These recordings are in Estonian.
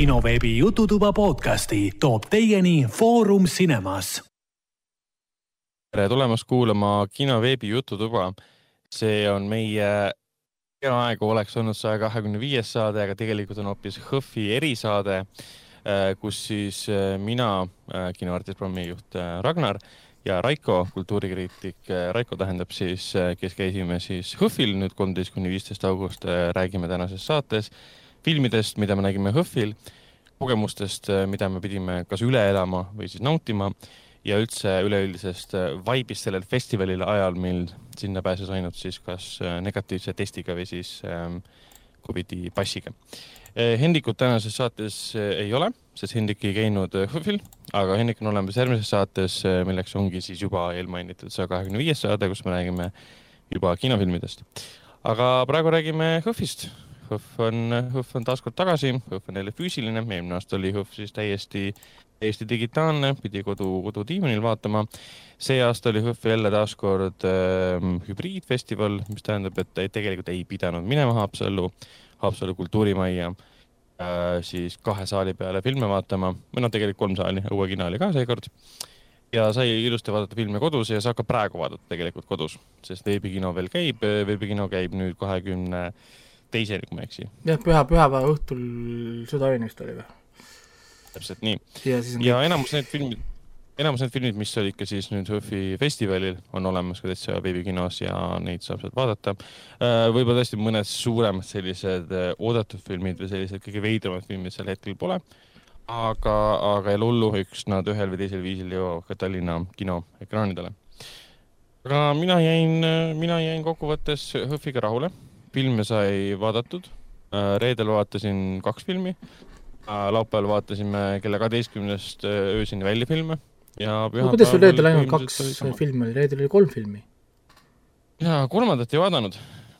kinoveebi Jututuba podcasti toob teieni Foorum Cinemas. tere tulemast kuulama kinoveebi Jututuba. see on meie peaaegu oleks olnud saja kahekümne viies saade, aga tegelikult on hoopis HÖFFi erisaade, kus siis mina, kinoartist, programmijuht Ragnar ja Raiko, kultuurikriitik Raiko tähendab siis, kes käisime siis HÖFFil nüüd kolmteist kuni viisteist august, räägime tänases saates filmidest, mida me nägime HÖFFil, kogemustest, mida me pidime kas üle elama või siis nautima ja üldse üleüldisest vaibist sellel festivalil ajal, mil sinna pääses ainult siis kas negatiivse testiga või siis ähm, Covidi passiga. Hendrikut tänases saates ei ole, sest Hendrik ei käinud HÖFFil, aga Hendrik on olemas järgmises saates, milleks ongi siis juba eelmainitud saja kahekümne viies saade, kus me räägime juba kinofilmidest. aga praegu räägime HÖFFist HÖFF on, HÖFF on taaskord tagasi, HÖFF on jälle füüsiline, eelmine aasta oli HÖFF siis täiesti, täiesti digitaalne, pidi kodu, kodudiivanil vaatama. see aasta oli HÖFF jälle taaskord äh, hübriidfestival, mis tähendab, et tegelikult ei pidanud minema Haapsallu, Haapsalu kultuurimajja äh, siis kahe saali peale filme vaatama, või noh, tegelikult kolm saali, Õue kino oli ka seekord ja sai ilusti vaadata filme kodus ja saab ka praegu vaadata tegelikult kodus, sest veebikino veel käib, veebikino käib nüüd kahekümne 20 teiseni, kui ma ei eksi. jah, püha, pühapäeva õhtul südaööni vist oli või? täpselt nii. ja, ja kõik... enamus need filmid, enamus need filmid, mis olid ka siis nüüd HÖFFi festivalil, on olemas ka täitsa veebikinos ja neid saab sealt vaadata. Äh, võib-olla tõesti mõned suuremad sellised äh, oodatud filmid või sellised kõige veidramad filmid sel hetkel pole. aga, aga ei ole hullu, üks nad ühel või teisel viisil jõuavad ka Tallinna kinoekraanidele. aga mina jäin, mina jäin kokkuvõttes HÖFFiga rahule filme sai vaadatud. Äh, reedel vaatasin kaks filmi. Äh, laupäeval vaatasime kella kaheteistkümnest äh, öösini välja filme ja no, kuidas sul reedel ainult kaks filmi oli, reedel oli kolm filmi? mina kolmandat ei vaadanud,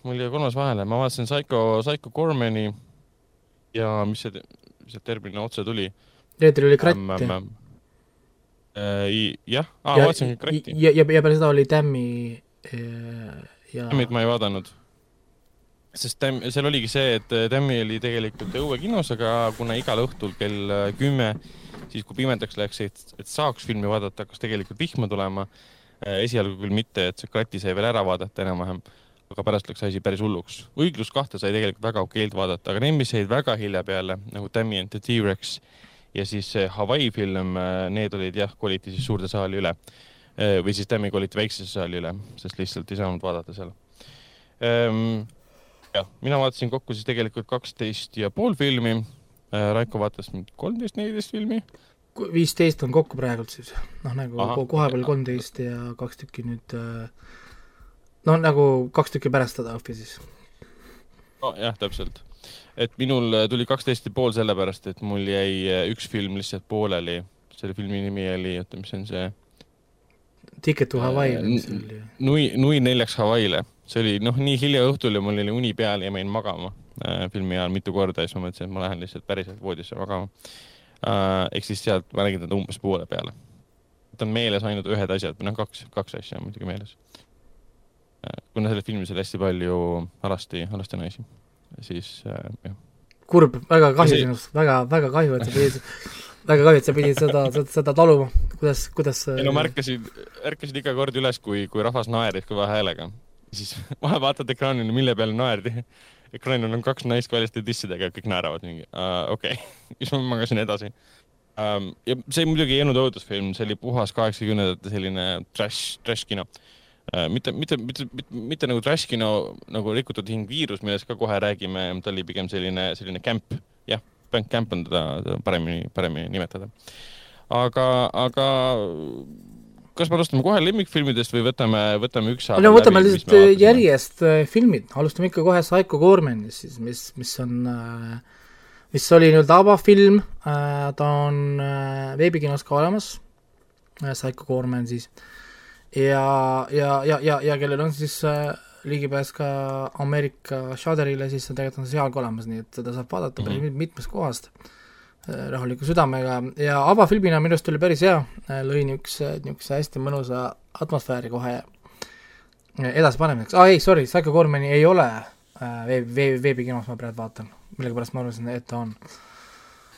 mul jäi kolmas vahele, ma vaatasin Psycho, Psycho Gormani ja mis see, see termin otse tuli? reedel oli Kratt jah, vaatasin Kratti. ja, ja, ja peale seda oli Tämmi ja Tämmit ma ei vaadanud sest Tämm, seal oligi see, et äh, Tämmi oli tegelikult õuekinos, aga kuna igal õhtul kell äh, kümme, siis kui pimedaks läks, et, et saaks filmi vaadata, hakkas tegelikult vihma tulema. Äh, esialgu küll mitte, et see krati sai veel ära vaadata enam-vähem, aga pärast läks asi päris hulluks. õiglus kahte sai tegelikult väga okeilt vaadata, aga need, mis jäid väga hilja peale nagu Tammy and the T-Rex ja siis see Hawaii film, need olid jah, koliti siis suurde saali üle või siis Tammy koliti väiksesse saali üle, sest lihtsalt ei saanud vaadata seal ehm, mina vaatasin kokku siis tegelikult kaksteist ja pool filmi. Äh, Raiko vaatas kolmteist, neliteist filmi. viisteist on kokku praegult siis, noh nagu Aha. kohapeal kolmteist ja kaks tükki nüüd noh, nagu kaks tükki pärast seda õhki siis. nojah, täpselt. et minul tuli kaksteist ja pool sellepärast, et mul jäi äh, üks film lihtsalt pooleli. selle filmi nimi oli, oota, mis on see? Ticket to Hawaii või mis see oli? Nui, Nui neljaks Hawaii'le see oli noh, nii hilja õhtul ja mul oli uni peal ja ma jäin magama äh, filmi ajal mitu korda ja siis ma mõtlesin, et ma lähen lihtsalt päriselt voodisse magama äh,. ehk siis sealt ma nägin teda umbes poole peale. ta on meeles ainult ühed asjad või noh, kaks, kaks asja on muidugi meeles äh,. kuna selles filmis oli hästi palju alasti, alasti naisi, siis äh, jah. kurb, väga kahju sinust, väga, väga kahju, et sa pidid väga kahju, et sa pidid seda, seda, seda taluma, kuidas, kuidas ei no ma ärkasin, ärkasin iga kord üles, kui, kui rahvas naeris kõva häälega siis vahe vaatad ekraanile, mille peale naerdi. ekraanil on kaks naist väljaste dissidega ja kõik naeravad mingi uh,, okei okay. siis ma magasin edasi um,. ja see muidugi ei olnud õudusfilm, see oli puhas kaheksakümnendate selline trash, trash kino uh,. mitte, mitte, mitte, mitte, mitte nagu trash kino nagu Rikutud hing viirus, millest ka kohe räägime, ta oli pigem selline, selline camp, jah, camp on teda paremini, paremini nimetada. aga, aga kas me alustame kohe lemmikfilmidest või võtame, võtame ükshaaval no võtame lihtsalt äh, järjest äh, filmid, alustame ikka kohe Psycho Gormanist siis, mis, mis on äh, mis oli nii-öelda avafilm, ta on veebikinos ka olemas, Psycho Gorman siis, ja, ja, ja, ja, ja kellel on siis ligipääs ka Ameerika Shudderile, siis tegelikult on see seal ka olemas, nii et seda saab vaadata mm -hmm. mitmest kohast. Äh, rahuliku südamega. Ja avafilmina minu arust oli päris hea, äh, lõi niisuguse, niisuguse hästi mõnusa atmosfääri kohe edasipanemiseks, aa ei, sorry, Psycho Gormani ei ole veeb, veeb, veebikinos ma praegu vaatan, millegipärast ma arvasin, et ta on.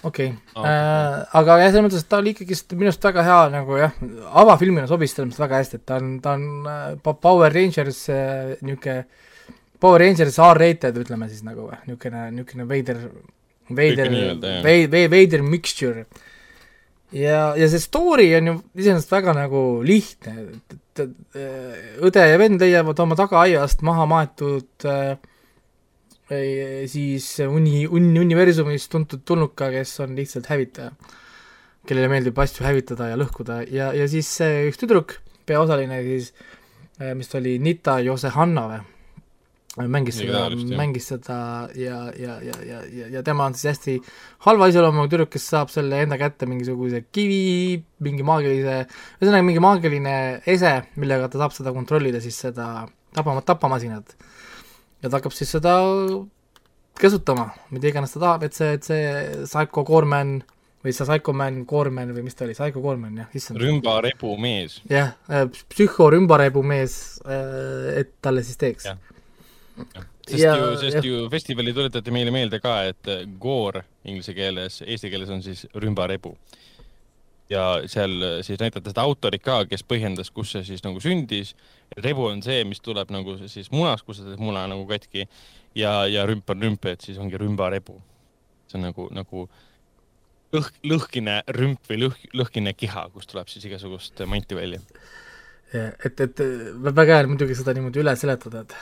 okei. Okay. Aa, äh,, aga jah, selles mõttes, et ta oli ikkagist minu arust väga hea nagu jah, avafilmina sobis selles mõttes väga hästi, et ta on, ta on äh, Power Rangers äh, niisugune, Power Rangers R-rated ütleme siis nagu või, niisugune, niisugune veider, veider Võibki nii öelda,, jah. vei-, vei-, veider mixture. ja, ja see story on ju iseenesest väga nagu lihtne, et, äh, õde ja vend leiavad oma tagaaiast maha maetud äh, siis uni, uni, universumis tuntud tulnuka, kes on lihtsalt hävitaja, kellele meeldib asju hävitada ja lõhkuda ja, ja siis see üks tüdruk, peaosaline siis, mis ta oli, Nita Josehanna või, mängis seda mängis seda ja, ja, ja, ja, ja, ja tema on siis hästi halva iseloomuga tüdruk, kes saab selle enda kätte mingisuguse kivi, mingi maagilise, ühesõnaga mingi maagiline ese, millega ta saab seda kontrollida, siis seda tapama, tapamasinat ja ta hakkab siis seda käsutama, mida iganes ta tahab, et see, et see Psycho Gorman või see Psycho Man Gorman või mis ta oli, Psycho Gorman jah, issand. rümbarebu mees. jah, psühhorümbarebu mees, et talle siis teeks Jah.. Sest Ja- ju, sest jah. ju festivali tuletati meile meelde ka, et äh, gore inglise keeles, eesti keeles on siis rümbarebu. ja seal äh, siis näidati seda autorit ka, kes põhjendas, kus see siis nagu sündis. rebu on see, mis tuleb nagu siis munast, kus see muna nagu katki ja, ja rümp on rümp, et siis ongi rümbarebu. see on nagu, nagu lõhk, lõhkine rümp või lõhk, lõhkine kiha, kust tuleb siis igasugust manti välja. et, et väga hea on muidugi seda niimoodi üle seletada, et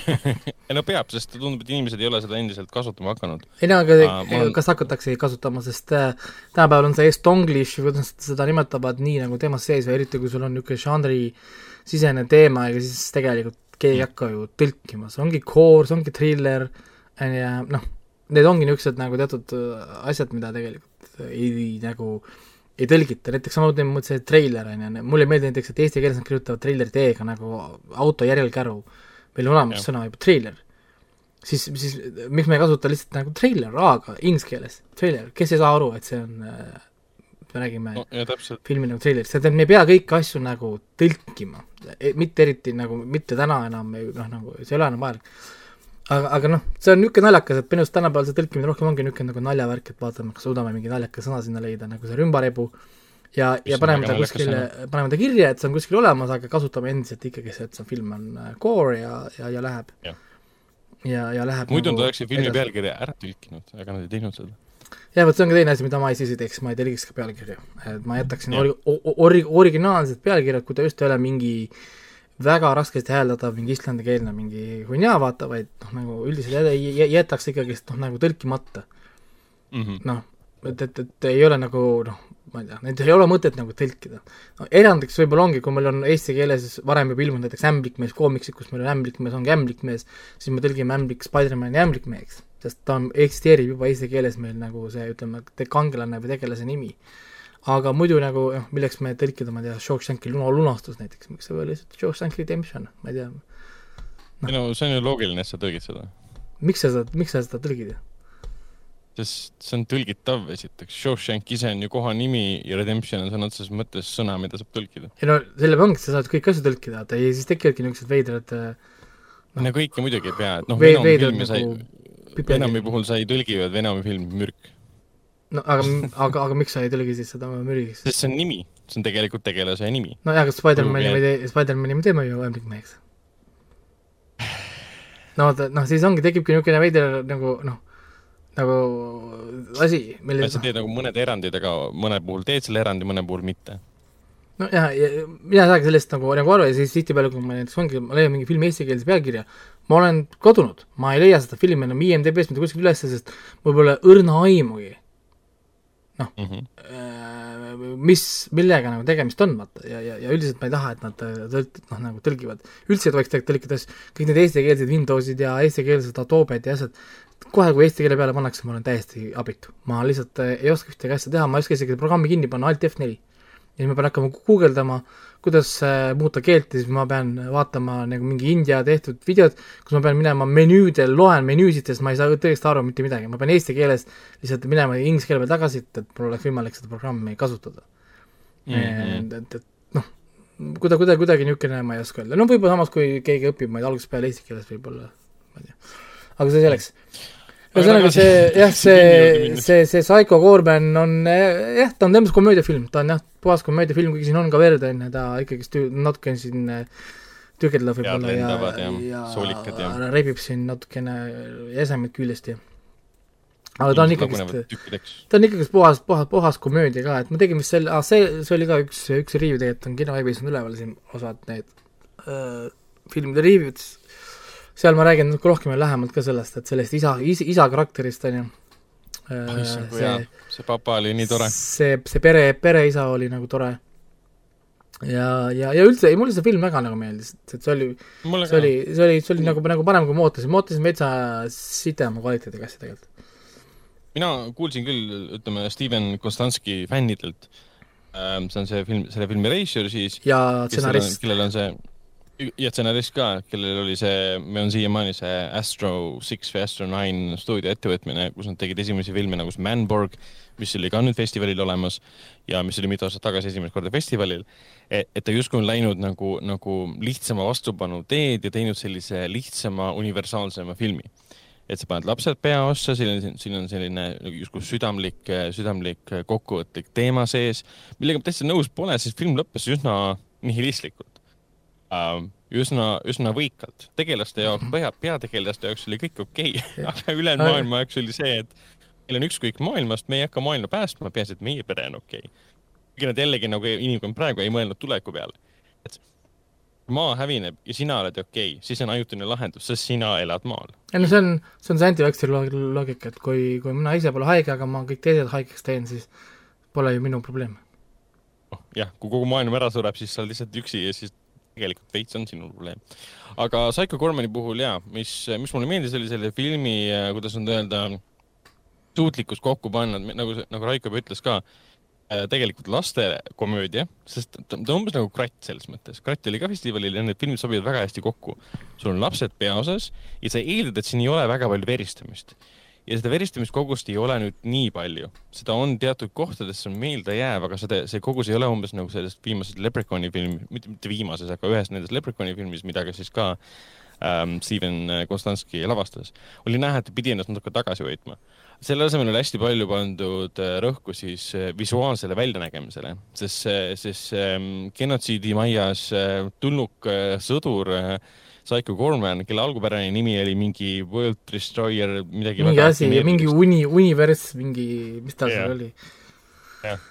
ei no peab, sest tundub, et inimesed ei ole seda endiselt kasutama hakanud. ei no aga ma olen- kas hakatakse kasutama, sest äh, tänapäeval on see estonglish või kuidas seda nimetavad, nii nagu teemas sees või eriti kui sul on niisugune žanrisisene teema, ega siis tegelikult keegi ei hakka ju tõlkima, see ongi core, see ongi thriller ja noh, need ongi niisugused nagu teatud äh, asjad, mida tegelikult ei nagu ei tõlgita, näiteks samamoodi ma mõtlesin, et treiler on ju, mulle ei meeldi näiteks, et eesti keeles nad kirjutavad treileri T-ga nagu auto järelkäru, meil on olemas Jah. sõna juba treiler siis, siis miks me ei kasuta lihtsalt nagu treiler A-ga inglise keeles, treiler, kes ei saa aru, et see on, me räägime no. ja filmi nagu treiler, see tähendab, me ei pea kõiki asju nagu tõlkima, mitte eriti nagu, mitte täna enam, noh nagu see ei ole enam vajalik. aga, aga noh, see on niisugune naljakas, et minu arust tänapäeval see tõlkimine rohkem ongi niisugune nagu naljavärk, et vaatame, kas suudame mingi naljaka sõna sinna leida, nagu see rümbarebu ja, ja paneme ta kuskile, paneme ta kirja, et see on kuskil olemas, aga kasutame endiselt ikkagi see, et see film on äh, core ja, ja, ja läheb. Jah. ja, ja läheb muidu nagu nad oleksid filmi pealkirja ära tõlkinud, aga nad ei teinud seda. jah, vot see on ka teine asi, mida ma ei teeks, ma ei telgiks ka pealkirju. et ma jätaksin ori-, ori-, originaalsed pealkirjad, kui ta just ei ole mingi väga raskesti hääldatav mingi islandikeelne mingi hunnia vaata, vaid noh, nagu üldiselt jä- jä- jätaks ikkagist noh, nagu tõlkimata. Mhm. noh, et, et, et ei ole nagu noh, ma ei tea, neid ei ole mõtet nagu tõlkida no,. erandiks võib-olla ongi, kui meil on eesti keeles varem juba ilmunud näiteks Ämblikmees koomiksid, kus meil on Ämblikmees ongi Ämblikmees, siis me tõlgime Ämblik Spider-mani Ämblikmeheks, sest ta on, eksisteerib juba eesti keeles meil nagu see, ütleme, kangelane või tegelase nimi. aga muidu nagu noh, milleks me tõlkida, ma ei tea, Shawshanki luna, lunastus näiteks, miks see ei ole lihtsalt Shawshank Redemption, ma ei tea, ei no see on ju loogiline, et sa tõlgid seda. miks sa seda, miks sa seda tõlgid? Sest see on tõlgitav esiteks, Shawshank ise on ju koha nimi ja Redemption on sõna otseses mõttes sõna, mida saab tõlkida. ei no sellega ongi, et sa saad kõiki asju tõlkida, vaata ja siis tekivadki niisugused veidrad äh, no kõike muidugi ei pea, et noh, Venomi filmi sai nagu, Venomi puhul sai tõlgi ju, et Venomi film mürk. no aga, aga, aga miks sa ei tõlgi siis seda mürgiks? sest see on nimi, see on tegelikult tegelase nimi. no jaa, aga Spider-mani me tee-, Spider-mani me teeme ju ämblikmeheks. no vaata, noh siis ongi, tekibki niisugune veider nagu noh, nagu asi, mille sa teed nagu mõned erandid, aga mõne puhul teed selle erandi, mõne puhul mitte. no jah, ja mina ei saagi sellest nagu, nagu aru ja siis tihtipeale, kui ma näiteks ongi, ma leian mingi filmi eestikeelse pealkirja, ma olen kadunud, ma ei leia seda filmi enam IMDB-st mitte kuskilt ülesse, sest mul pole õrna aimugi, Mm -hmm. Mis, millega nagu tegemist on, vaata, ja, ja, ja üldiselt ma ei taha, et nad äh, tõlt-, noh nagu tõlgivad. üldse ei tohiks tõlkida kõik need eestikeelsed Windowsid ja eestikeelsed Adobe'd ja asjad, kohe, kui eesti keele peale pannakse, ma olen täiesti abitu. ma lihtsalt äh, ei oska ühtegi asja teha, ma ei oska isegi programmi kinni panna, alt F4. ja siis ma pean hakkama guugeldama, kuidas äh, muuta keelt ja siis ma pean vaatama nagu mingi India tehtud videot, kus ma pean minema menüüdel, loen menüüsid, sest ma ei saa tõesti aru mitte midagi, ma pean eesti keeles lihtsalt minema inglise keele peale tagasi, et, et mul oleks võimalik seda programmi kasutada mm. -hmm. et, et noh, kuida-, kuidagi, kuidagi niisugune ma ei oska öelda, no võib-olla samas, kui keegi õpib, ma ei tea, algusest peale eesti keeles võib-olla, ma ei tea. aga see selleks. Ühesõnaga see, jah, see, see, see Psycho Gorman on jah, ta on temas komöödiafilm, ta on jah, puhas komöödiafilm, kuigi siin on ka verd, on ju, ta ikkagist natuke siin tükeldab võib-olla ja, ja, ja, ja, ja rebib siin natukene esemed küljest ja aga ta on ikkagist, ta on ikkagist puhas, puhas, puhas komöödia ka, et ma tegin vist selle, ah see, see oli ka üks, üks review tegelikult on kinoveebis on üleval siin osad need äh, filmide review'd, seal ma räägin natuke rohkem ja lähemalt ka sellest, et sellest isa, isa, isa karakterist, on ju. Äh, see, see papa oli nii tore. see, see pere, pereisa oli nagu tore. ja, ja, ja üldse, ei mulle see film väga nagu meeldis, et see oli, see oli, see oli, see oli nagu, nagu parem, kui ma ootasin, ma ootasin metsa sitema kvaliteediga asja tegelikult. mina kuulsin küll, ütleme, Steven Konstanski fännidelt, ähm, see on see film, selle filmi reisijal siis. ja stsenarist. kellel on see ja stsenarist ka, kellel oli see, meil on siiamaani see Astro Six või Astro Nine stuudioettevõtmine, kus nad tegid esimesi filme nagu see Manborg, mis oli ka nüüd festivalil olemas ja mis oli mitu aastat tagasi esimest korda festivalil. E, et ta justkui on läinud nagu, nagu lihtsama vastupanu teed ja teinud sellise lihtsama, universaalsema filmi. et sa paned lapsed peaossa, siin on, siin on selline justkui südamlik, südamlik kokkuvõtlik teema sees, millega ma täitsa nõus pole, sest film lõppes üsna nihilistlikult uh, üsna, üsna võikalt. tegelaste jaoks, pea, peategelaste jaoks oli kõik okei okay. aga ülejäänud maailma jaoks oli see, et meil on ükskõik maailmast, me ei hakka maailma päästma, peaasi, et meie pere on okei okay.. kuigi nad jällegi nagu inimkond praegu ei mõelnud tuleviku peale. et maa hävineb ja sina oled okei okay,, siis on ajutine lahendus, sest sina elad maal. ei no see on, see on see anti-vaxxeri loogika, et kui, kui mina ise pole haige, aga ma kõik teised haigeks teen, siis pole ju minu probleem. oh jah, kui kogu maailm ära sureb, siis sa oled lihtsalt üksi ja siis tegelikult veits on sinu probleem. aga Psycho Gormani puhul jaa, mis, mis mulle meeldis, oli selle filmi, äh, kuidas nüüd öelda, suutlikkus kokku panna, nagu, nagu Raiko juba ütles ka, äh, tegelikult lastekomöödia, sest ta, ta on umbes nagu Kratt selles mõttes. Kratt oli ka festivalil ja need filmid sobivad väga hästi kokku. sul on lapsed peaosas ja sa eeldad, et siin ei ole väga palju veristamist ja seda veristamiskogust ei ole nüüd nii palju, seda on teatud kohtades, see on meeldejääv, aga seda, see kogus ei ole umbes nagu sellest viimasest Leprechauni filmi, mitte, mitte viimases, aga ühes nendest Leprechauni filmis, mida ka siis ka ähm, Steven Konstanski lavastas, oli näha, et ta pidi ennast natuke tagasi hoidma. selle asemel oli hästi palju pandud äh, rõhku siis äh, visuaalsele väljanägemisele, sest siis ähm, genotsiidi maias äh, tulnuk sõdur äh, Psycho Gorman, kelle algupärane nimi oli mingi World Destroyer, midagi mingi asi, mingi uni, univers, mingi, mis tal yeah. seal oli. jah,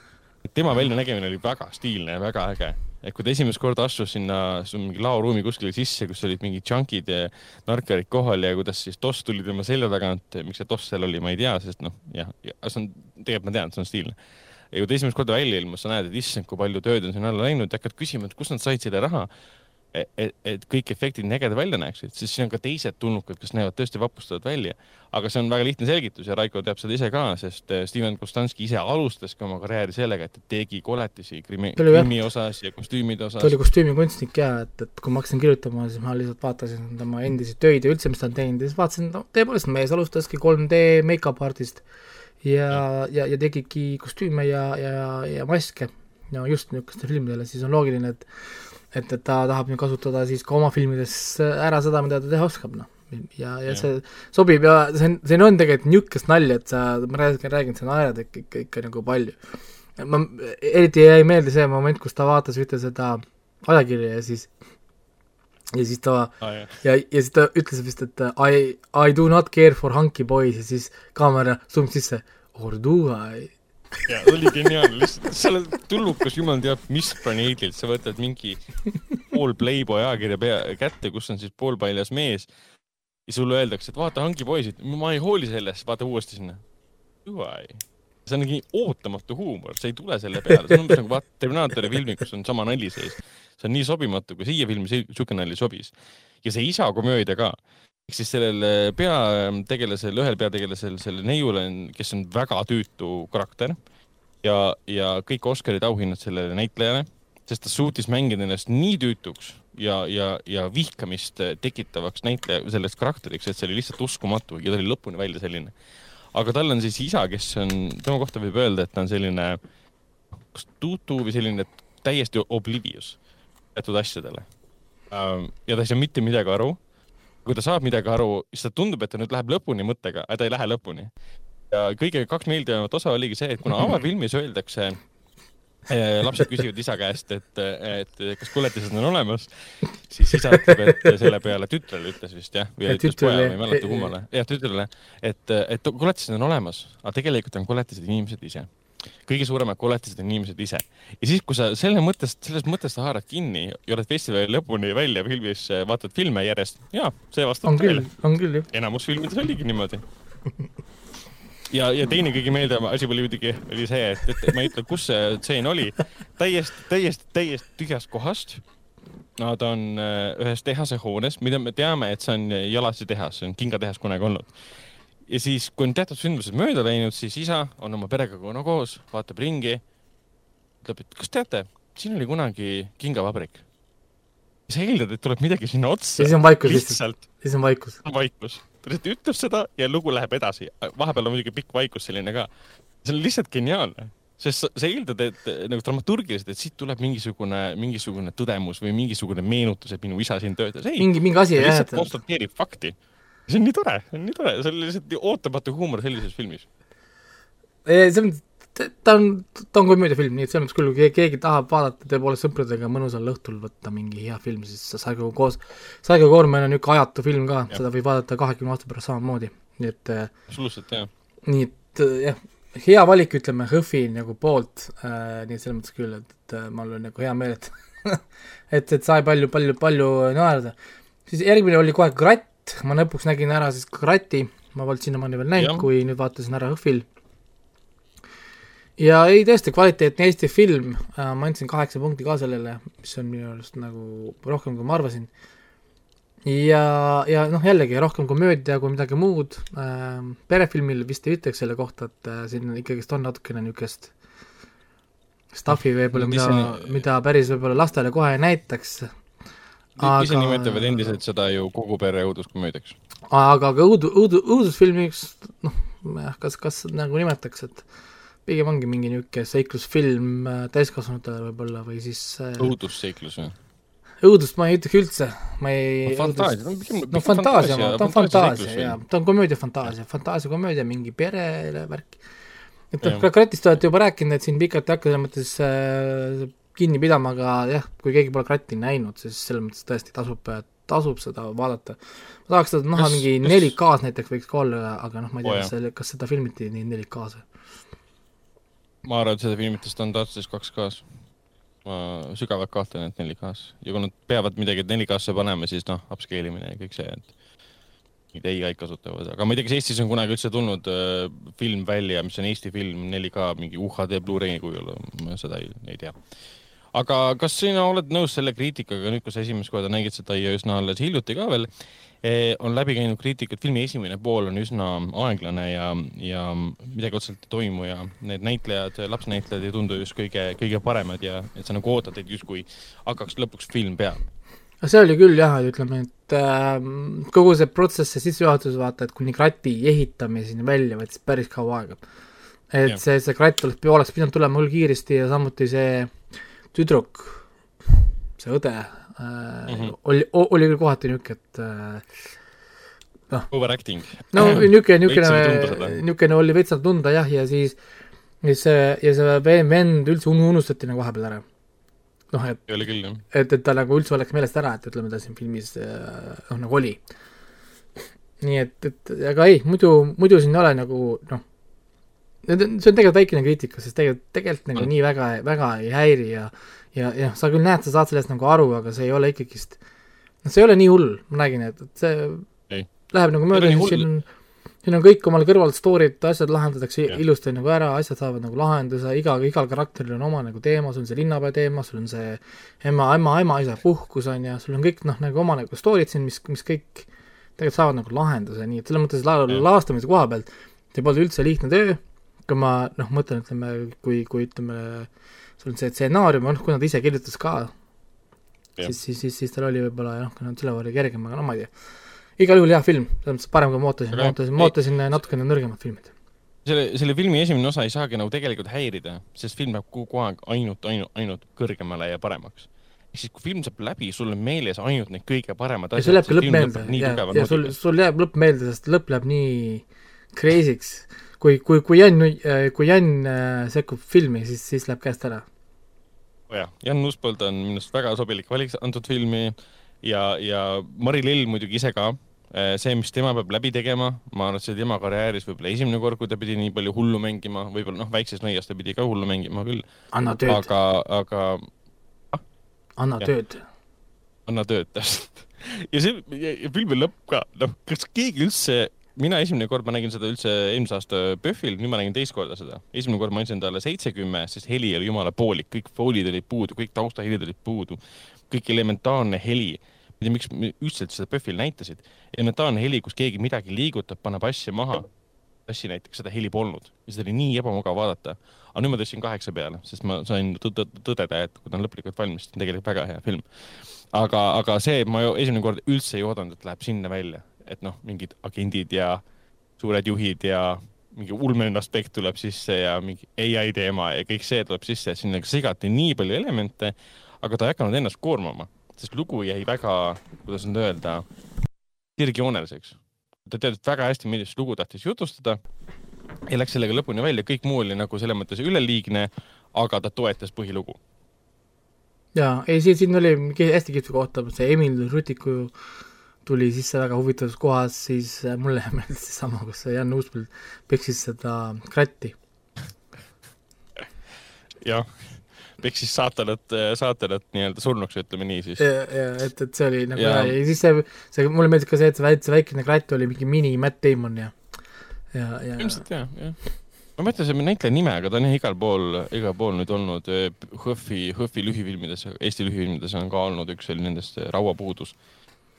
tema väljanägemine oli väga stiilne ja väga äge. et kui ta esimest korda astus sinna mingi laoruumi kuskile sisse, kus olid mingid džankid ja narkarid kohal ja kuidas siis Toss tuli tema selja tagant, miks see Toss seal oli, ma ei tea, sest noh, jah, see on, tegelikult ma tean, et see on stiilne ja kui ta esimest korda välja ilmus, sa näed, et issand, kui palju tööd on sinna alla läinud ja hakkad küsima, et kust nad said selle raha et, et kõik efektid nii ägedad välja näeksid, siis siin on ka teised tulnukad, kes näevad tõesti vapustavad välja. aga see on väga lihtne selgitus ja Raiko teab seda ise ka, sest eh, Steven Kostanski ise alustas ka oma karjääri sellega, et tegi koletisi krimi, krimi osas ja kostüümide osas. ta oli kostüümikunstnik ja, et, et kui ma hakkasin kirjutama, siis ma lihtsalt vaatasin tema endisi töid ja üldse, mis ta on teinud ja siis vaatasin, no tõepoolest, mees alustaski 3D make-up artist ja, ja, ja tegigi kostüüme ja, ja, ja maske. no just niisugustele filmidele, siis on loogiline, et et, et ta tahab nüüd kasutada siis ka oma filmides ära seda, mida ta teha oskab, noh. ja, ja see sobib ja see on, siin on tegelikult niisugust nalja, et sa, ma räägin, räägin, sa naerad ikka, ikka, ikka nagu palju. ma, eriti jäi meelde see moment, kus ta vaatas ühte seda ajakirja ja siis ja siis ta ah, ja, ja siis ta ütles vist, et I, I do not care for hunky boys ja siis kaamera zoom sisse, or do I ja oli geniaalne, lihtsalt sa oled tulnukas jumal teab mis planeedilt, sa võtad mingi pool Playboy ajakirja pea, kätte, kus on siis poolpaljas mees ja sulle öeldakse, et vaata hangipoisid, ma ei hooli sellest, vaata uuesti sinna. see on mingi ootamatu huumor, see ei tule selle peale, see on umbes nagu vaata Terminaatori filmi, kus on sama nali sees. see on nii sobimatu, kui siia filmi siuke nali sobis. ja see isa komöödia ka ehk siis sellel äh, peategelasel, ühel peategelasel, sellel neiul on, kes on väga tüütu karakter ja, ja kõik Oscarid auhinnad sellele näitlejale, sest ta suutis mängida ennast nii tüütuks ja, ja, ja vihkamist tekitavaks näitleja, sellest karakteriks, et see oli lihtsalt uskumatu ja ta oli lõpuni välja selline. aga tal on siis isa, kes on, tema kohta võib öelda, et ta on selline kas tutu või selline täiesti oblivious teatud asjadele. ja ta ei saa mitte midagi aru kui ta saab midagi aru, siis ta tundub, et ta nüüd läheb lõpuni mõttega, aga ta ei lähe lõpuni. ja kõige kaks meeldivamat osa oligi see, et kuna avafilmis öeldakse eh, lapsed küsivad isa käest, et, et kas koletised on olemas, siis isa ütleb, et selle peale tütrele ütles vist jah, või Ja ütles pojale, ma ei mäleta kummale, jah tütrele, et, et koletised on olemas, aga tegelikult on koletised inimesed ise. Kõige suuremad koletised on inimesed ise. ja siis, kui sa selle mõttest, sellest mõttest haarad kinni ja oled festivali lõpuni välja filmis, vaatad filme järjest, jaa, see vastab tõele., on küll jah. enamus filmides oligi niimoodi ja, ja teine kõige meeldivam asi oli muidugi, oli see, et, et ma ei ütle, kus see tseen oli, täiesti, täiesti, täiesti tühjast kohast. Nad on äh, ühes tehase hoones, mida me teame, et see on Jalasi tehas, see on kingatehas kunagi olnud. Ja siis, kui on teatud sündmused mööda läinud, siis isa on oma perega koos, vaatab ringi, ütleb, et kas teate, siin oli kunagi kingavabrik. sa eeldad, et tuleb midagi sinna otsa ja siis on vaikus lihtsalt, siis on vaikus. vaikus. ta lihtsalt ütleb seda ja lugu läheb edasi. vahepeal on muidugi pikk vaikus selline ka. see on lihtsalt geniaalne, sest sa, eeldad, et nagu dramaturgiliselt, et siit tuleb mingisugune, mingisugune tõdemus või mingisugune meenutus, et minu isa siin töötas. mingi, mingi asi jah, lihtsalt konstateerib fakti. See on nii tore, see on nii tore, see on lihtsalt ootamatu huumor sellises filmis. see on, ta on, ta on komöödiafilm, nii et selles mõttes küll, kui keegi tahab vaadata tõepoolest sõpradega mõnusal õhtul võtta mingi hea film, siis Saigo koos, Saigo Koormen on niisugune ajatu film ka, seda võib vaadata kahekümne aasta pärast samamoodi, nii et äh, absoluutselt jah. nii et äh, jah, hea valik, ütleme, HÖFFi nagu poolt äh,, nii et selles mõttes küll, et, et äh, mul on nagu hea meel, et et, et sai palju, palju, palju naerda. siis järgmine oli kohe Kratt, ma lõpuks nägin ära siis Kratti, ma polnud sinnamaani veel näinud kui nüüd vaatasin ära HÖFFil. ja ei, tõesti kvaliteetne Eesti film. Äh,, ma andsin kaheksa punkti ka sellele, mis on minu arust nagu rohkem, kui ma arvasin. Ja, ja noh, jällegi rohkem komöödia kui midagi muud. Äh,, perefilmil vist ei ütleks selle kohta, et äh, siin ikkagist on natukene niisugust stuff'i võib-olla, mida mida päris võib-olla lastele kohe ei näitaks, Aga... ise Aga- nimetavad endiselt seda ju kogu pere õuduskomöödiaks. aga ka õudu-, õudu-, õudusfilmiks noh, kas, kas nagu nimetaks, et pigem ongi mingi niisugune seiklusfilm äh, täiskasvanutele võib-olla või siis äh, õudusseiklus või? õudust ma ei ütleks üldse, ma ei fantaasia, ta on pigem no fantaasia, ta on fantaasia jaa, ta on komöödia fantaasia, fantaasia komöödia, mingi perele värk. et noh Kratist olete juba rääkinud, et siin pikalt ei hakka selles mõttes äh, kinni pidama, aga jah, kui keegi pole Kratti näinud, siis selles mõttes tõesti tasub, tasub seda vaadata. ma tahaks seda näha mingi kas- 4K-s näiteks võiks ka olla, aga noh, ma ei tea, jah. kas selle, kas seda filmiti nii 4K-s või? ma arvan, et seda filmiti standardses 2K-s. ma sügavalt kahtlen, et 4K-s ja kui nad peavad midagi 4K-sse panema, siis noh, upscale imine ja kõik see, et mingid ai-d kasutavad, aga ma ei tea, kas Eestis on kunagi üldse tulnud äh, film välja, mis on Eesti film 4K mingi UHD Blu-ray kujul, ma seda ei, ei tea. Aga kas sina oled nõus selle kriitikaga nüüd, kui sa esimest korda nägid seda ja üsna alles hiljuti ka veel eh,, on läbi käinud kriitika, et filmi esimene pool on üsna aeglane ja, ja midagi otseselt ei toimu ja need näitlejad, lapsnäitlejad ei tundu just kõige, kõige paremad ja et sa nagu ootad, et justkui hakkaks lõpuks film peale. see oli küll jah, ütleme, et äh, kogu see protsess, see sissejuhatus, vaata, et kuni krati ehitamiseni välja võttis päris kaua aega. et Jah. see, see kratt oleks, oleks pidanud tulema hull kiiresti ja samuti see tüdruk, see õde äh, mm. -hmm. oli, oli küll kohati niisugune, et äh, Overacting. no niisugune seda., niisugune oli veits nagu tunda jah, ja siis ja see, ja see ve- vend üldse unu- unustati nagu vahepeal ära. noh, et et, et ta nagu üldse oleks meelest ära, et ütleme, ta siin filmis äh, noh, nagu oli. nii et, et aga ei, muidu, muidu siin ei ole nagu noh, see on tegelikult väikene kriitika, sest tegelikult, tegelikult nagu nii väga, väga ei häiri ja ja, ja sa küll näed, sa saad sellest nagu aru, aga see ei ole ikkagist, noh, see ei ole nii hull, ma räägin, et, et see Ei. läheb nagu mööda siin on siin on kõik omal kõrval story'd, asjad lahendatakse Jah. ilusti nagu ära, asjad saavad nagu lahenduse, iga, igal karakteril on oma nagu teema, sul on see linnapea teema, sul on see ema, ema, ema-isa puhkus on ju, sul on kõik noh, nagu oma nagu story'd siin, mis, mis kõik tegelikult saavad nagu lahenduse, nii et selles mõttes la-, Jah. lavastamise koha pealt see polnud üldse lihtne töö, kui ma noh, mõtlen, ütleme, kui, kui ütleme, sul on see stsenaarium, noh, kui nad ise kirjutas ka, Jah. siis, siis, siis, siis tal oli võib-olla noh, kui nad selle võrra kergem, aga no ma ei tea. igal juhul hea film, selles mõttes parem, kui ma ootasin, ma ootasin, ma ootasin natukene nõrgemat filmit. selle, selle filmi esimene osa ei saagi nagu tegelikult häirida, sest film läheb kogu aeg ainult, ainult, ainult kõrgemale ja paremaks. siis kui film saab läbi, sul on meeles ainult need kõige paremad ja asjad. sul jääb ka lõpp meelde ja, ja sul, sul jääb lõpp meelde, sest lõpp läheb nii crazy'ks. Kui, kui, kui Jan, kui Jan äh, sekkub filmi, siis, siis läheb käest ära. oh jah, Jan Uuspõld on minu arust väga sobilik valik antud filmi ja, ja Mari Lill muidugi ise ka Äh, see, mis tema peab läbi tegema, ma arvan, et see tema karjääris võib-olla esimene kord, kui ta pidi nii palju hullu mängima, võib-olla noh, väikses nõias ta pidi ka hullu mängima küll. anna tööd. aga, aga ah?. anna ja. tööd. anna tööd, täpselt. ja see, ja filmi lõpp ka, noh, kas keegi üldse, mina esimene kord, ma nägin seda üldse eelmise aasta PÖFFil, nüüd ma nägin teist korda seda. esimene kord ma andsin talle seitsekümme, sest heli oli jumala poolik, kõik foolid olid puudu, kõik taustahelid olid puudu, kõik elementaarne heli ma ei tea, miks üldse seda PÖFFil näitasid. elementaarne heli, kus keegi midagi liigutab, paneb asja maha. asja näiteks, seda heli polnud ja seda oli nii ebamugav vaadata. aga nüüd ma tõstsin kaheksa peale, sest ma sain tõdeda, et kui ta on lõplikult valmis, siis on tegelikult väga hea film. aga, aga see, ma esimene kord üldse ei oodanud, et läheb sinna välja, et noh, mingid agendid ja suured juhid ja mingi ulmeline aspekt tuleb sisse ja mingi ai teema ja kõik see tuleb sisse, sinna segati nii palju elemente, aga ta ei hakanud ennast koormama sest lugu jäi väga, kuidas nüüd öelda, sirgjooneliseks. ta teadis väga hästi, millist lugu tahtis jutustada ja läks sellega lõpuni välja, kõik muu oli nagu selles mõttes üleliigne, aga ta toetas põhilugu. jaa, ei siin, siin oli hästi kihvt koht, see Emil Rutiku tuli sisse väga huvitavas kohas, siis mulle meeldis seesama, kus Jan Uuspõld peksis seda kratti. jah peksis saatanat, saatanat nii-öelda surnuks, ütleme nii siis. ja, ja et, et see oli nagu ja, ja siis see, see, mulle meeldis ka see, et see väike, see väikene kratt oli mingi mini Matt Damon ja, ja, ja. ilmselt jah, jah. ma mõtlen selle näitleja nime, aga ta on jah igal pool, igal pool nüüd olnud HÖFFi, HÖFFi lühifilmides, Eesti lühifilmides on ka olnud üks nendest Rauapuudus.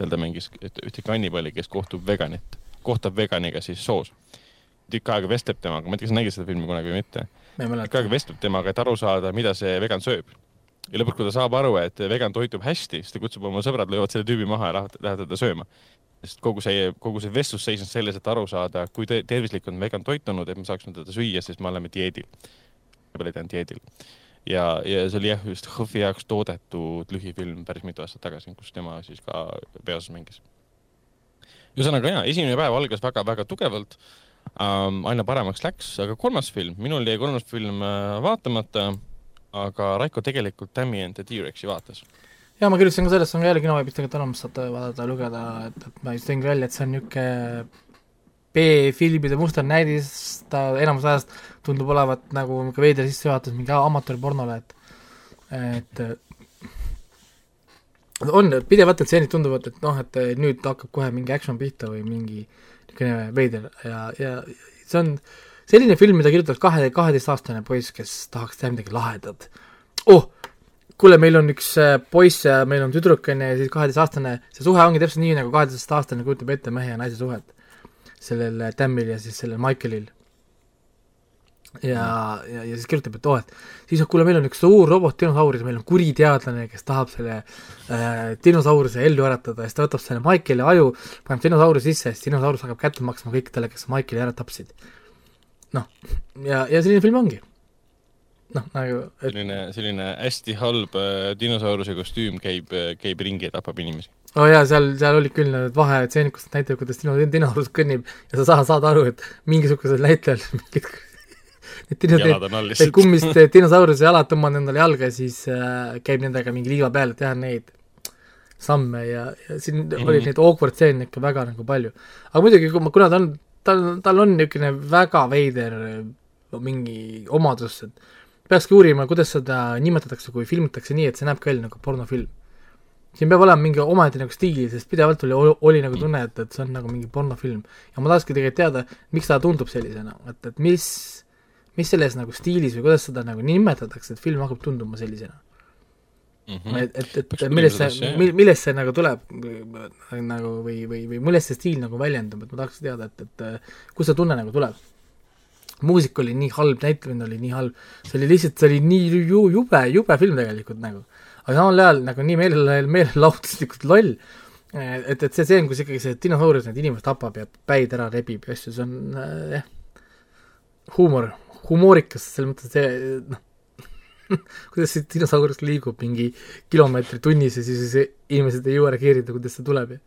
Seal ta mängis ühte kannibali, kes kohtub veganit, kohtab veganiga siis soos. tükk aega vestleb temaga, ma ei tea, kas sa nägid seda filmi kunagi või mitte ikka aeg vestleb temaga, et aru saada, mida see vegan sööb. ja lõpuks, kui ta saab aru, et vegan toitub hästi, siis ta kutsub oma sõbrad, löövad selle tüübi maha ja lähevad teda sööma. sest kogu see, kogu see vestlus seisnes selles, et aru saada, kui tervislik on vegan toitunud, et me saaksime teda süüa, siis me oleme dieedil. peale ta on dieedil. Ja, ja see oli jah, just HÖFFi jaoks toodetud lühifilm päris mitu aastat tagasi, kus tema siis ka peaosas mängis. ühesõnaga jaa, esimene päev algas väga-väga tugevalt ähm, aina paremaks läks, aga kolmas film, minul jäi kolmas film äh, vaatamata, aga Raiko tegelikult Tammy and the T-Rexi vaatas. ja ma kirjutasin ka sellest, on ka jälle kinoveebis tegelikult olemas, saate vaadata, lugeda, et, et ma just tõin välja, et see on niisugune B-filmide musternäidis, ta enamus ajast tundub olevat nagu niisugune veider sissejuhatus mingi amatöörpornole, et et on, pidevalt need stseenid tunduvad, et noh, et nüüd hakkab kohe mingi action pihta või mingi äh, niisugune veider ja, ja see on selline film, mida kirjutab kahe, kaheteistaastane poiss, kes tahaks teha midagi lahedat. oh, kuule, meil on üks äh, poiss ja meil on tüdruk, on ju, ja siis kaheteistaastane, see suhe ongi täpselt nii, nagu kaheteistaastane kujutab ette mehe ja naise suhet. Sellel Tammil ja siis sellel Michaelil ja, ja, ja siis kirjutab, et oo oh,, et siis kuule, meil on üks suur robot-dinosaurus, meil on kuri teadlane, kes tahab selle äh, dinosauruse ellu äratada ja siis ta võtab selle Michaeli aju, paneb dinosauruse sisse ja siis dinosaurus hakkab kätte maksma kõikidele, kes Michaeli ära tapsid. noh, ja, ja selline film ongi. noh, nagu et... selline, selline hästi halb äh, dinosauruse kostüüm käib, äh, käib ringi ja tapab inimesi oo oh jaa, seal, seal olid küll need vahetseenid, kus näitavad, kuidas dino, dinosaurus kõnnib ja sa saad, saad aru, et mingisugusel näitlejal mingid jalad on all lihtsalt. kummist dinosauruse jalad tõmbavad endale jalga ja siis äh, käib nendega mingi liiva peal, et teha neid samme ja, ja siin mm -hmm. oli neid awkward stseene ikka väga nagu palju. aga muidugi, kui ma, kuna ta on, tal, tal on niisugune väga veider äh, mingi omadus, et peakski uurima, kuidas seda nimetatakse, kui filmitakse nii, et see näebki välja nagu pornofilm. Siin peab olema mingi omaette nagu stiil, sest pidevalt oli, oli nagu tunne, et, et see on nagu mingi pornofilm. ja ma tahakski tegelikult teada, miks ta tundub sellisena, et, et mis mis selles nagu stiilis või kuidas seda nagu nimetatakse, et film hakkab tunduma sellisena mm? -hmm. et, et, et millest see, millest see nagu tuleb nagu või, või, või millest see stiil nagu väljendub, et ma tahaks teada, et, et kust see tunne nagu tuleb. muusika oli nii halb, näitlemine oli nii halb, see oli lihtsalt, see oli nii ju, jube, jube film tegelikult nagu. Aga samal ajal nagu nii meele, meelelahutuslikult loll, et, et see stseen, kus ikkagi see dinosaurus need inimesed tapab ja päid ära rebib ja asju, see on jah. Äh,, huumor humoorikas, selles mõttes see noh kuidas see dinosaurus liigub mingi kilomeetri tunnis ja siis inimesed ei jõua reageerida, kuidas ta tuleb ja,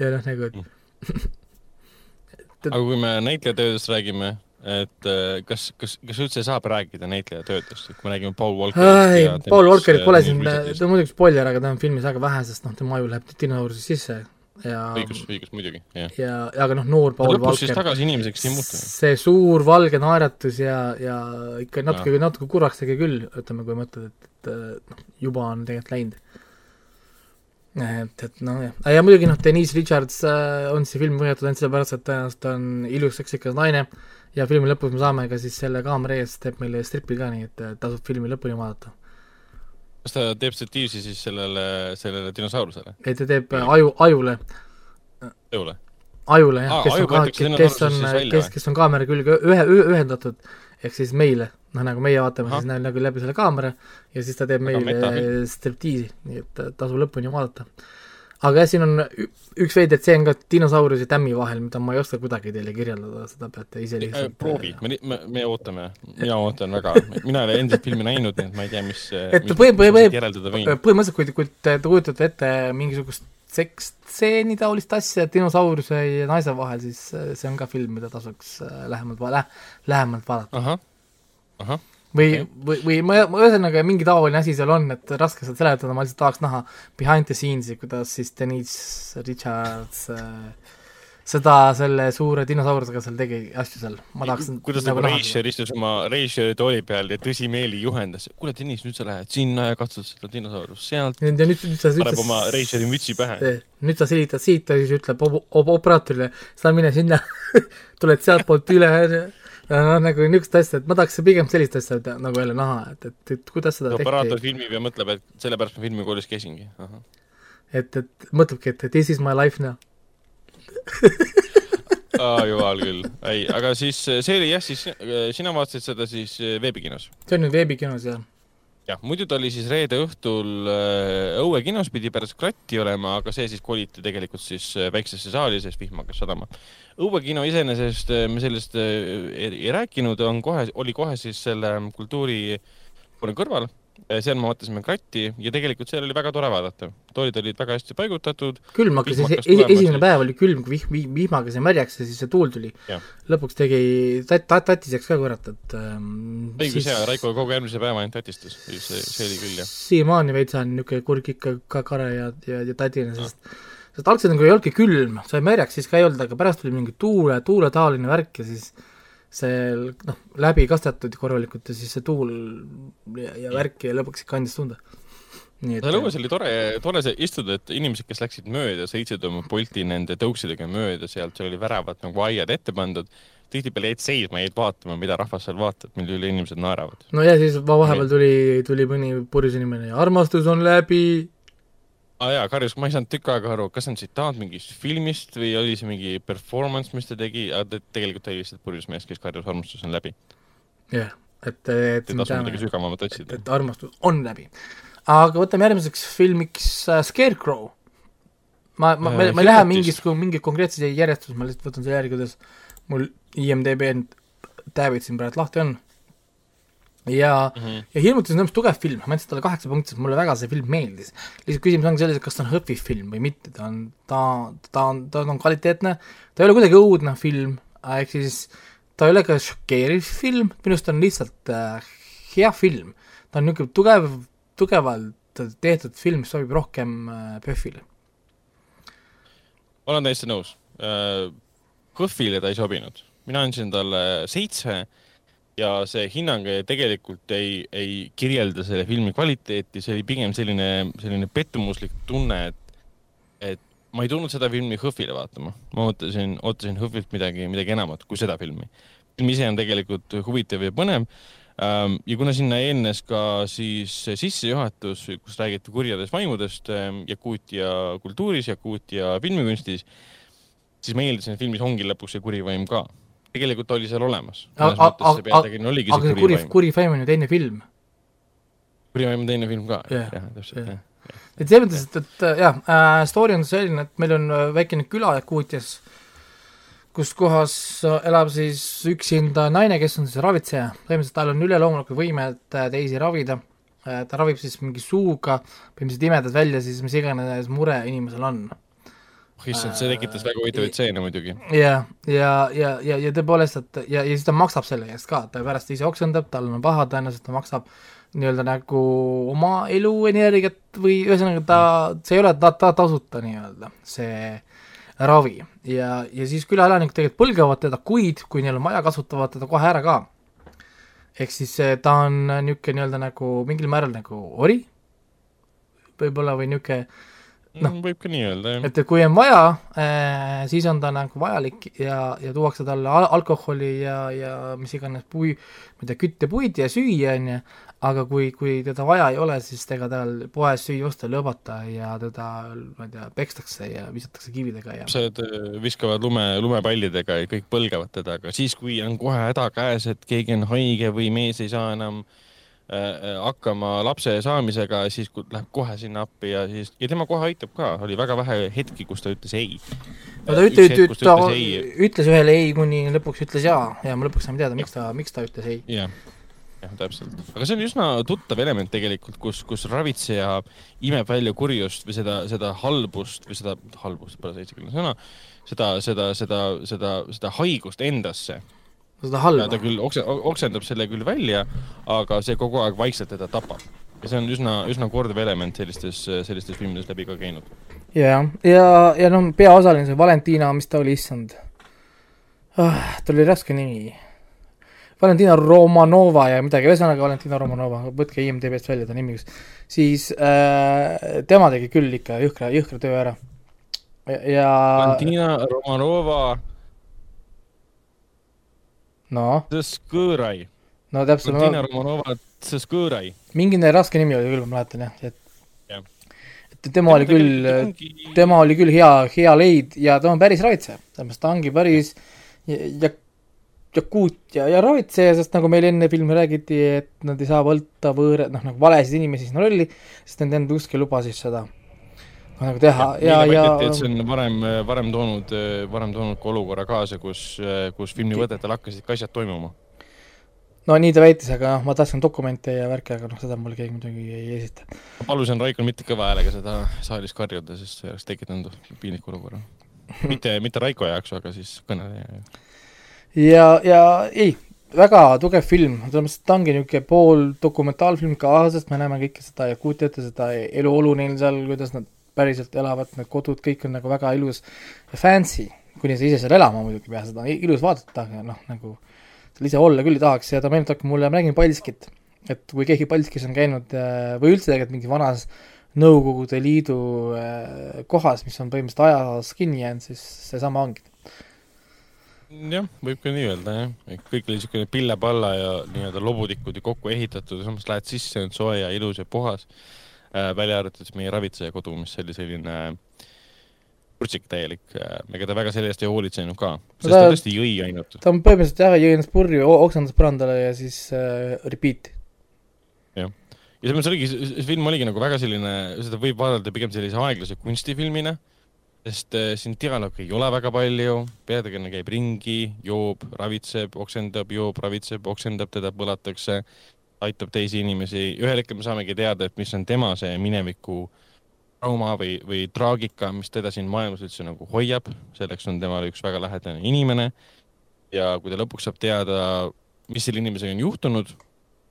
ja noh, nagu et aga kui me näitlejatöödest räägime, et äh, kas, kas, kas üldse saab rääkida näitlejatöödest, kui me räägime Paul Walkerist? Paul Walkerit pole siin, ta on muidugi spoiler, aga ta on filmis väga vähe, sest noh, tema aju läheb dinosauruse sisse ja õigus, õigus muidugi, jah. ja, aga noh, noor Paul lõpus Walker, siis tagasi inimeseks ei muutu. see suur valge naeratus ja, ja ikka natuke, natuke kurvaks tegi küll, ütleme, kui mõtled, et, et noh, juba on tegelikult läinud. et, et noh, jah, ja muidugi noh, Denise Richards äh, on see film võetud ainult sellepärast, et tõenäoliselt on ilus seksikas naine ja filmi lõpus me saame ka siis selle kaamera ees, teeb meile stripi ka, nii et tasub filmi lõpuni vaadata kas ta teeb statiivsi siis sellele, sellele dinosaurusele? ei, ta teeb aju, ajule. ajule? ajule jah ah,, kes on, kes on, kes, kes on kaamera külge ühe, ühendatud, ehk siis meile, noh nagu meie vaatame Aha. siis nagu läbi selle kaamera ja siis ta teeb meile striptiisi, nii et tasub lõpuni vaadata aga jah, siin on üks veider tseen ka dinosauruse tämmi vahel, mida ma ei oska kuidagi teile kirjeldada, seda peate ise lihtsalt proovi, me, me, me ootame, mina ootan väga, mina ei ole endiselt filmi näinud, nii et ma ei tea, mis et põhi-, põhi-, põhimõtteliselt, kui, kui te kujutate ette mingisugust seksstseeni taolist asja dinosauruse ja naise vahel, siis see on ka film, mida tasuks äh, lähemalt lähemalt vaadata. ahah, ahah või okay., või, või ma, ühesõnaga mingi taoline asi seal on, et raske seda seletada, ma lihtsalt tahaks näha behind the scenes'i, kuidas siis Denise Richards äh, seda selle suure dinosaurusega seal tegi asju seal, ma tahaks kuidas nagu Reischer istus oma Reischeri tooli peal ja tõsimeeli juhendas, kuule Tõnis, nüüd sa lähed sinna ja katsud seda dinosaurust sealt. ja nüüd, nüüd sa paneb oma Reischeri mütsi pähe. nüüd sa silitad siit ja siis ütleb op-, op-, operaatorile, sa mine sinna tuled sealtpoolt üle noh, nagu niisugust asja, et ma tahaks pigem sellist asja nagu jälle näha, et, et, et kuidas seda tehti. operaator filmib ja mõtleb, et sellepärast ma filmikoolis käisingi. et, et mõtlebki, et this is my life now aa, jumal küll. ei, aga siis see oli jah, siis sina vaatasid seda siis veebikinos? see on nüüd veebikinos, jah jah, muidu ta oli siis reede õhtul äh, Õue kinos, pidi pärast kratti olema, aga see siis koliti tegelikult siis äh, väiksesse saali, sest vihm hakkas sadama. Õue kino iseenesest äh, me sellest ei, ei rääkinud, on kohe, oli kohe siis selle kultuuri kõrval seal me vaatasime kratti ja tegelikult seal oli väga tore vaadata. toolid olid väga hästi paigutatud. külm hakkas, esimene päev oli külm, kui vihm, vihmaga sai märjaks ja siis see tuul tuli. lõpuks tegi tat-, tat-, tatiseks ka kurat, et ähm, õigus siis... jaa, Raiko kogu järgmise päeva ainult tatistas, see, see oli küll, jah. siiamaani veits on niisugune kurk ikka ka kare ja, ja, ja tatine, sest sest algselt nagu ei olnudki külm, sai märjaks, siis ka ei olnud, aga pärast tuli mingi tuule, tuuletaoline värk ja siis see noh, läbi kastetud korralikult ja siis see tuul ja, ja värk ja lõpuks ikka andis tunda. seal õues oli tore, tore see istuda, et inimesed, kes läksid mööda, sõitsid oma Bolti nende tõuksidega mööda sealt, seal oli väravad nagu aiad ette pandud, tihtipeale jäid seisma, jäid vaatama, mida rahvas seal vaatab, mille üle inimesed naeravad. no ja siis vahepeal tuli, tuli mõni purjus inimene ja armastus on läbi aa ah, jaa, karjus, ma ei saanud tükk aega aru, kas see on tsitaat mingist filmist või oli see mingi performance, mis ta tegi, aga tegelikult oli lihtsalt purjus mees, kes karjus armastus on läbi. jah, et, et ei tasu midagi sügavamat otsida. et armastus on läbi. aga võtame järgmiseks filmiks äh, Scarecrow. ma, ma, ma, ma ei lähe mingis, mingit konkreetset järjestust, ma lihtsalt võtan selle järgi, kuidas mul IMDB tab'id siin praegu lahti on ja mm, -hmm. ja Hirmutus on tõenäoliselt tugev film, ma andsin talle kaheksa punkti, sest mulle väga see film meeldis. lihtsalt küsimus ongi selles, et kas ta on Hõpi film või mitte, ta on, ta, ta on, ta on kvaliteetne, ta ei ole kuidagi õudne film, ehk siis ta ei ole ka šokeeriv film, minu arust on lihtsalt äh, hea film. ta on niisugune tugev, tugevalt tehtud film, mis sobib rohkem äh, PÖFFile. olen täiesti nõus äh,. HÖFFile ta ei sobinud, mina andsin talle seitse ja see hinnang tegelikult ei, ei kirjelda selle filmi kvaliteeti, see oli pigem selline, selline pettumuslik tunne, et, et ma ei tulnud seda filmi HÖFFile vaatama. ma ootasin, ootasin HÖFFilt midagi, midagi enamat kui seda filmi. film ise on tegelikult huvitav ja põnev ähm, ja kuna sinna eelnes ka siis sissejuhatus, kus räägiti kurjadest vaimudest ähm, Jakuutia kultuuris, Jakuutia filmikunstis, siis ma eeldasin, et filmis ongi lõpuks see kuri vaim ka tegelikult oli seal olemas. aga, aga see kuri, kuri vaim on ju teine film. kuri vaim on teine film ka yeah., jah, täpselt yeah., jah et selles mõttes, et, et jah äh,, story on selline, et meil on äh, väikene küla Jakuutias, kus kohas äh, elab siis üksinda naine, kes on siis ravitseja, põhimõtteliselt tal on üleloomulikud võimed äh, teisi ravida äh, ta ravib siis mingi suuga, põhimõtteliselt imedad välja siis mis iganes mure inimesel on. Issand, see tekitas väga huvitavaid stseene muidugi. jah, ja, ja, ja, ja tõepoolest, et ja, ja siis ta maksab selle eest ka, ta pärast ise oksendab, tal on paha, tõenäoliselt ta maksab nii-öelda nagu oma eluenergiat või ühesõnaga ta, see ei ole ta, ta tasuta nii-öelda, see ravi. ja, ja siis külaelanikud tegelikult põlgavad teda kuid, kui neil on vaja, kasutavad teda kohe ära ka ehk siis eh, ta on niisugune nii-öelda nagu mingil määral nagu ori, võib-olla, või niisugune noh, Mm, võib ka nii öelda, jah. et kui on vaja äh,, siis on ta nagu vajalik ja, ja tuuakse talle al alkoholi ja, ja mis iganes pui-, ma ei tea, küttepuid ja süüa, on ju, aga kui, kui teda vaja ei ole, siis ega tal poes süüa osta ei lubata ja teda, ma ei tea, pekstakse ja visatakse kividega ja lapsed äh, viskavad lume, lumepallidega ja kõik põlgavad teda, aga siis, kui on kohe häda käes, et keegi on haige või mees ei saa enam äh, hakkama lapse saamisega, siis läheb kohe sinna appi ja siis, ja tema kohe aitab ka, oli väga vähe hetki, kus ta ütles ei. no ta ütle, ütle, ta ütles ühele ei, kuni lõpuks ütles jaa ja ma lõpuks sain teada, miks ta, miks ta ütles ei. jah, jah, täpselt. aga see on üsna tuttav element tegelikult, kus, kus ravitseja imeb välja kurjust või seda, seda halbust või seda, halbust pole see eestikeelne sõna, seda, seda, seda, seda, seda haigust endasse seda ja halba ta küll okse-, oksendab selle küll välja, aga see kogu aeg vaikselt teda tapab. ja see on üsna, üsna kordav element sellistes, sellistes filmides läbi ka käinud. jah, ja, ja noh, peaosaline see Valentina, mis ta oli, issand ah, tal oli raske nimi. Valentina Romanova ja midagi, ühesõnaga Valentina Romanova, võtke IMDB-st välja ta nimi, siis äh, tema tegi küll ikka jõhkra, jõhkra töö ära. ja Valentina Romanova noh, Tsõskõrai. no täpselt, Valentina Romanova Tsõskõrai. mingine raske nimi oli küll, ma mäletan jah, et Jah. et tema oli küll, tema oli küll hea, hea leid ja ta on päris ravitseja, selles mõttes ta ongi päris ja, ja jakuut ja, ja ravitseja, sest nagu meil enne filmi räägiti, et nad ei saa võtta võõra, noh nagu valesid inimesi sinna rolli, sest nende enda usk ei luba siis seda nagu teha ja, ja, et see on varem, varem toonud, varem toonud ka olukorra kaasa, kus, kus filmivõtetel hakkasid ka asjad toimuma. no nii ta väitis, aga noh, ma tahtsin dokumente ja värke, aga noh, seda mulle keegi muidugi ei esita. ma palusin Raikol mitte kõva häälega seda saalis karjuda, sest see oleks tekitanud piinliku olukorra. mitte, mitte Raiko jaoks, aga siis kõneleja jaoks. ja, ja ei, väga tugev film, selles mõttes, et ta ongi niisugune pool dokumentaalfilm ka, sest me näeme kõike seda Jakuutiat ja seda eluolu neil seal, kuidas nad päriselt elavad, need kodud, kõik on nagu väga ilus ja fancy, kuni sa ise seal elama muidugi ei pea, seda on ilus vaadata, aga noh, nagu seal ise olla küll ei tahaks ja ta meenutab mulle, ma räägin Paldiskit, et kui keegi Paldiskis on käinud äh, või üldse tegelikult mingis vanas Nõukogude Liidu äh, kohas, mis on põhimõtteliselt ajas kinni jäänud, siis seesama ongi. jah, võib ka nii öelda jah, et kõik oli niisugune pille-palla ja nii-öelda lobutikud ju kokku ehitatud ja samas lähed sisse, on soe ja ilus ja puhas. Välja arvatud siis meie ravitseja kodu, mis oli selline purtsik täielik äh,, ega ta väga selle eest ei hoolitsenud ka, sest ta- ta tõesti jõi ainult. ta on põhimõtteliselt jah, jõi ennast purju, oksendas põrandale ja siis äh, repeat. ja selles mõttes oligi, see film oligi nagu väga selline, seda võib vaadata pigem sellise aeglase kunstifilmina, sest äh, siin dialoogi ei ole väga palju, peategelane käib ringi, joob, ravitseb, oksendab, joob, ravitseb, oksendab, teda põlatakse, aitab teisi inimesi, ühel hetkel me saamegi teada, et mis on tema see mineviku trauma või, või traagika, mis teda siin maailmas üldse nagu hoiab, selleks on temale üks väga lähedane inimene. ja kui ta lõpuks saab teada, mis selle inimesega on juhtunud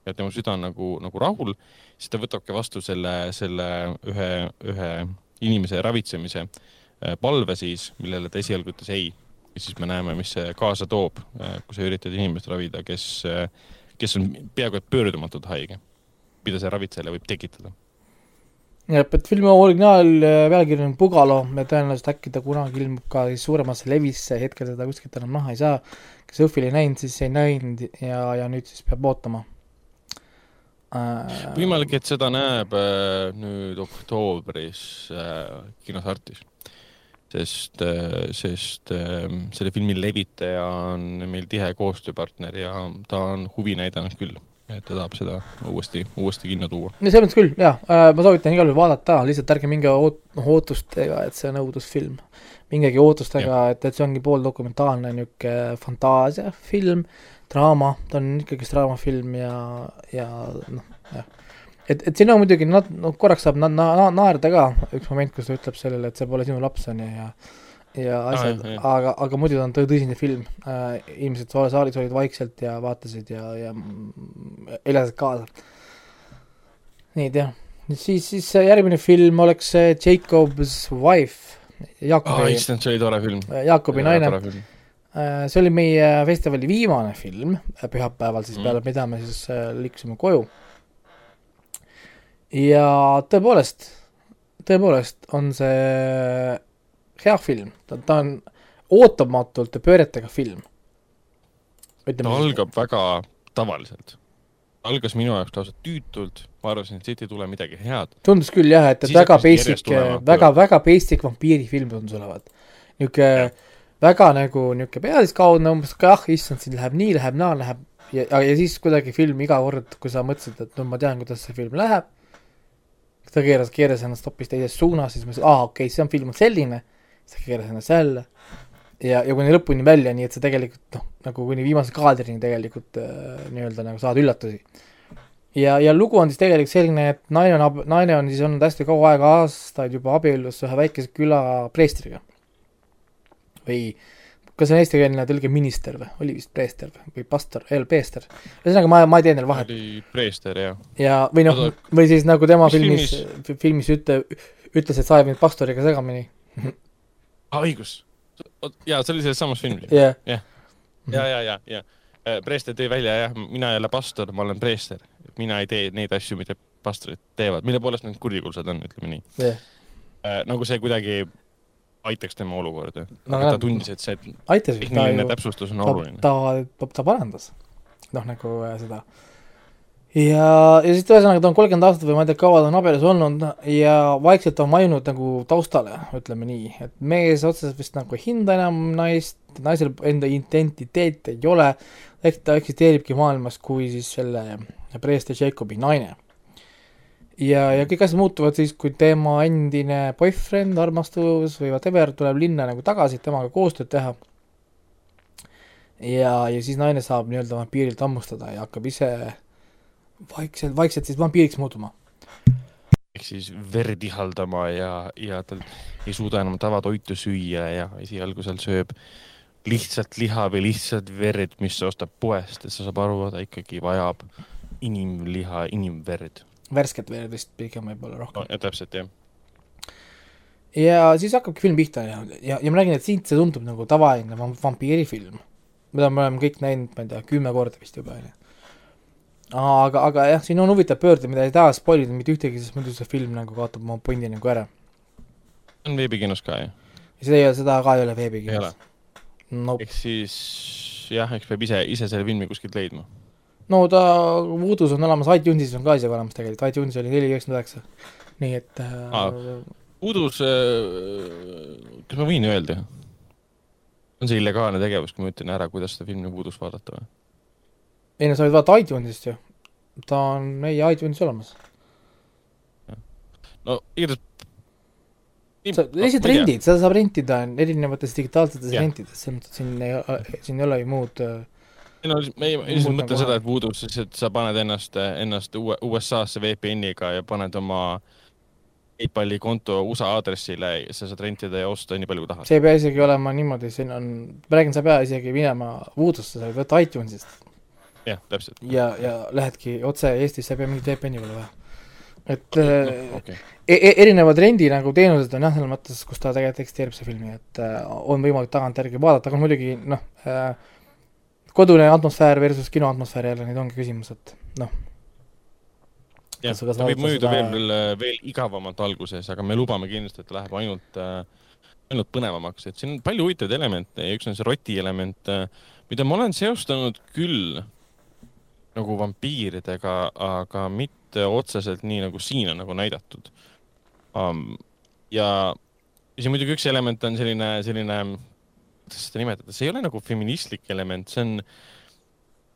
ja tema süda on nagu, nagu rahul, siis ta võtabki vastu selle, selle ühe, ühe inimese ravitsemise äh, palve siis, millele ta esialgu ütles ei. ja siis me näeme, mis see kaasa toob, kui sa üritad inimest ravida, kes, kes on peaaegu et pöördumatult haige, mida see ravitsejale võib tekitada. jah, et filmi originaal äh, on Pugalo ja tõenäoliselt äkki ta kunagi ilmub ka suuremasse levisse, hetkel seda kuskilt enam näha ei saa. kes Õhvil ei näinud, siis ei näinud ja, ja nüüd siis peab ootama äh, võimalik, et seda näeb äh, nüüd oktoobris äh, kinos Artis. Sest äh,, sest äh, selle filmi levitaja on meil tihe koostööpartner ja ta on huvi näidanud küll, et ta tahab seda uuesti, uuesti kinno tuua. no selles mõttes küll, jaa äh,, ma soovitan igal juhul vaadata, lihtsalt ärge minge oot-, noh, ootustega, et see on õudusfilm. mingegi ootustega, et, et see ongi pooldokumentaalne niisugune fantaasiafilm, draama, ta on ikkagist draamafilm ja, ja noh, jah. Et, et siin on muidugi nat-, noh korraks saab na-, na-, naerda ka, üks moment, kus ta ütleb sellele, et see pole sinu laps, on ju, ja ja asjad jah. aga, aga muidu ta on tõ- tõsine film äh,, inimesed sa- saalis olid vaikselt ja vaatasid ja, ja mm, elasid kaasa. nii et jah, siis, siis järgmine film oleks see Jacob's Wife, oh, Jaakobi, issand, see oli tore film. Jaakobi naine. film. Äh, see oli meie festivali viimane film äh, pühapäeval siis Mm. peale, mida me siis äh, liikusime koju. Ja tõepoolest, tõepoolest on see hea film, ta, ta on ootamatult pööretega film. ta algab väga tavaliselt. algas minu jaoks lausa tüütult, ma arvasin, et siit ei tule midagi head. tundus küll jah, et, et väga basic väga, väga basic vampiirifilm tundus olevat. niisugune väga nagu niisugune pealiskaudne umbes, ah issand, siin läheb nii, läheb naa, läheb ja, ja siis kuidagi film iga kord, kui sa mõtlesid, et no ma tean, kuidas see film läheb, ta keeras, keeras ennast hoopis teises suunas, siis ma ütlesin, aa okei okay,, see on film on selline, siis ta keeras ennast jälle. Ja, ja kuni lõpuni välja, nii et sa tegelikult noh, nagu kuni viimase kaadrini tegelikult äh, nii-öelda nagu saad üllatusi. Ja, ja lugu on siis tegelikult selline, et naine on, naine on siis olnud hästi kaua aega, aastaid juba abiellus ühe väikese küla preestriga. või kas see on eestikeelne tõlge minister või, oli vist preester või, pastor, ei, preester. ühesõnaga, ma, ma ei tee neil vahet oli Preester ja ja, või noh või siis nagu tema mis filmis, filmis ütle, ütles, et sa ajad mind pastoriga segamini. ah,, õigus. jaa, see oli selles samas filmis. jah, ja, ja, ja, ja. Preester tõi välja jah, mina ei ole pastor, ma olen preester. mina ei tee neid asju, mida pastorid teevad, mille poolest nad kurikuulsad on, ütleme nii. jah, nagu see kuidagi aitaks tema olukorda No no,. ta tundis, et see aitas tehniline täpsustus on ta oluline., ta, ta, ta parandas. noh, nagu äh, seda. ja, ja siis ühesõnaga ta on kolmkümmend aastat või ma ei tea, kaua ta on abielus olnud ja vaikselt on vajunud nagu taustale, ütleme nii, et mees otseselt vist nagu ei hinda enam naist, naisel enda identiteeti ei ole, ehk ta eksisteeribki maailmas kui siis selle preester Jacobi naine. ja, ja kõik asjad muutuvad siis, kui tema endine boyfriend, armastus või whatever tuleb linna nagu tagasi, et temaga koostööd teha ja, ja siis naine saab nii-öelda vampiirilt hammustada ja hakkab ise vaikselt, vaikselt siis vampiiriks muutuma. ehk siis verd ihaldama ja, ja ta ei suuda enam tavatoitu süüa ja esialgu seal sööb lihtsalt liha või lihtsalt verd, mis ta ostab poest, et sa saab aru, ta ikkagi vajab inimliha, inimverd värsket veel vist pigem võib-olla no, rohkem.. täpselt jah. ja siis hakkabki film pihta ja, ja, ja ma räägin, et siit see tundub nagu tavaline vam- vampiirifilm, mida me oleme kõik näinud, ma ei tea, kümme korda vist juba, on ju. aga, aga jah, siin on huvitav pöörde, mida ei taha spoil ida mitte ühtegi, sest muidu see film nagu kaotab oma pundi nagu ära. on veebikinos ka ju, ja seda ei ole, seda ka ei ole ei ole veebikinos.. Nope. ehk siis jah, eks peab ise, ise selle filmi kuskilt leidma. No ta Voodoo's on olemas, iTunesis on ka isegi olemas tegelikult, iTunesis oli neli üheksakümmend üheksa. nii et äh, Aa. udus, kas ma võin öelda? on see illegaalne tegevus, kui ma ütlen ära, kuidas seda filmi udus vaadata või? ei no sa võid vaadata iTunesist ju. ta on meie iTunesis olemas. no igatahes. sa lihtsalt rendid, seda saab rentida erinevates digitaalsetes rentides, selles mõttes, siin ei, siin ei ole ju muud äh, ei no ma ei- ma lihtsalt mõtlen seda, et Voodoo's siis, et sa paned ennast, ennast USA-sse VPN-iga ja paned oma PayPali konto USA aadressile ja sa saad rentida ja osta nii palju, kui tahad. see ei pea isegi olema niimoodi, siin on, ma räägin, sa ei pea isegi minema Voodoo'sse, sa võid võtta iTunesist jah, täpselt. ja, ja lähedki otse Eestisse, ei pea mingit VPN-i peale vaja. et äh, okei, e e erinevad rendi nagu teenused on jah, selles mõttes, kus ta tegelikult eksisteerib, see film, nii et äh, on võimalik tagantjärgi vaadata, aga muidugi noh äh,, kodune atmosfäär versus kino atmosfäär jälle, need ongi küsimus, et noh, jah, ta võib mõjuda seda- veel, veel igavamalt alguses, aga me lubame kindlasti, et läheb ainult, ainult põnevamaks, et siin on palju huvitavaid elemente ja üks on see roti element, mida ma olen seostanud küll nagu vampiiridega, aga mitte otseselt nii, nagu siin on nagu näidatud um,. ja, ja siin muidugi üks element on selline, selline, kuidas seda nimetada, see ei ole nagu feministlik element, see on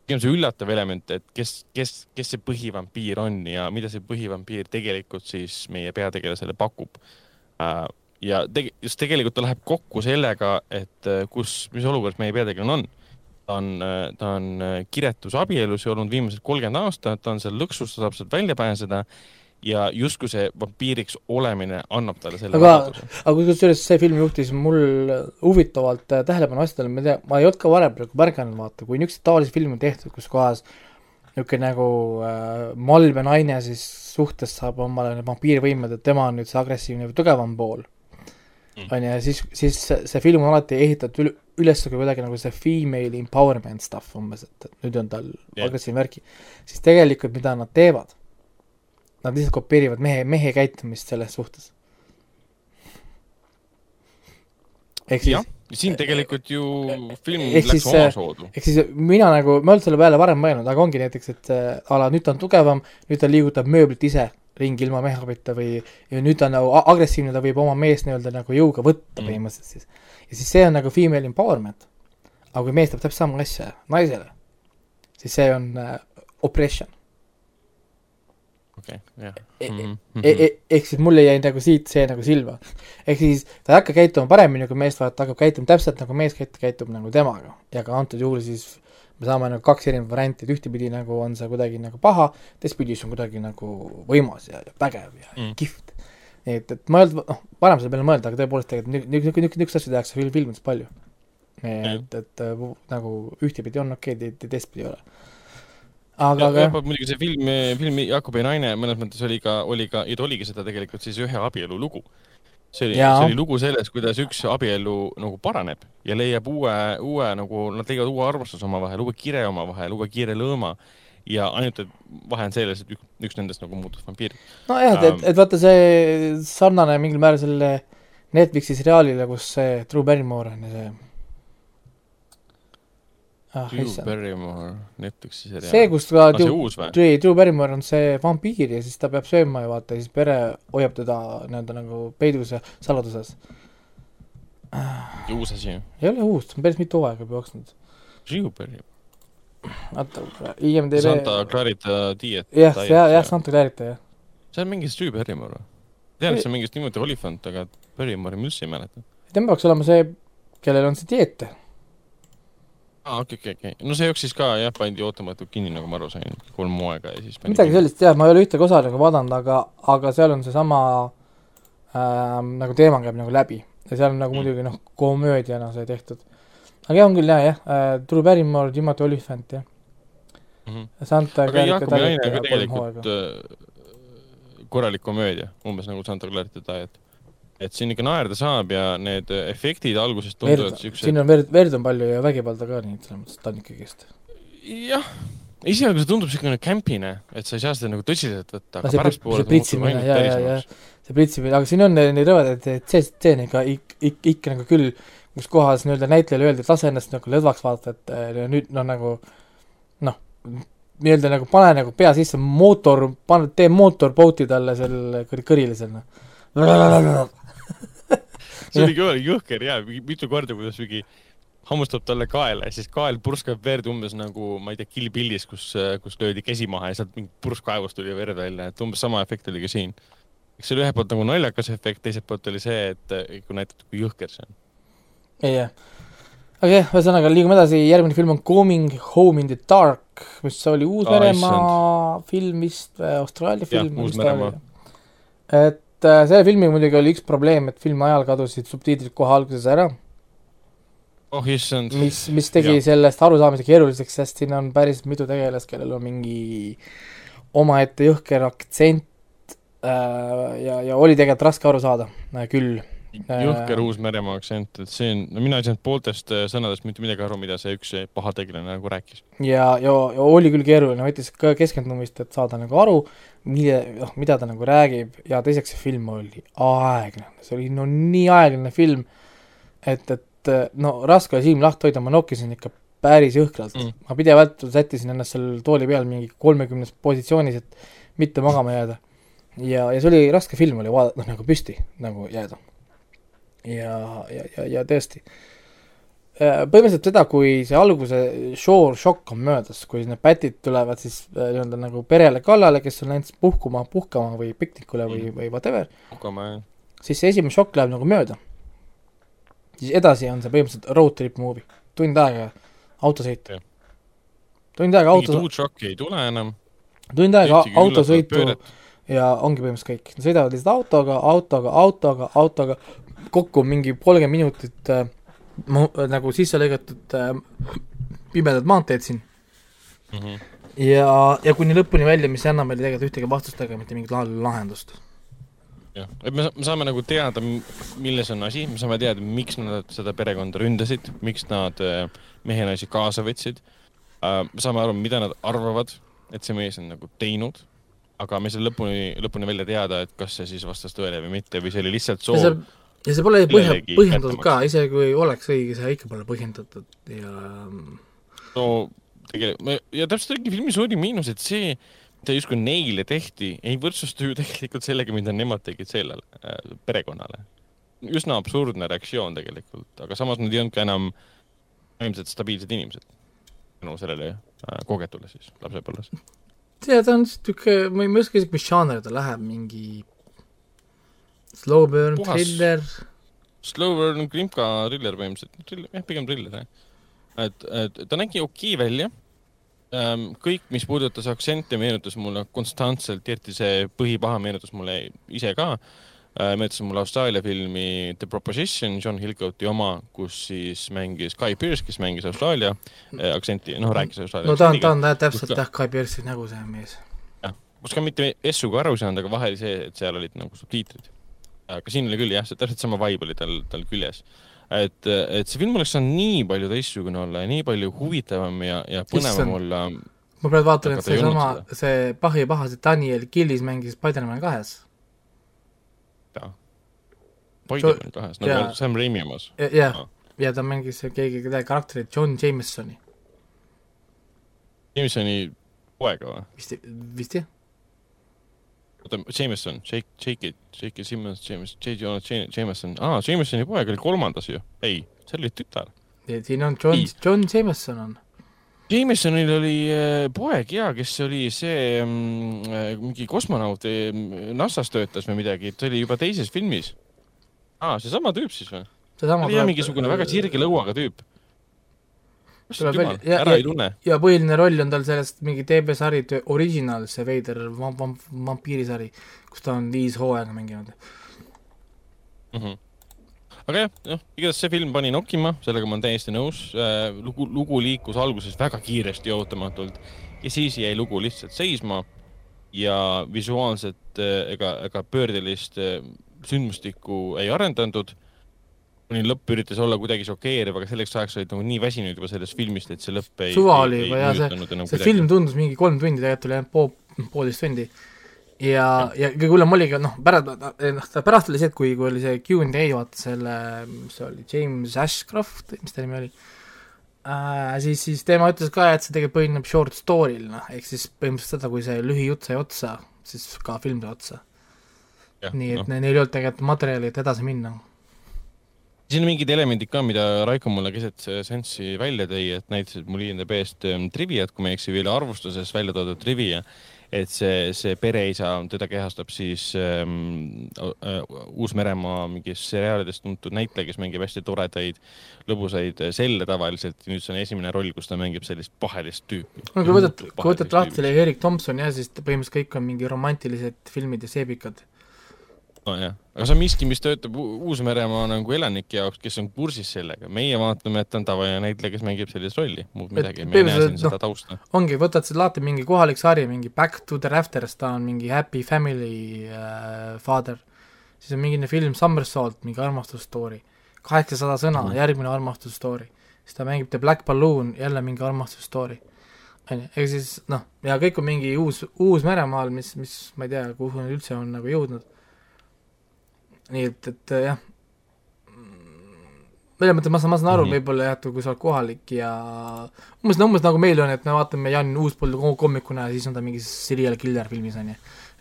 pigem see üllatav element, et kes, kes, kes see põhivampiir on ja mida see põhivampiir tegelikult siis meie peategelasele pakub uh,. ja tege-, just tegelikult ta läheb kokku sellega, et uh, kus, mis olukorras meie peategelane on ta on, ta on äh, kiretus abielus ja olnud viimased kolmkümmend aastat, ta on seal lõksus, ta saab sealt välja pääseda ja justkui see vampiiriks olemine annab talle selle Aga- aga kusjuures see film juhtis mul huvitavalt äh, tähelepanu asjadele, ma ei tea, ma ei olnud ka varem praegu märganud, vaata, kui niisuguseid taolisi filme on tehtud, kus kohas niisugune nagu äh, malbe naine siis suhtes saab omale need vampiirivõimed, et tema on nüüd see agressiivne või tugevam pool Mm. on ju, ja siis, siis see film on alati ehitatud üle, üles kui kuidagi nagu see female empowerment stuff umbes, et, nüüd on tal yeah. agressiivne värki, siis tegelikult mida nad teevad, nad lihtsalt kopeerivad mehe, mehe käitumist selles suhtes. ehk siis siin tegelikult ju film läks siis see- omasoodu. ehk siis mina nagu, ma ei olnud selle peale varem mõelnud, aga ongi näiteks, et äh, a la nüüd ta on tugevam, nüüd ta liigutab mööblit ise ringi ilma mehe abita või ja nüüd ta on nagu agressiivne, ta võib oma meest nii-öelda nagu jõuga võtta Mm. põhimõtteliselt siis. ja siis see on nagu female empowerment. aga kui mees teeb täpselt sama asja naisele, siis see on äh, oppression okei, jah. E- Mhm, e. E ehk siis mulle jäi nagu siit see nagu silma. ehk siis ta ei hakka käituma paremini kui mees, vaid ta hakkab käituma täpselt nagu mees käit-, käitub nagu temaga. ja ka antud juhul siis me saame nagu kaks erinevat varianti, et ühtepidi nagu on see kuidagi nagu paha, teistpidi see on kuidagi nagu võimas ja, ja vägev ja mm. Kihvt. nii et, et olnud, noh, varem selle peale mõelda, aga tõepoolest tegelikult niisugune, niisugune, niisuguseid asju tehakse fil- filmides palju. et, et äh, nagu ühtepidi on okei okay,, te- teistpidi ei ole. aga, aga muidugi see film, film Jakobi naine mõnes mõttes oli ka, oli ka, ja ta oligi seda tegelikult siis ühe abielu lugu. see oli, see oli lugu sellest, kuidas üks abielu nagu paraneb ja leiab uue, uue nagu, nad leiavad uue armastuse omavahel, uue kire omavahel, uue kiire lõõma ja ainult, et vahe on selles, et üks, üks nendest nagu muutus vampiiriks. nojah, et, et, et vaata see sarnane mingil määral selle Netflixi seriaalile, kus see Drew Barrymore on ja see ah, Drew. Barrymore, Netflixi seriaal. see, kus ka see Drew? Drew, Barrymore on see vampiir ja siis ta peab sööma ja vaata siis pere hoiab teda nii-öelda nagu peidus ja saladuses. uus asi. ei ole uus, see on päris mitu hooaega juba jooksnud. Drew Barrymore. oota, IMDB Santa Clarita Diet. jah, jah, jah, Santa Clarita jah. see on mingi Drew Barrymore või? tean, et see on mingist niimoodi Olifant, aga Barrymore'i ma üldse ei mäleta. tema peaks olema see, kellel on see dieet. aa, okei, okei, okei. no see jooksis ka jah, pandi ootamatult kinni, nagu ma aru sain, kolm hooaega ja siis midagi. sellist jah, ma ei ole ühtegi osa nagu vaadanud, aga, aga seal on seesama ähm, nagu teema käib nagu läbi ja seal on nagu Mm. muidugi noh, komöödiana see tehtud. aga jah, on küll jah, jah äh,, Drew Barrymore, Timothy Olyphant jah, Santa aga Clarita Diet ja kolm hooaega äh, korralik komöödia, umbes nagu Santa Clarita Diet. Et siin ikka naerda saab ja need efektid alguses tunduvad siuksed siin on verd, verd on palju ja vägivalda ka, nii et selles mõttes, et ta on ikkagist. jah, esialgu see tundub siukene kämpine, et sa ei saa seda nagu tõsiselt võtta, Aga see pärastpoole jaa, jaa, jaa. see pritsimine, aga siin on neid rõvedaid stseene ikka, ikka, ikka nagu küll, kus kohas nii-öelda näitlejale öeldi, et lase ennast nagu lõdvaks vaata, et äh, nüüd no nagu noh, nii-öelda nagu pane nagu pea sisse mootor, pane, tee mootorboat'i talle kõr- kõrile seal noh. See oli ka jõhker jaa, mitu korda, kuidas mingi hammustab talle kaela ja siis kael purskab verd umbes nagu, ma ei tea, Kill Billis, kus, kus löödi käsi maha ja sealt mingi purskkaevust tuli verd välja, et umbes sama efekt oli ka siin. eks see oli ühelt poolt nagu naljakas efekt, teiselt poolt oli see, et kui näidati, kui jõhker see on. jah. aga jah, ühesõnaga liigume edasi, järgmine film on Coming Home in the Dark, mis oli Uus-Meremaa film vist, Austraalia Jah, film. Uus-Meremaa. Et äh, selle filmiga muidugi oli üks probleem, et filmi ajal kadusid subtiitrid kohe alguses ära, oh issand. mis, mis tegi Jah. sellest arusaamise keeruliseks, sest siin on päris mitu tegelast, kellel on mingi omaette jõhker aktsent äh, ja, ja oli tegelikult raske aru saada äh, küll. Jõhker Uus-Meremaa aktsent, et see on, no mina ei saanud pooltest eh, sõnadest mitte midagi aru, mida see üks eh, paha tegelane nagu rääkis. ja, ja, ja oli küll keeruline, võttis ka keskendumist, et saada nagu aru, mille, noh, mida ta nagu räägib ja teiseks see film oli aeglane, see oli no nii aeglane film, et, et no raske oli silm lahti hoida, ma nokkisin ikka päris jõhkralt mm.. ma pidevalt sättisin ennast seal tooli peal mingi kolmekümnes positsioonis, et mitte magama jääda. ja, ja see oli raske film oli vaadata, noh nagu püsti nagu jääda. ja, ja, ja, ja tõesti. Äh, põhimõtteliselt seda, kui see alguse shore šokk on möödas, kui need pätid tulevad siis äh, nii-öelda nagu perele kallale, kes on läinud puhkuma, puhkama või piknikule või, või whatever, siis see esimene šokk läheb nagu mööda. siis edasi on see põhimõtteliselt road trip movie, tund aega autosõit. Tund aega mingit autos, uut šokki ei tule enam. tund aega autosõitu ja ongi põhimõtteliselt kõik, sõidavad lihtsalt autoga, autoga, autoga, autoga, kokku mingi kolmkümmend minutit äh, mu- äh, nagu sisse lõigatud äh, pimedat maanteed siin Mhm. ja, ja kuni lõpuni välja, mis ei anna meile tegelikult ühtegi vastust ega mitte mingit lah- lahendust. jah, et me, me saame nagu teada, milles on asi, me saame teada, miks nad seda perekonda ründasid, miks nad äh, mehe-naisi kaasa võtsid. me saame aru, mida nad arvavad, et see mees on nagu teinud, aga me ei saa lõpuni, lõpuni välja teada, et kas see siis vastas tõele või mitte või see oli lihtsalt ja see soov,, ja see pole põhja, põhjendatud ka, isegi kui oleks õige, see ikka pole põhjendatud ja no tegelikult, ja täpselt oligi filmi suurim miinus, et see, mida justkui neile tehti, ei võrdsustu ju tegelikult sellega, mida nemad tegid sellele äh, perekonnale. üsna absurdne reaktsioon tegelikult, aga samas nad ei olnud ka enam ilmselt stabiilsed inimesed tänu sellele äh, kogetule siis lapsepõlves. tea, ta on sihuke, ma ei, oska isegi, mis žanri ta läheb, mingi slow burn, thriller, Slow burn krimka thriller põhimõtteliselt, jah, pigem thriller jah. et, et ta nägi okei välja. kõik, mis puudutas aktsente, meenutas mulle konstantselt, eriti see põhipaha meenutas mulle ise ka. meenutas mulle Austraalia filmi The Proposition, John Hillcoati oma, kus siis mängis Guy Pearce, kes mängis Austraalia äh, aktsenti, noh, rääkis Austraalia no ta on, ta on tä- täpselt ka- jah, Guy Pearce'i nägu see mees. kus ka mitte S-uga aru ei saanud, aga vahe oli see, et seal olid nagu subtiitrid. Aga siin oli küll jah, see täpselt sama vibe oli tal, tal küljes. et, et see film oleks saanud nii palju teistsugune olla ja nii palju huvitavam ja, ja põnevam Issand. olla. ma praegu vaatan, et seesama, see pahi paha, see Daniel Gillis mängis Spider-man kahes. Spider-man kahes, nagu jaa. Sam Raimi omas. jah ja ta mängis keegi, keda karakterit John Jamesoni, Jamesoni poega või? vist, vist jah? oota, Jameson, Jake, Jake, Jake Simmons, James, J. Jonah Jameson, aa, Jamesoni poeg oli kolmandas ju. ei, see oli tütar. siin on John John Jameson on. Jamesonil oli äh, poeg jaa, kes oli see mm, äh, mingi kosmonaut äh, NASA-s töötas või midagi, ta oli juba teises filmis. aa, seesama tüüp siis või? seesama mingisugune väga sirge lõuaga tüüp. Välja- ja- ära ja- ei tunne. ja põhiline roll on tal sellest mingi TV-sari The Original, see veider vam-, vam-, vampiirisari, kus ta on viis hooaega mänginud. Mhm. aga jah, noh, igatahes see film pani nokkima, sellega ma olen täiesti nõus. lugu, lugu liikus alguses väga kiiresti ja ootamatult ja siis jäi lugu lihtsalt seisma ja visuaalselt eh, ega, ega pöördelist eh, sündmustikku ei arendatud. Lõpp üritas olla kuidagi šokeeriv, aga selleks ajaks olid nagu nii väsinud juba sellest filmist, et see lõpp ei. Suva oli juba, jaa, see- see film tundus mingi kolm tundi, tegelikult oli ainult pool, poolteist tundi. ja, ja kõige hullem oligi, noh, pärast, noh, pärast oli see, et kui, kui oli see Q and A, vaata selle, mis see oli, James Ashcroft, mis ta nimi oli äh,, siis, siis tema ütles ka, et see tegelikult põhineb short story'l, noh, ehk siis põhimõtteliselt seda, kui see lühijutt sai otsa, siis ka film sai otsa. nii et no. neil ei olnud tegelikult materjali, et edasi minna. Siin on mingid elemendid ka, mida Raiko mulle keset seanssi välja tõi, et näitasid mul INDB-st ähm, triviat, kui ma ei eksi, oli arvustuses välja toodud trivia, et see, see pereisa, teda kehastab siis ähm, äh, Uus-Meremaa mingis seriaalides tuntud näitleja, kes mängib hästi toredaid, lõbusaid selle tavaliselt. nüüd see on esimene roll, kus ta mängib sellist pahelist tüüpi. no kui võtad, kui võtad lahti Erik Tomson jah, siis põhimõtteliselt kõik on mingi romantilised filmid ja seebikad. nojah, aga see on miski, mis töötab Uus-Meremaa nagu elanike jaoks, kes on kursis sellega. meie vaatame, et ta on tavaline näitleja, kes mängib sellist rolli, muud midagi, me ei näe siin põhimõtteliselt, seda tausta. ongi, võtad selle lahti mingi kohalik sari, mingi Back to the Rafters, ta on mingi Happy Family äh, father, siis on mingine film Somersault, mingi armastusstory, kaheksasada sõna mm, järgmine armastusstory, siis ta mängib The Black Balloon, jälle mingi armastusstory. onju, ega siis noh, ja kõik on mingi uus, Uus-Meremaal, mis, mis ma ei tea, kuhu nad üldse on nagu jõudnud. Nii et, et äh, jah, selles mõttes ma saan, ma saan aru Mhm. võib-olla jah, et kui sa oled kohalik ja umbes, umbes nagu meil on, et me vaatame Jan Uuspõldu ko- koomikuna ja siis on ta mingi serial killer filmis onju.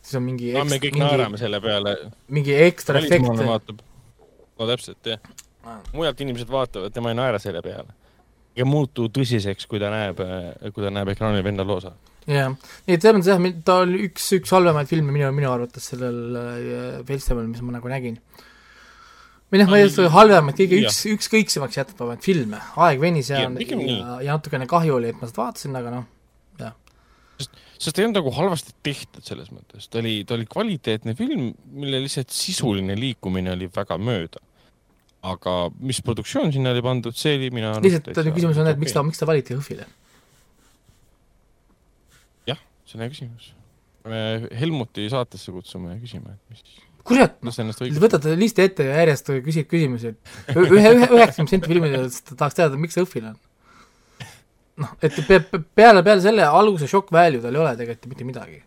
siis on mingi no me kõik naerame selle peale. mingi ekstra efekt. no täpselt, jah. mujalt inimesed vaatavad, tema ei naera selle peale. ja muutu tõsiseks, kui ta näeb, kui ta näeb ekraanil venda loosa. jah, nii et selles mõttes jah, ta oli üks, üks halvemaid filme minu, minu arvates sellel äh, festivalil, mis ma nagu nägin. või noh, ma ei ütle halvem, et kõige Jah. üks, ükskõiksemaks jätavad filme, aeg venis ja, Jah, nii. ja, ja natukene kahju oli, et ma seda vaatasin, aga noh, sest ta ei olnud nagu halvasti tehtud selles mõttes, ta oli, ta oli kvaliteetne film, mille lihtsalt sisuline liikumine oli väga mööda. aga mis produktsioon sinna oli pandud, see oli mina lihtsalt küsimus on, et miks ta, miks ta valiti HÖFFile? jah, selline küsimus. me Helmuti saatesse kutsume ja küsime, et mis, kurat, õigustab. võtad listi ette ja järjest küsid küsimusi, et ühe, ühe, üheksakümmend protsenti filmidest tahaks teada, miks see HÖFFil on. noh, et pe-, pe- peale, peale selle alguse shock value tal ei ole tegelikult mitte midagi.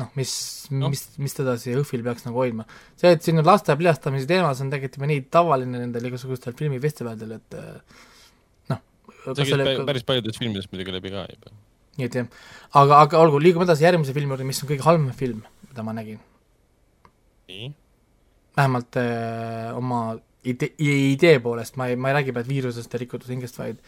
noh, mis no. Noh., mis, mis teda siia HÖFFil peaks nagu hoidma. see, et siin on laste pliastamise teema, see on tegelikult juba nii tavaline nendel igasugustel filmifestivalidel, et äh, noh, see päris paljudes filmides muidugi läbi ka juba. Nii et jah, aga, aga olgu, liigume edasi järgmise filmi juurde, mis on kõige halvem film, mida ma nägin. nii, vähemalt äh, oma idee, idee poolest, ma ei, ma ei räägi praegu viirusest ja rikutud hingest, vaid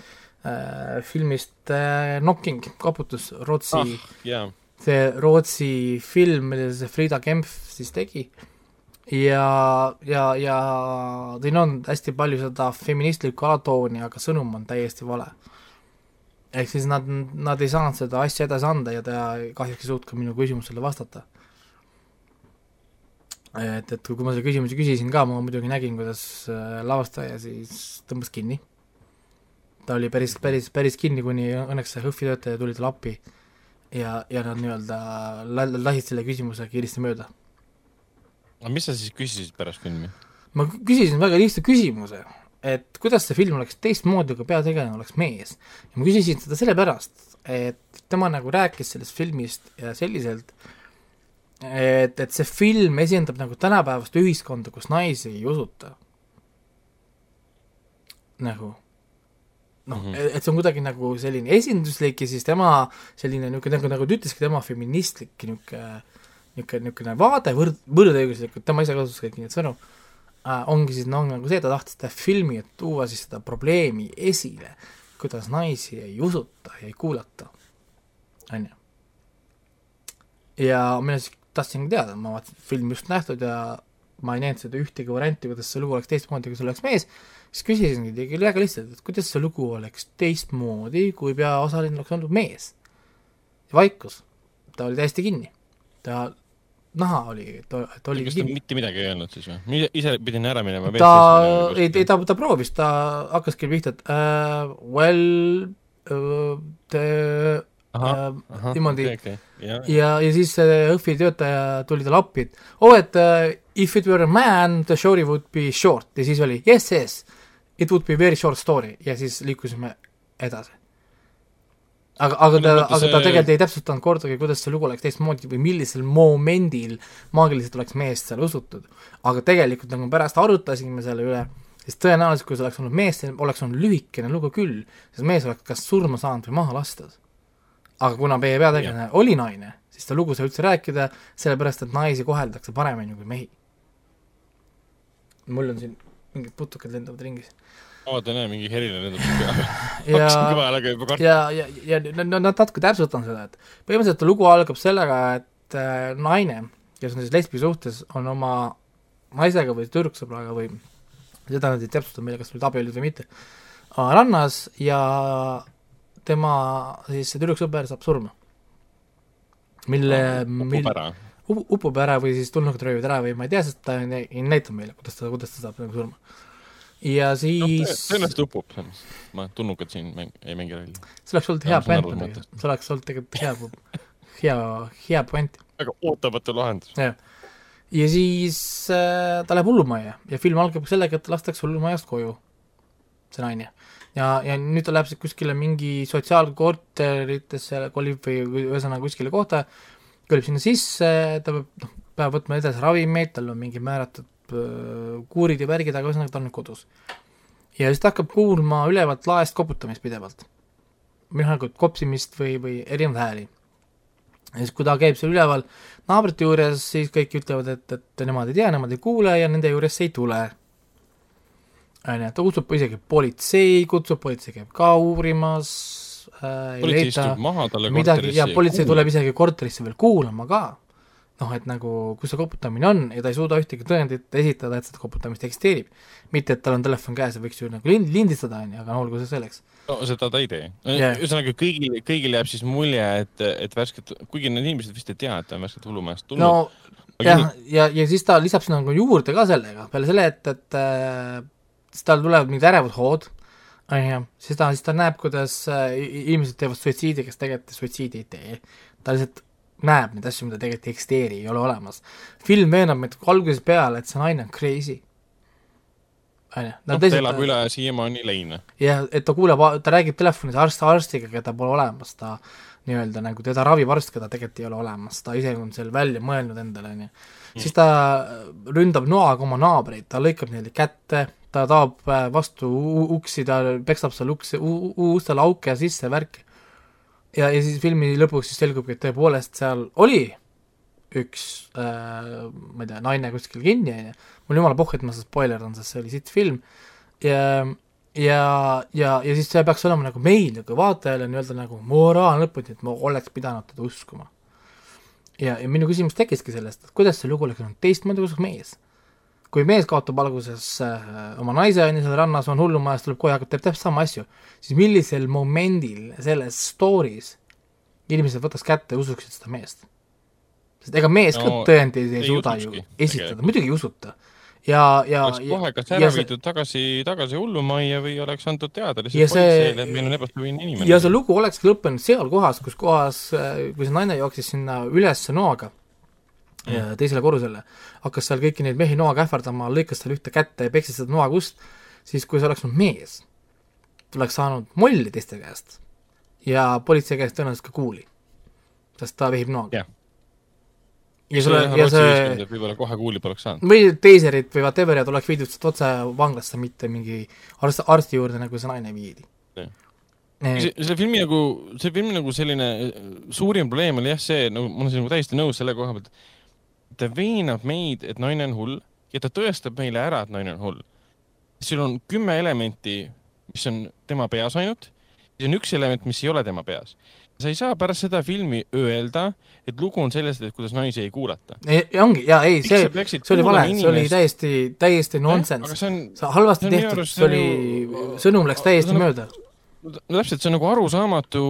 äh, filmist äh, Knocking, koputus, Rootsi ah., jaa, see Rootsi film, mille see Frida Kempf siis tegi ja, ja, ja siin on hästi palju seda feministlikku alatooni, aga sõnum on täiesti vale. Ehk siis nad, nad ei saanud seda asja edasi anda ja ta kahjuks ei suutnud ka minu küsimusele vastata et, et kui ma selle küsimuse küsisin ka, ma muidugi nägin, kuidas äh, lavastaja siis tõmbas kinni. ta oli päris, päris, päris kinni, kuni õnneks see HÖFFi töötaja tuli talle appi ja, ja nad nii-öelda la- lasid selle küsimuse kiiresti mööda. aga mis sa siis küsisid pärast filmi? ma küsisin väga lihtsa küsimuse, et kuidas see film oleks teistmoodi, kui peategelane oleks mees. ja ma küsisin seda sellepärast, et tema nagu rääkis sellest filmist ja selliselt, et, et see film esindab nagu tänapäevast ühiskonda, kus naisi ei usuta. nagu noh mm. -hmm. et see on kuidagi nagu selline esinduslik ja siis tema selline niisugune, nagu, nagu ta ütleski, tema feministlik niisugune niisugune, niisugune vaade võrd-, võrdõiguslikult, tema ise kasutas kõiki neid sõnu äh,, ongi siis noh, nagu see, ta tahtis teha filmi, et tuua siis seda probleemi esile, kuidas naisi ei usuta ja ei kuulata, on ju. ja mina siis tahtsin teada, ma vaatasin, film just nähtud ja ma ei näinud seda ühtegi varianti, kuidas see lugu oleks teistmoodi, kui see oleks mees, siis küsisingi tegi väga lihtsalt, et kuidas see lugu oleks teistmoodi, kui peaosaline oleks olnud mees. vaikus, ta oli täiesti kinni, ta näha oli, et et oligi kas ta mitte midagi ei öelnud siis või? ise pidin ära minema. ta, ei, ei ta, ta proovis, ta hakkaski pihta, et uh, well uh, the uh, niimoodi ja, ja, ja siis see Õhvi töötaja tuli talle appi, et oh, et uh, if it were a man, the story would be short ja siis oli yes, yes, it would be very short story ja siis liikusime edasi. aga, aga ta, aga ta see- tegelikult ei täpsustanud kordagi, kuidas see lugu oleks teistmoodi või millisel momendil maagiliselt oleks meest seal usutud. aga tegelikult nagu pärast arutasime selle üle, siis tõenäoliselt, kui see oleks olnud mees, oleks olnud lühikene lugu küll, sest mees oleks kas surma saanud või maha lastud. aga kuna meie peategelane oli naine, siis ta lugu sai üldse rääkida, sellepärast et naisi koheldakse paremini kui mehi. mul on siin mingid putukad lendavad ringis. Vaata näe, mingi heline lendab peale. ja ja, ja, ja no, no natuke täpsustan seda, et põhimõtteliselt lugu algab sellega, et äh, naine, kes on siis lesbi suhtes, on oma naisega või tüdruksõbraga või seda nad ei täpsusta meile, kas olid abiellud või mitte, rannas ja tema siis see tüdruksõber saab surma. mille, mil- upub, ära. up- upub ära või siis tulnukad röövivad ära või ma ei tea, sest ta ei näita meile, kuidas ta, kuidas ta saab nagu surma. Ja siis tõenäoliselt upub, selles mõttes. ma, tulnukad siin mäng-, ei mängi rolli. see oleks olnud hea point muidugi, see oleks olnud tegelikult hea, hea, hea point. väga ootamatu lahendus. jah. ja siis äh, ta läheb hullumajja ja film algab sellega, et ta lastakse hullumajast koju, see naine. ja, ja nüüd ta läheb siis kuskile mingi sotsiaalkorteritesse kolib või ühesõnaga kuskile kohta, kolib sinna sisse, ta peab, noh, peab võtma edasi ravimeid, tal on mingi määratud kuurid ja värgid, aga ühesõnaga ta on nüüd kodus. ja siis ta hakkab kuulma ülevalt laest koputamist pidevalt. mehhaanikult kopsimist või, või erinevaid hääli ja siis, kui ta käib seal üleval naabrite juures, siis kõik ütlevad, et, et nemad ei tea, nemad ei kuule ja nende juuresse ei tule. on ju, ta kutsub isegi politsei, kutsub, politsei käib ka uurimas äh,, ei politsei leita midagi ja politsei tuleb isegi korterisse veel kuulama ka. Noh, et nagu, kus see koputamine on ja ta ei suuda ühtegi tõendit esitada, et seda koputamist eksisteerib. mitte, et tal on telefon käes ja võiks ju nagu lind-, lindistada, on ju, aga no olgu see selleks. no seda ta ei tee Yeah. ühesõnaga kõigil, kõigil jääb siis mulje, et, et värsket, kuigi need inimesed vist ei tea, et ta on värskelt hullumajast tulnud no jah, ja, ja siis ta lisab sinna nagu juurde ka sellega, peale selle, et, et äh, siis tal tulevad mingid ärevad hood, on ju, siis ta, siis ta näeb, kuidas äh, inimesed teevad suitsiidi, kes tegelikult suitsiidi ei tee. ta lihtsalt näeb neid asju, mida tegelikult ei eksisteeri, ei ole olemas. film veenab meid algusest peale, et see naine on crazy. on ju, no, ta elab üle siiamaani leine. jah, et ta kuuleb, ta räägib telefonis arst, arstiga, keda pole olemas, ta nii-öelda nagu teda ravib arst, keda tegelikult ei ole olemas, ta ise on seal välja mõelnud endale, on ju. siis ta ründab noaga oma naabreid, ta lõikab neile kätte, ta taob äh, vastu uksi, ta peksab seal uksi, ustele auke sisse, värki. Ja, ja siis filmi lõpuks siis selgubki, et tõepoolest seal oli üks äh, ma ei tea, naine kuskil kinni, on ju, mul jumala pohh, et ma seda spoilerdan, sest see oli sitt film, ja ja, ja, ja siis see peaks olema nagu meil nagu vaatajale nii-öelda nagu moraal lõpuni, et ma oleks pidanud teda uskuma. ja, ja minu küsimus tekkiski sellest, et kuidas see lugu oleks olnud teistmoodi, kui oleks mees. Kui mees kaotab alguses äh, oma naise, on ju, seal rannas on hullumajas, tuleb kohe, hakkab, teeb täpselt sama asju, siis millisel momendil selles story's inimesed võtaks kätte ja usuksid seda meest? sest ega mees no, ka tõendeid ei, ei suuda ju esitada, muidugi ei usuta. ja, ja, oleks ja kohe kas ära see- viidud tagasi, tagasi hullumajja või oleks antud teada Ja lihtsalt see- politseile, et meil on ebastabiilne inimene. ja see lugu olekski lõppenud seal kohas, kus kohas, kui see naine jooksis sinna üles noaga mm. teisele korrusele, hakkas seal kõiki neid mehi noaga ähvardama, lõikas talle ühte kätte ja peksis seda noaga ust, siis kui see oleks olnud mees, oleks saanud molli teiste käest ja politsei käest tõenäoliselt ka kuuli, sest ta vehib noaga Jah. ja selle, ja see võib-olla kohe kuuli poleks saanud. või teiserid või whatever'id oleks viidud sealt otse vanglasse, mitte mingi arst, arsti juurde, nagu see naine viidi. Jah. see, selle filmi nagu, see filmi nagu selline äh, suurim probleem oli jah see, nagu ma olen sinuga täiesti nõus selle koha pealt, ta veenab meid, et naine on hull ja ta tõestab meile ära, et naine on hull. sul on kümme elementi, mis on tema peas ainult, siis on üks element, mis ei ole tema peas. sa ei saa pärast seda filmi öelda, et lugu on sellest, et kuidas naisi ei kuulata. ongi, jaa, ei, see sa see oli vale, see oli täiesti, täiesti nonsense. see on, see halvasti see tehtud, see oli ju-, sõnum läks täiesti see on- mööda. no täpselt, see on nagu arusaamatu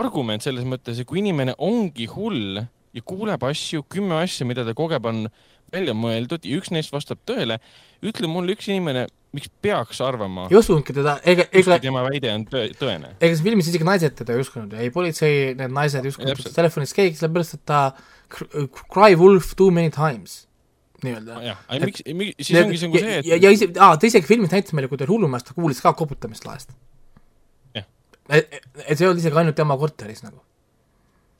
argument selles mõttes, et kui inimene ongi hull ja kuuleb asju, kümme asja, mida ta kogeb, on välja mõeldud ja üks neist vastab tõele, ütle mulle üks inimene, miks peaks arvama, ei usunudki teda, ega, ega, tema väide on tõe, tõene. ega selles filmis isegi naised teda ei uskunud, ei politsei, need naised ei uskunud teda telefonis keegi, sellepärast et ta cr- cry wolf too many times, nii-öelda. jah, miks, siis ongi see nagu see, ja, ja ise, aa, ta isegi filmis näitas meile, kui ta oli hullumees, ta kuulis ka koputamist laest. Et, et see ei olnud isegi ainult tema korteris nagu.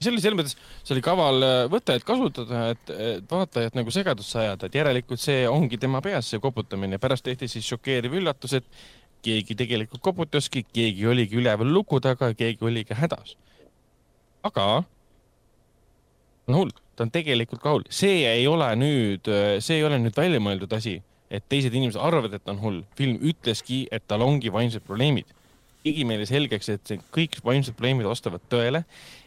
See oli selles mõttes, see oli kaval äh, võte, et kasutada, et vaatajat nagu segadusse ajada, et järelikult see ongi tema peas, see koputamine. pärast tehti siis šokeeriv üllatus, et keegi tegelikult koputaski, keegi oligi üleval luku taga, keegi oligi hädas. aga on hull, ta on tegelikult ka hull, see ei ole nüüd, see ei ole nüüd väljamõeldud asi, et teised inimesed arvavad, et ta on hull. film ütleski, et tal ongi vaimsed probleemid tegi meile selgeks, et kõik vaimsed probleemid vastavad tõele.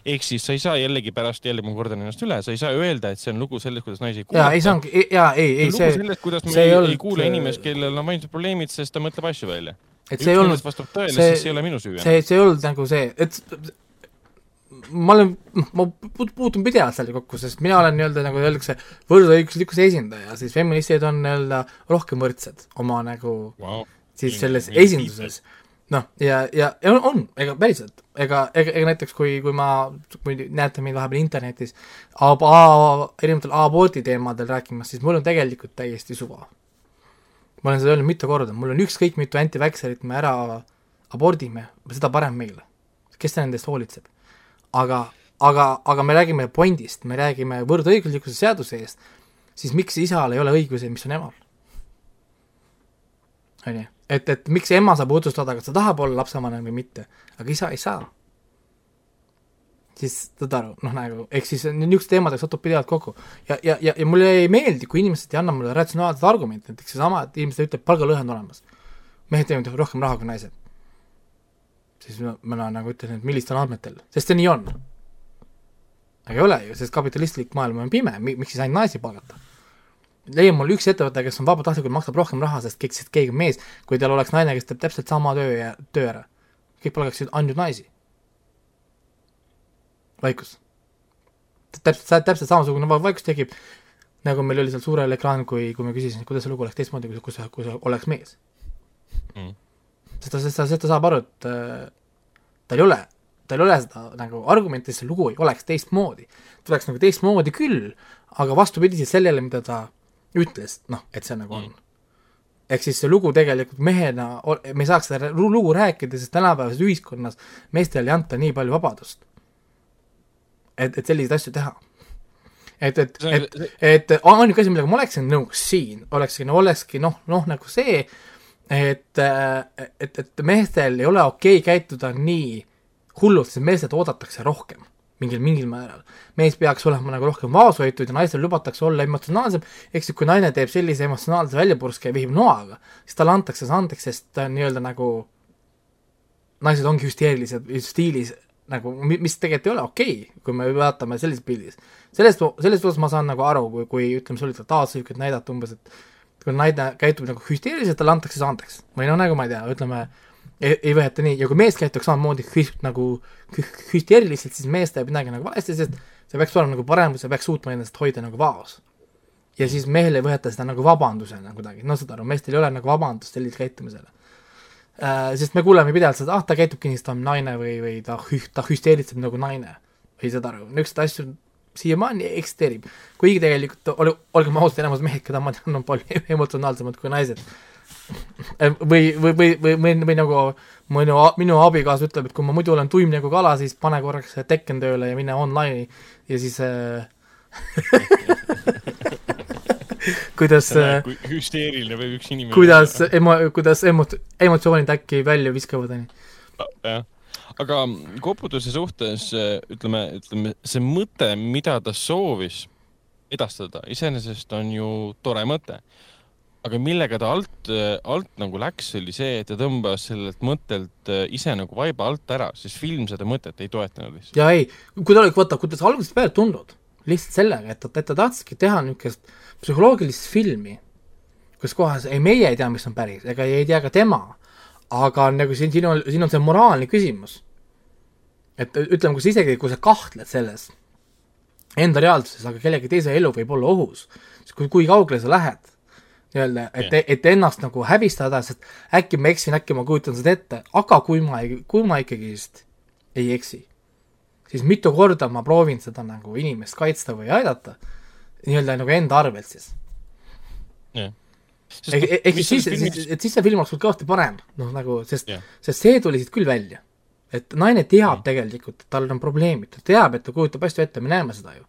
ehk siis sa ei saa jällegi pärast jälle, ma kordan ennast üle, sa ei saa öelda, et see on lugu sellest, kuidas naisi ei jaa, ei kuulata. saanudki, jaa, ei, ei see, sellest, kuidas me ei ei, olnud- ei kuule inimest, kellel on vaimsed probleemid, sest ta mõtleb asju välja. et see ei olnud, vastab tõele, siis see ei ole minu süü see, see ei olnud nagu see, et ma olen, ma puut- puutun pidevalt sellega kokku, sest mina olen nii-öelda nagu öeldakse, võrdõiguslikkuse esindaja, siis feministid on nii-öelda rohkem võrdsed oma nagu Wow. siis selles esinduses. noh, ja, ja, ja on, ega päriselt, ega, ega, ega näiteks kui, kui ma, kui näete mind vahepeal internetis ab-, erinevatel abordi teemadel rääkimas, siis mul on tegelikult täiesti suva. ma olen seda öelnud mitu korda, mul on ükskõik mitu anti-vaxxerit me ära abordime, seda parem meile. kes nende eest hoolitseb? aga, aga, aga me räägime pointist, me räägime võrdõiguslikkuse seaduse eest, siis miks isal ei ole õigusi, mis on emal? on ju, et, et miks ema saab otsustada, kas ta tahab olla lapsevanem või mitte, aga isa ei saa. siis saad aru, noh nagu, ehk siis niisugused teemadega satub pidevalt kokku. ja, ja, ja, ja mulle ei meeldi, kui inimesed ei anna mulle ratsionaalset argumenti, näiteks seesama, et inimesed ütlevad, palgalõhe on olemas. mehed teevad rohkem raha kui naised. siis ma, ma nagu ütlen, et millistel andmetel, sest see nii on. aga ei ole ju, sest kapitalistlik maailm on pime, miks siis ainult naisi palgata? Leia mulle üks ettevõte, kes on vabatahtlikult, maksab rohkem raha, sest kõik, sest keegi on mees, kui tal oleks naine, kes teeb täpselt sama töö ja töö ära. kõik palgaksid ainult naisi. vaikus. täpselt, täpselt samasugune vaikus tekib, nagu meil oli seal suurel ekraanil, kui, kui ma küsisin, kuidas see lugu oleks teistmoodi, kui, kui sa, kui sa oleks mees mm.. sest ta, sest ta, sest ta saab aru, et äh, tal ei ole tal ei ole seda nagu argumenti, see lugu ei oleks teistmoodi. ta oleks nagu teistmoodi küll, aga vastupidiselt sellele, mida ta ütles, noh, et see nagu on mm. ehk siis see lugu tegelikult mehena, me ei saaks seda lugu rääkida, sest tänapäevases ühiskonnas meestele ei anta nii palju vabadust. et, et selliseid asju teha. et, et, et, et ainuke asi, millega ma oleksin nõus siin, olekski, no olekski noh, noh nagu see, et, et, et meestel ei ole okei okay käituda nii hullult, sest meestelt oodatakse rohkem mingil, mingil määral. mees peaks olema nagu rohkem vaoshoitud ja naistel lubatakse olla emotsionaalsem, ehk siis kui naine teeb sellise emotsionaalse väljapurske ja vihib noaga, siis talle antakse see andeks, sest ta on nii-öelda nagu, naised ongi hüsteerilised stiilis nagu, mis tegelikult ei ole okei okay,, kui me vaatame sellises pildis. sellest, sellest osas ma saan nagu aru, kui, kui ütleme, sul oli totaalselt näidata umbes, et kui naine käitub nagu hüsteeriliselt, talle antakse see andeks. või noh, nagu ma ei tea, ütleme ei, ei võeta nii, ja kui mees käituks samamoodi hüst, nagu hüsteeriliselt, siis mees teeb midagi nagu valesti, sest see peaks olema nagu parem, see peaks suutma ennast hoida nagu vaos. ja siis mehel ei võeta seda nagu vabandusena kuidagi, no saad aru, meestel ei ole nagu vabandust sellisele käitumisele äh,. Sest me kuuleme pidevalt seda, ah, ta käitubki nii, sest ta on naine või, või ta hü-, ta hüsteeritseb nagu naine. või saad aru, niisuguseid asju siiamaani eksisteerib. kuigi tegelikult ole, olgem ausad, enamus mehed, keda ma tean, on palju emotsionaalsemad kui naised või, või, või, või, või, või nagu minu, minu abikaasa ütleb, et kui ma muidu olen tuim nagu kala, siis pane korraks Tekken tööle ja mine online'i. Ja siis äh, kuidas kui hüsteeriline võib üks inimene kuidas emo-, kuidas emo-, emotsioonid äkki välja viskavad, on ju. jah, aga koputuse suhtes ütleme, ütleme see mõte, mida ta soovis edastada, iseenesest on ju tore mõte aga millega ta alt, alt nagu läks, oli see, et ta tõmbas sellelt mõttelt äh, ise nagu vaiba alt ära, sest film seda mõtet ei toetanud lihtsalt. ja ei, kui ta oli, vaata, kui ta algusest peale tundnud, lihtsalt sellega, et ta, et ta tahtski teha niisugust psühholoogilist filmi, kus kohas ei, meie ei tea, mis on päris, ega ei tea ka tema, aga nagu siin, siin on, siin on see moraalne küsimus. et ütleme, kui sa isegi, kui sa kahtled selles enda reaalsuses, aga kellegi teise elu võib olla ohus, siis kui, kui kaugele sa lähed nii-öelda, et, et ennast nagu häbistada, sest äkki ma eksin, äkki ma kujutan seda ette, aga kui ma kui ma ikkagist ei eksi, siis mitu korda ma proovin seda nagu inimest kaitsta või aidata, nii-öelda nagu enda arvelt siis. ehk, ehk siis, siis, et siis see film oleks kõvasti parem, noh nagu, sest, sest see tuli siit küll välja. et naine teab tegelikult, et tal on probleemid, ta teab, et ta kujutab asju ette, me näeme seda ju.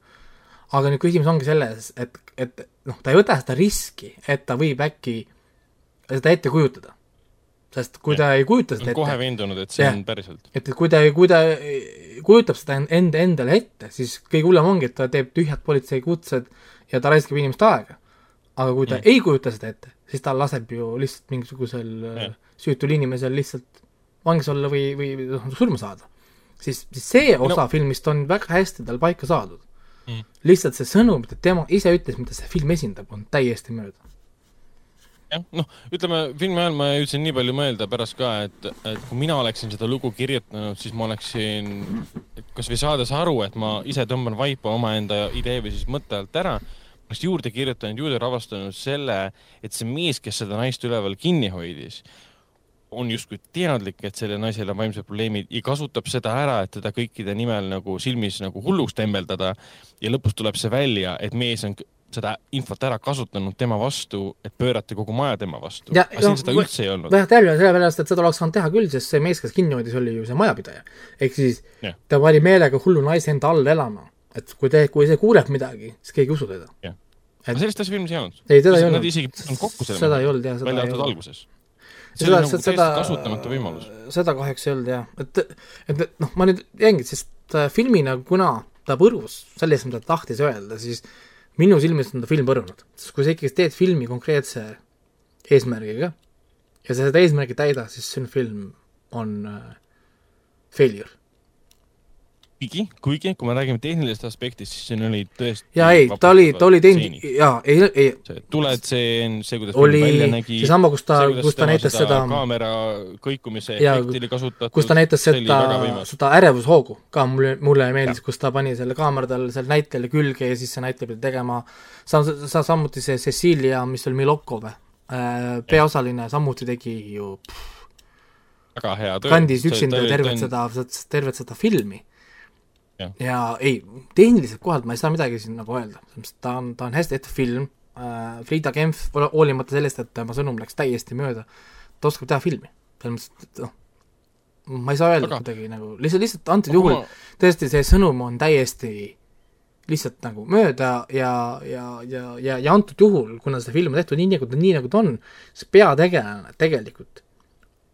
Aga nüüd küsimus ongi selles, et, et noh, ta ei võta seda riski, et ta võib äkki seda ette kujutada. sest kui ta ei kujuta seda ette kohe veendunud, et see ja, on päriselt. et kui ta, kui ta kujutab seda enda, endale ette, siis kõige hullem ongi, et ta teeb tühjad politseikutsed ja ta raiskab inimeste aega. aga kui ta mm. ei kujuta seda ette, siis ta laseb ju lihtsalt mingisugusel ja. süütul inimesel lihtsalt vangis olla või, või noh, surma saada. siis, siis see osa no. filmist on väga hästi tal paika saadud mm.. lihtsalt see sõnum, mida tema ise ütles, mida see film esindab, on täiesti mööda. jah, noh, ütleme filmi ajal ma jõudsin nii palju mõelda pärast ka, et, et kui mina oleksin seda lugu kirjutanud, siis ma oleksin kasvõi saades aru, et ma ise tõmban vaipa omaenda idee või siis mõtte alt ära, oleks juurde kirjutanud, juurde ravastanud selle, et see mees, kes seda naist üleval kinni hoidis, on justkui teadlik, et sellel naisel on vaimsed probleemid ja kasutab seda ära, et teda kõikide nimel nagu silmis nagu hulluks tembeldada. ja lõpus tuleb see välja, et mees on seda infot ära kasutanud tema vastu, et pöörata kogu maja tema vastu. aga siin seda üldse ei olnud. vähemalt jälle sellepärast, et seda oleks saanud teha küll, sest see mees, kes kinni hoidis, oli ju see majapidaja. ehk siis ja. ta pani meelega hullu naise enda all elama. et kui te, kui see kuuleb midagi, siis keegi ei usu teda. Et... aga sellist asja filmis ei olnud. ei, teda ei olnud. Nad isegi ei pannud kokku selle. seda ei olnud jah, seda ei olnud. välja arvatud alguses see oli nagu seda, kasutamatu võimalus. seda kahjuks ei olnud jah, et, et noh, ma nüüd jäingi, sest äh, filmina, kuna ta põrus selles, mida ta tahtis öelda, siis minu silmis on ta film põrunud, sest kui sa ikkagi teed filmi konkreetse eesmärgiga ja sa seda eesmärgi täida, siis see film on äh, failure. kuigi, kuigi kui me räägime tehnilisest aspektist, siis siin oli tõesti jaa, ei, ta oli, ta oli teinud, jaa, ei, ei, see tuletseen, see, kuidas oli välja nägi, seesama, kus ta, kus ta näitas seda, kaamera kõikumise efekti oli kasutatud, kus ta näitas seda seda ärevushoogu ka mulle, mulle meeldis, kus ta pani selle kaamera tal seal näitlejale külge ja siis see näitleja pidi tegema sa-, sa-, samuti see Cecilia, mis oli Milokov, peaosaline samuti tegi ju, väga hea töö. kandis üksinda tervet seda, tervet seda filmi. Jah. ja ei, tehniliselt kohalt ma ei saa midagi siin nagu öelda, ta on, ta on hästi tehtud film äh,, Frida Kempf, hoolimata sellest, et tema sõnum läks täiesti mööda, ta oskab teha filmi, selles mõttes, et noh, ma ei saa öelda Aga- kuidagi nagu, lihtsalt, lihtsalt antud juhul tõesti see sõnum on täiesti lihtsalt nagu mööda ja, ja, ja, ja, ja antud juhul, kuna see film on tehtud nii, nagu ta, nii nagu ta on, siis peategelane tegelikult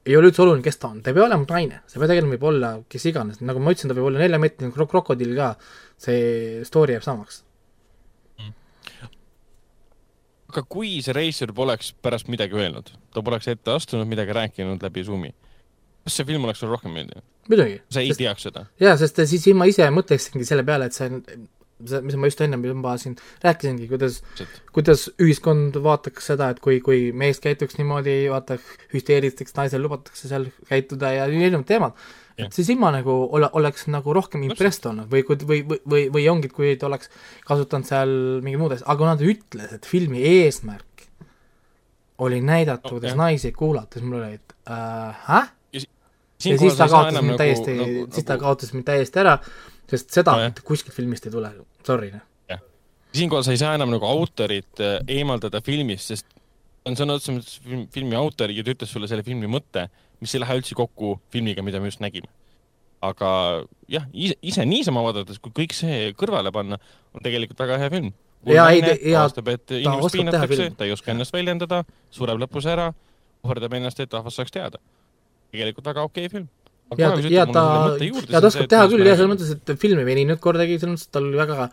ei ole üldse oluline, kes ta on, ta ei pea olema naine, see peategelane võib olla kes iganes, nagu ma ütlesin, ta võib olla neljameetrine krok-, krokodill ka, see story jääb samaks. aga kui see reisijal poleks pärast midagi öelnud, ta poleks ette astunud, midagi rääkinud läbi Zoomi, kas see film oleks sulle rohkem meeldinud? muidugi. sa ei teaks seda? jaa, sest siis ma ise mõtleksingi selle peale, et see on, mis ma just ennem juba siin rääkisingi, kuidas kuidas ühiskond vaataks seda, et kui, kui mees käituks niimoodi, vaata, hüsteeritaks, naisel lubatakse seal käituda ja nii erinevad teemad, et siis ilma nagu ole, oleks nagu rohkem impressed olnud või kui, või, või, või, või ongi, et kui ta oleks kasutanud seal mingeid muud asja, aga kuna ta ütles, et filmi eesmärk oli näidata, Oh, kuidas naisi kuulata, siis mul oli, et äh, häh? ja Siinkohal siis ta kaotas mind täiesti nagu-, siis ta nagu- kaotas mind täiesti ära, sest seda mitte kuskilt filmist ei tule, sorry. noh. siinkohal sa ei saa enam nagu autorit äh, eemaldada filmist, sest on sõna otseses mõttes film, filmi autor ja ta ütles sulle selle filmi mõtte, mis ei lähe üldse kokku filmiga, mida me just nägime. aga jah, ise, ise niisama vaadates, kui kõik see kõrvale panna, on tegelikult väga hea film. Jaa, ei, jaa, aastab, et inimest piinatakse ta ei oska ennast väljendada, sureb lõpus ära, ohverdab ennast, et rahvas saaks teada. tegelikult väga okei film. ja, ja ta, ja ta oskab teha küll jah, selles mõttes, et film ei veninud kordagi, selles mõttes, et tal oli väga,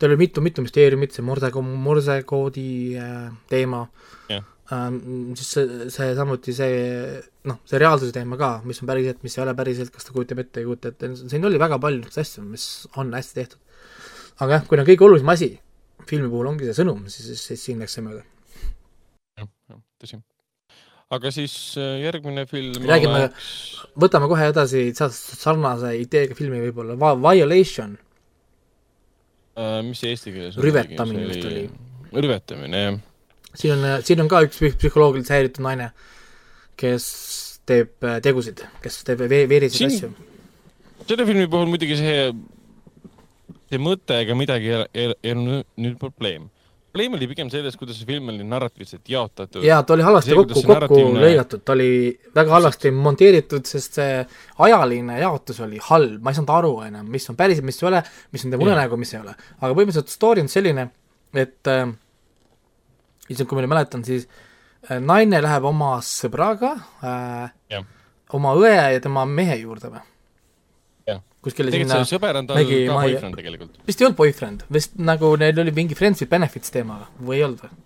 tal oli mitu-mitu müsteeriumit, see Morse, Morse-koodi äh, teema Jah. ähm,, siis see, see samuti see noh, see reaalsuse teema ka, mis on päriselt, mis ei ole päriselt, kas ta kujutab ette, ei kujuta ette, siin oli väga palju niisuguseid asju, mis on hästi tehtud. aga jah, kui on kõige olulisem asi filmi puhul ongi see sõnum, siis, siis, siis siin läks see mööda. tõsi. Aga siis äh, järgmine film Räägime- oleks võtame kohe edasi sa- sarnase ideega filmi võib-olla, Violation, äh,, mis see eesti keeles Rüvetamine vist oli.. rüvetamine, jah. siin on, siin on ka üks psüh- psühholoogiliselt häiritud naine, kes teeb äh, tegusid, kes teeb ve- veeriseid Siin- asju. selle filmi puhul muidugi see, see mõte ega midagi ei, ei, ei olnud nüüd probleem. Probleem oli pigem selles, kuidas see film oli narratiivselt jaotatud. jaa, ta oli halvasti See, kokku, see kokku narratiivne- lõigatud, ta oli väga halvasti monteeritud, sest see ajaline jaotus oli halb, ma ei saanud aru enam, mis on päriselt, mis ei ole, mis on tema unenägu, mis ei ole. aga põhimõtteliselt story on selline, et äh, issand, kui ma nüüd mäletan, siis äh, naine läheb oma sõbraga äh, Jah. oma õe ja tema mehe juurde või? Kuskile tegelikult sinna see sõber on tal ka boyfriend tegelikult. vist ei olnud boyfriend, vist nagu neil oli mingi friends with benefits teemaga või ei olnud või?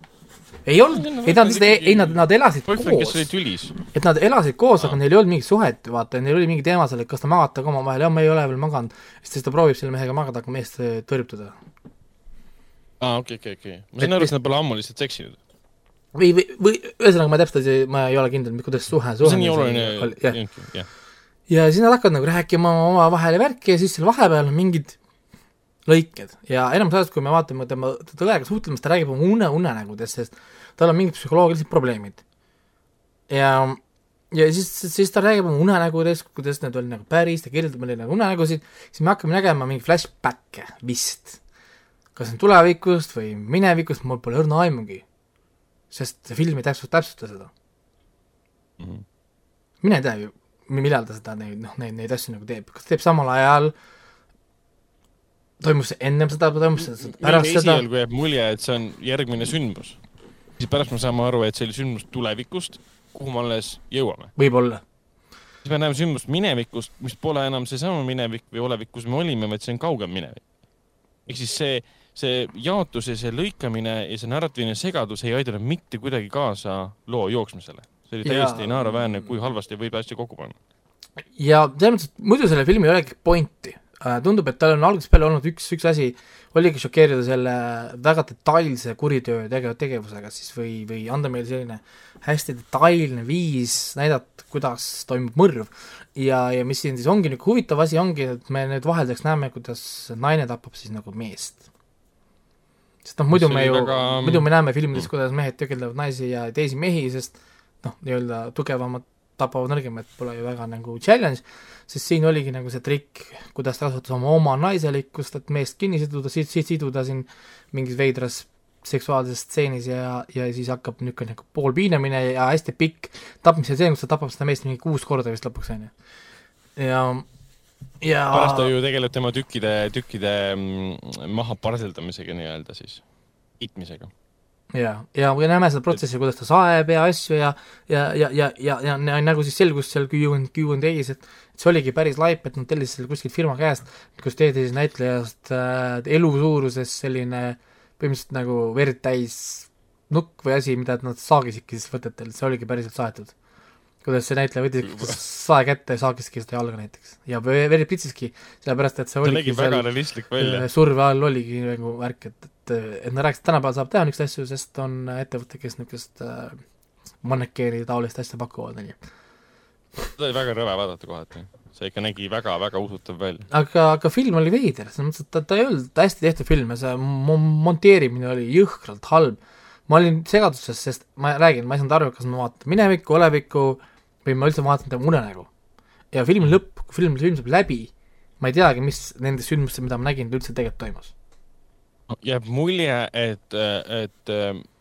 ei olnud, ei nad ei nad, nad elasid boyfriend, koos et nad elasid koos, aga neil ei olnud mingit suhet, vaata, neil oli mingi teema seal, et kas te magate ka omavahel, jah, me ei ole veel maganud, siis ta proovib selle mehega magada, aga mees äh, tõrjub teda. aa, okei, okei, okei. ma sain aru, et nad pole ammu lihtsalt seksinud. või, või, või ühesõnaga ma täpselt ei, ma ei ole kindel, kuidas suhe, see suhe on nii oluline jah. Ja siis nad hakkavad nagu rääkima omavahel ja värki ja siis seal vahepeal on mingid lõiked ja enamus ajast, kui me vaatame tema tõega suhtlemist, ta räägib oma une, unenägudest, sest tal on mingid psühholoogilised probleemid. ja, ja siis, siis ta räägib oma unenägudest, kuidas need olid nagu päris, ta kirjeldab meile nagu unenägusid, siis me hakkame nägema mingeid flashback'e vist. kas on tulevikust või minevikust, mul pole õrna aimugi. sest see film ei täpselt, täpsusta seda. Mhm. mine tea ju, millal ta seda neid, noh, neid, neid asju nagu teeb, kas teeb samal ajal, toimus see ennem seda, toimus see pärast seda, esialgu jääb mulje, et see on järgmine sündmus. siis pärast me saame aru, et see oli sündmus tulevikust, kuhu me alles jõuame. võib-olla. siis me näeme sündmust minevikust, mis pole enam seesama minevik või olevik, kus me olime, vaid see on kaugem minevik. ehk siis see, see jaotus ja see lõikamine ja see narratiivne segadus ei aidanud mitte kuidagi kaasa loo jooksmisele. See oli täiesti naeruväärne, kui halvasti võib asju kokku panna. ja selles mõttes, et muidu sellel filmil ei olegi pointi, äh, tundub, et tal on algusest peale olnud üks, üks asi, oligi šokeerida selle väga detailse kuritöö tege-, tegevusega siis või, või anda meile selline hästi detailne viis näidata, kuidas toimub mõrv. ja, ja mis siin siis ongi niisugune huvitav asi, ongi, et me nüüd vahelduseks näeme, kuidas naine tapab siis nagu meest. sest noh, muidu me ju väga..., muidu me näeme filmides, kuidas mehed tökeldavad naisi ja teisi mehi, sest noh, nii-öelda tugevamad tapavad nõrgemaid, pole ju väga nagu challenge, sest siin oligi nagu see trikk, kuidas ta kasutas oma, oma naiselikkust, et meest kinni siduda, siit, siit siduda siin mingis veidras seksuaalses stseenis ja, ja siis hakkab niisugune nagu poolpiinamine ja hästi pikk tapmise stseen, kus ta tapab seda meest mingi kuus korda vist lõpuks, on ju. ja, ja pärast ta ju tegeleb tema tükkide, tükkide mm, maha parseldamisega nii-öelda siis, itmisega ja, ja me näeme seda protsessi, kuidas ta saeb ja asju ja ja, ja, ja, ja, ja, nagu siis selgus seal Q&A-s, Q&A-s, et et see oligi päris laip, et nad tellisid selle kuskilt firma käest, kus tehti siis näitlejast äh, elu suuruses selline põhimõtteliselt nagu verd täis nukk või asi, mida nad saagisidki siis võtetel, see oligi päriselt saetud. kuidas see näitleja võttis sae kätte ja saagiski seda jalga näiteks. Ja veri pritsiski, sellepärast et see oligi seal surve all oligi nagu värk, et, et, et nad rääkisid, et tänapäeval saab teha niisuguseid asju, sest on ettevõte, kes niisugust äh, mannekeeni taolist asja pakuvad, on ju. seda oli väga rõve vaadata kohati see ikka nägi väga-väga usutav välja. aga, aga film oli veider, selles mõttes, et ta, ta ei olnud hästi tehtud film ja see monteerimine oli jõhkralt halb. ma olin segaduses, sest ma räägin, ma ei saanud aru, kas ma vaatan minevikku, olevikku või ma üldse vaatan tema unenägu. ja filmi lõpp, kui film, film saab läbi, ma ei teagi, mis nendest sündmustest, mida ma nägin, üldse tegelikult toimus jääb mulje, et, et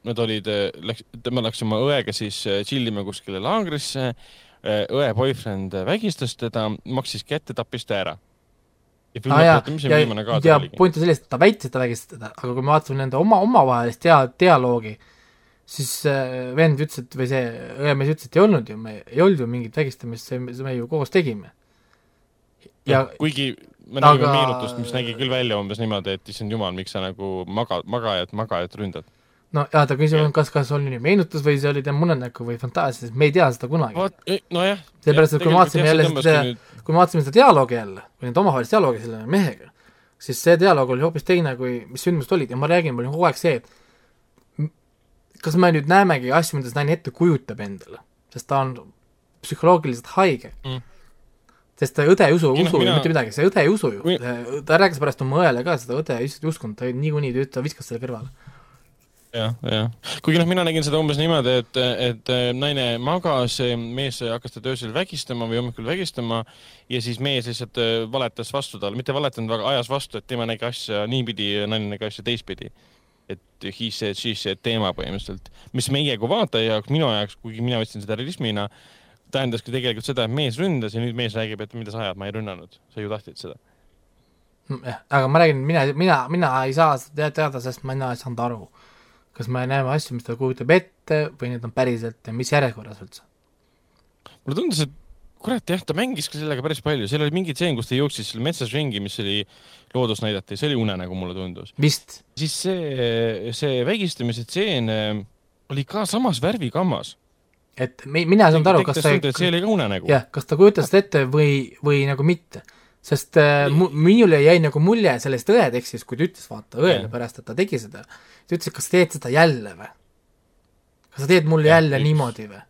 nad olid, läks, tema läks oma õega siis chill ima kuskile laagrisse, õe boyfriend vägistas teda, maksis kätte, tappis ta ära. ja filmi ah, lõpetamisel mis see viimane kaadr oligi? point on selles, et ta väitis, et ta vägistas teda, aga kui me vaatasime nende oma, omavahelist dia-, dialoogi, siis äh, vend ütles, et või see õemees ütles, et ei olnud ju, me ei olnud ju mingit vägistamist, see, me ju koos tegime. ja kuigi me nägime aga... meenutust, mis nägi küll välja umbes niimoodi, et issand jumal, miks sa nagu magad, magajat, magajat ründad. no jaa, ta küsimus on, kas, kas oli meenutus või see oli tema unenägu või fantaasia, sest me ei tea seda kunagi. nojah. seepärast, et kui me vaatasime jälle seda, kui me vaatasime seda dialoogi jälle, või neid omavahelist dialoogi selle mehega, siis see dialoog oli hoopis teine, kui mis sündmused olid ja ma räägin, mul on kogu aeg see, et kas me nüüd näemegi asju, mida see naine ette kujutab endale, sest ta on psühholoogiliselt haige mm sest ta õde ei usu, usu mina... mitte midagi, see õde ei usu ju Või..., ta rääkis pärast oma õele ka, seda õde lihtsalt ei uskunud, ta niikuinii, ta viskas selle kõrvale. jah, jah. kuigi noh, mina nägin seda umbes niimoodi, et, et naine magas, mees hakkas teda öösel vägistama või hommikul vägistama ja siis mees lihtsalt äh, valetas vastu talle, mitte valetanud, aga ajas vastu, et tema nägi asja niipidi ja naine nägi asja teistpidi et he said, she said teema põhimõtteliselt, mis meie kui vaataja jaoks, minu jaoks, kuigi mina võtsin seda realismina äh,, tähendaski tegelikult seda, et mees ründas ja nüüd mees räägib, et mida sa ajad, ma ei rünnanud, sa ju tahtsid seda. jah, aga ma räägin, mina, mina, mina ei saa seda teada, sest mina ei saanud aru, kas me näeme asju, mis ta kujutab ette või need on päriselt ja mis järjekorras üldse. mulle tundus, et kurat jah, ta mängis ka sellega päris palju, seal oli mingi tseen, kus ta jooksis seal metsas ringi, mis oli loodust näidati, see oli unenägu, mulle tundus. vist. siis see, see vägistamise tseen äh, oli ka samas värvikammas et me, mina ei saanud aru, kas ta see oli ka unenägu. jah, kas ta kujutas seda ette või, või nagu mitte. sest äh, mu, minule jäi nagu mulje sellest õetekstist, kui ta ütles, vaata, õele pärast, et ta tegi seda, ta ütles, et kas sa teed seda jälle või? kas sa teed mulle ja, jälle üks. niimoodi või?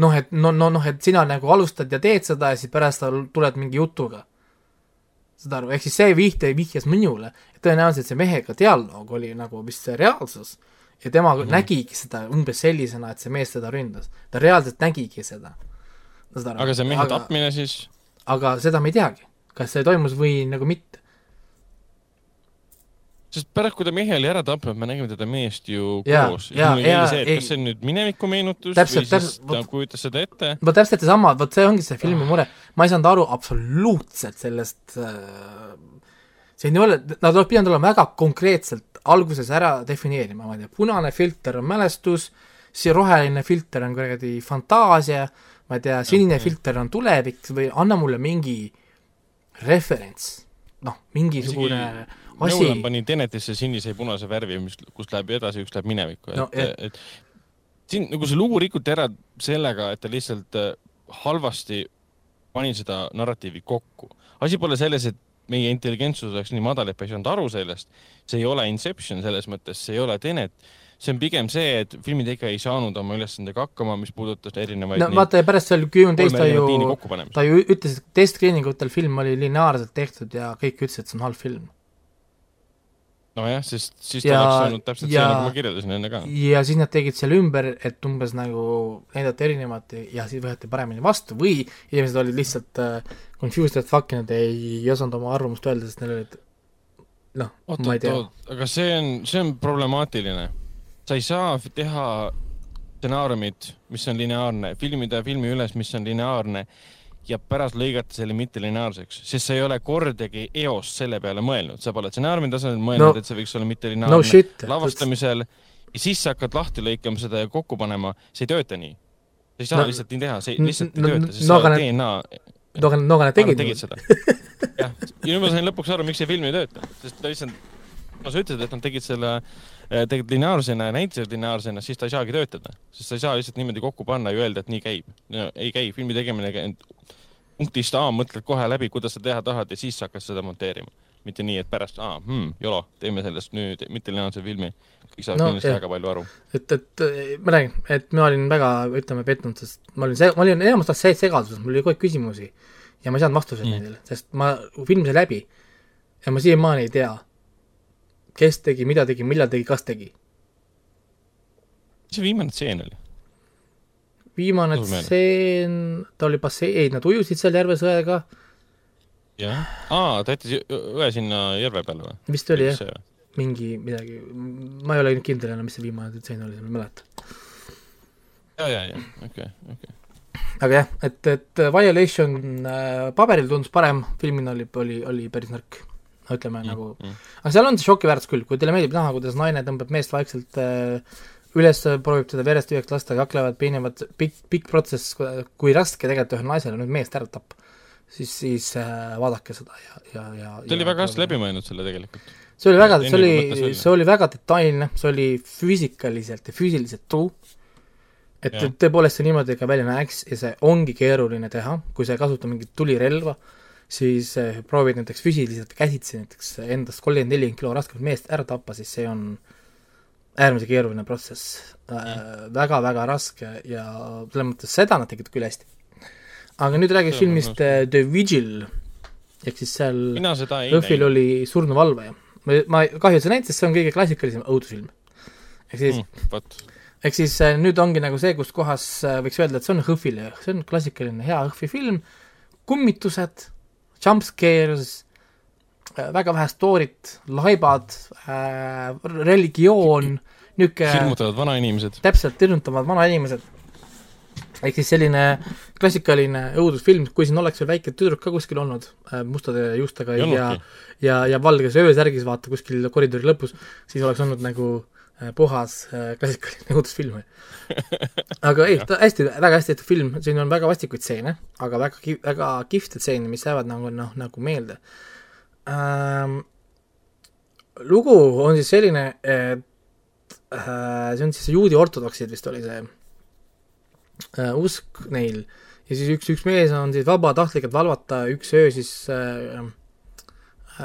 noh, et no, no noh, et sina nagu alustad ja teed seda ja siis pärast tuled mingi jutuga. saad aru, ehk siis see vihte vihjas minule, et tõenäoliselt see mehega dialoog oli nagu vist see reaalsus ja tema mm -hmm. nägigi seda umbes sellisena, et see mees teda ründas. ta reaalselt nägigi seda. aga see mehe aga, tapmine siis? aga seda me ei teagi, kas see toimus või nagu mitte. sest pärast, kui ta mehe oli ära tapnud, me nägime teda meest ju ja, koos. kas see on nüüd mineviku meenutus täpselt, või siis ta kujutas seda ette? vot täpselt seesama, vot see ongi see filmi mure. ma ei saanud aru absoluutselt sellest äh, see ei ole, nad oleks pidanud olema väga konkreetselt alguses ära defineerima, ma ei tea, punane filter on mälestus, see roheline filter on kuradi fantaasia, ma ei tea, sinine okay. filter on tulevik või anna mulle mingi referents, noh, mingisugune asi. Nolan pani Tenetisse sinise ja punase värvi, mis, kus läheb edasi, üks läheb minevikku no,, et, et, et siin nagu see lugu rikuti ära sellega, et ta lihtsalt äh, halvasti panin seda narratiivi kokku. asi pole selles, et meie intelligentsus oleks nii madal, et me ei saanud aru sellest. see ei ole Inception selles mõttes, see ei ole Tenet. see on pigem see, et filmitegija ei saanud oma ülesandega hakkama, mis puudutas erinevaid no vaata ja pärast seal teist ta ju, ta ju ütles, et testscreeningutel film oli lineaarselt tehtud ja kõik ütlesid, et see on halb film nojah, sest siis ta ja, oleks olnud täpselt ja, see, nagu ma kirjeldasin enne ka. ja siis nad tegid selle ümber, et umbes nagu näidata erinevat ja siis võeti paremini vastu või inimesed olid lihtsalt uh, confused as fuck nad ei osanud oma arvamust öelda, sest neil olid noh, ma ei tea. aga see on, see on problemaatiline. sa ei saa teha stsenaariumit, mis on lineaarne, filmida filmi üles, mis on lineaarne ja pärast lõigata selle mittelineaarseks, sest sa ei ole kordagi eos selle peale mõelnud, sa pole stsenaariumi tasemel mõelnud no,, et see võiks olla mittelineaarne no lavastamisel. Ja siis sa hakkad lahti lõikama seda ja kokku panema, see ei tööta nii. sa ei saa no, lihtsalt nii teha, see lihtsalt ei no, tööta, sest no, sa DNA no aga, no aga nad tegid, tegid seda. jah, ja nüüd ma sain lõpuks aru, miks see film ei tööta, sest ta lihtsalt, no sa ütlesid, et nad tegid selle eh, tegid lineaarsena ja näitasid lineaarsena, siis ta ei saagi töötada, sest sa ei saa lihtsalt niimoodi kokku panna ja öelda, et nii käib no,. ei käi, filmi tegemine punktist A mõtled kohe läbi, kuidas sa teha tahad ja siis sa hakkad seda monteerima. mitte nii, et pärast, aa hmm,, jolo, teeme sellest nüüd mittelineaarse filmi. kõik saavad no, kindlasti väga palju aru. et, et ma räägin, et ma olin väga, ütleme, pettunud, sest ma olin see, ma olin enamus ajast segaduses, mul oli kogu aeg küsimusi ja ma ei saanud vastuseid mm. nendele, sest ma, film sai läbi ja ma siiamaani ei tea, kes tegi, mida tegi, millal tegi, kas tegi. mis see viimane tseen oli? viimane tseen, ta oli bassei-, ei, nad ujusid seal järves õega. jah, aa, ta jättis õe sinna järve peale või? vist oli jah, mingi midagi, ma ei ole nüüd kindel enam, mis see viimane tseen oli, ma ei mäleta. ja, ja, ja, okei okei aga jah, et, et Violation äh, paberil tundus parem, filmina oli, oli, oli päris nõrk. Ütleme mm, nagu mm., aga seal on see šokiväärtus küll, kui teile meeldib näha, kuidas naine tõmbab meest vaikselt äh, üles proovib teda verest tühjaks lasta, kaklevad, peenevad, pikk, pikk protsess, kui raske tegelikult ühel naisel on nüüd meest ära tappa, siis, siis äh, vaadake seda ja, ja, ja ta oli väga hästi läbi mõelnud selle tegelikult. see oli väga, see oli, see oli väga detailne, see oli füüsikaliselt ja füüsiliselt true, et ja. tõepoolest see niimoodi ka välja näeks ja see ongi keeruline teha, kui sa ei kasuta mingit tulirelva, siis äh, proovid näiteks füüsiliselt käsitsi näiteks endast kolmkümmend, nelikümmend kilo raskemat meest ära tappa, siis see on äärmiselt keeruline protsess. Äh,, väga-väga raske ja selles mõttes seda nad tegid küll hästi. aga nüüd räägiks filmist äh, The Vigil, ehk siis seal Õhvil oli surnud valvaja. ma, ma, kahju, et sa näitasid, see on kõige klassikalisem õudusfilm. ehk siis mm,, ehk siis äh, nüüd ongi nagu see, kus kohas võiks öelda, et see on Hõhvil ja see on klassikaline hea Hõhvi film, kummitused, jump scares Äh, väga vähe story't, laibad äh,, religioon, niisugune hirmutavad vanainimesed. täpselt, hirmutavad vanainimesed. ehk siis selline klassikaline õudusfilm, kui siin oleks veel väike tüdruk ka kuskil olnud äh, mustade juustega ja, ja, ja, ja valges öösärgis, vaata, kuskil koridori lõpus, siis oleks olnud nagu äh, puhas äh, klassikaline õudusfilm. aga ei, ta hästi, väga hästi tehtud film, siin on väga vastikuid stseene, aga väga ki-, väga kihvte stseene, mis jäävad nagu noh, nagu meelde ähm,. lugu on siis selline, et äh, see on siis juudi ortodoksid vist oli see äh, usk neil ja siis üks, üks mees on siis vabatahtlikult valvata üks öö siis äh,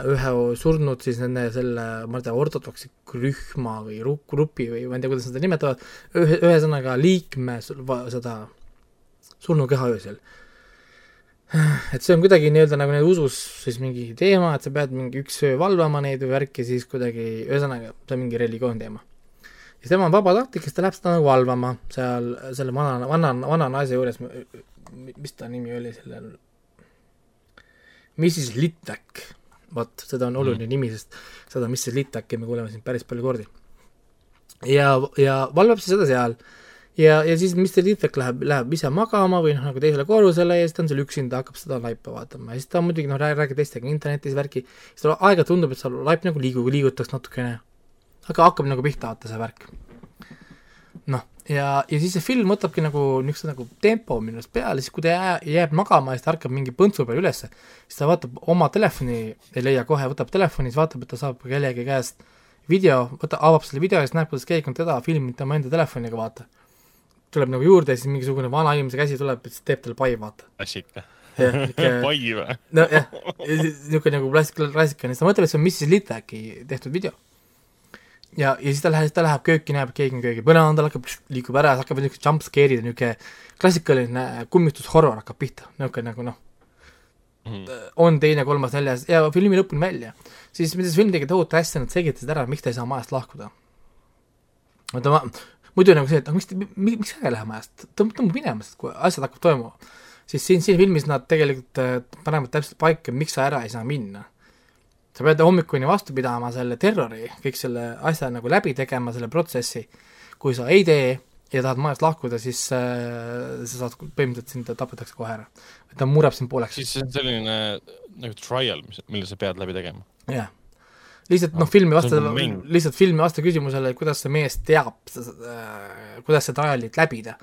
ühe surnud siis nende selle, ma ei tea, ortodoksi rühma või grupi või ma ei tea, kuidas nad seda nimetavad, ühe, ühesõnaga liikme seda surnukeha öösel. Et see on kuidagi nii-öelda nagu need usus siis mingi teema, et sa pead mingi üks öö valvama neid või värki, siis kuidagi, ühesõnaga, see on mingi religioon teema. ja tema on vabatahtlik, kes ta läheb seda nagu valvama seal selle vana, vana, vana naise juures, mis ta nimi oli sellel, Mrs Litvak, vot, seda on oluline mm. nimi, sest seda Mrs Litvaki me kuuleme siin päris palju kordi. ja, ja valvab siis seda seal ja, ja siis Mr. Litvek läheb, läheb ise magama või noh, nagu teisele korrusele ja siis ta on seal üksinda, hakkab seda laipa vaatama ja siis ta muidugi noh, räägib teistega internetis värki, siis tal aeg-ajalt tundub, et seal laip nagu liigub, liigutaks natukene. aga hakkab nagu pihta vaata see värk. noh, ja, ja siis see film võtabki nagu niisuguse nagu tempo minu arust peale, siis kui ta jää, jääb magama ja siis ta ärkab mingi põntsu peal ülesse, siis ta vaatab oma telefoni, ei leia kohe, võtab telefoni, siis vaatab, et ta saab kellegi käest video, võta, avab selle video ja siis näeb, kuidas keegi on teda filminud tema enda telefoniga, vaata tuleb nagu juurde ja siis mingisugune vana inimese käsi tuleb ja siis teeb talle pai, vaata. klassika. pai või? nojah, niisugune nagu klassik-, klassikaline, sa mõtled, et see on Mrs Litwacki tehtud video. ja, ja siis ta läheb, ta läheb kööki, näeb, et keegi on köögi põrandal, hakkab, liigub ära, hakkab niisugune jump scare'id ja niisugune klassikaline kummistushorror hakkab pihta, niisugune nagu noh, on teine, kolmas, neljas ja filmi lõpuni välja. siis mida see film tegi tohutu hästi, nad selgitasid ära, miks ta ei saa majast lahkuda. oota, ma, muidu nagu see, et aga miks, miks sa ei lähe majast, tõmba, tõmba minema, sest kui asjad hakkavad toimuma, siis siin, siin filmis nad tegelikult äh, panevad täpselt paika, miks sa ära ei saa minna. Sa pead hommikuni vastu pidama selle terrori, kõik selle asja nagu läbi tegema, selle protsessi, kui sa ei tee ja tahad majast lahkuda, siis äh, sa saad põhimõtteliselt sind tapetakse kohe ära. ta mureb sind pooleks. siis see on selline nagu trial, mis, mille sa pead läbi tegema. jah. lihtsalt noh, filmi see on vasta nagu lihtsalt filmi vasta küsimusele, kuidas see mees teab, kuidas seda trial'it läbida.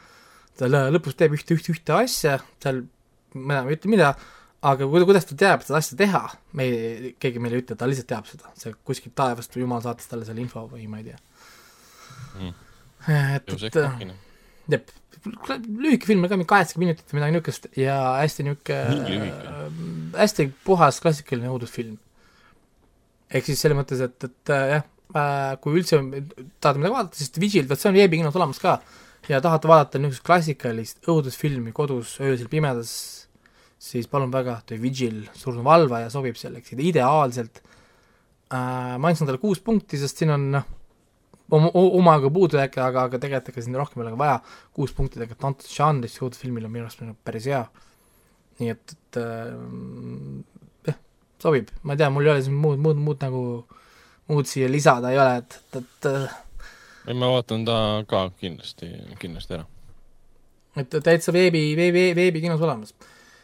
ta lõ- lõpus teeb ühte, ühte, ühte asja, seal, ma ei ütle mida, aga ku- kuidas ta teab seda asja teha, me keegi meile ei ütle, ta lihtsalt teab seda, see kuskilt taevast või jumal saatis talle selle info või ma ei tea Mm. et, et jep, lühike film, ka mingi kaheksakümmend minutit või midagi niisugust ja hästi Nii niisugune lühike. hästi puhas klassikaline õudusfilm. ehk siis selles mõttes, et, et äh, jah äh,, kui üldse tahate midagi vaadata, siis Vigil, vot see on veebikinos olemas ka ja tahate vaadata niisugust klassikalist õudusfilmi kodus öösel pimedas, siis palun väga, The Vigil, surnud valvaja sobib selleks ideaalselt äh,. ma andsin talle kuus punkti, sest siin on noh, oma, omaga puudujääke, aga, aga tegelikult ega siin rohkem ei ole ka vaja, kuus punkti tegelikult antud žanris õudusfilmil on minu arust nagu päris hea. nii et, et äh, jah, sobib, ma ei tea, mul ei ole siin muud, muud, muud nagu, muud siia lisada ei ole, et, et, et äh, ei, ma vaatan ta ka kindlasti, kindlasti ära. et täitsa veebi, veebi, veebikinos olemas.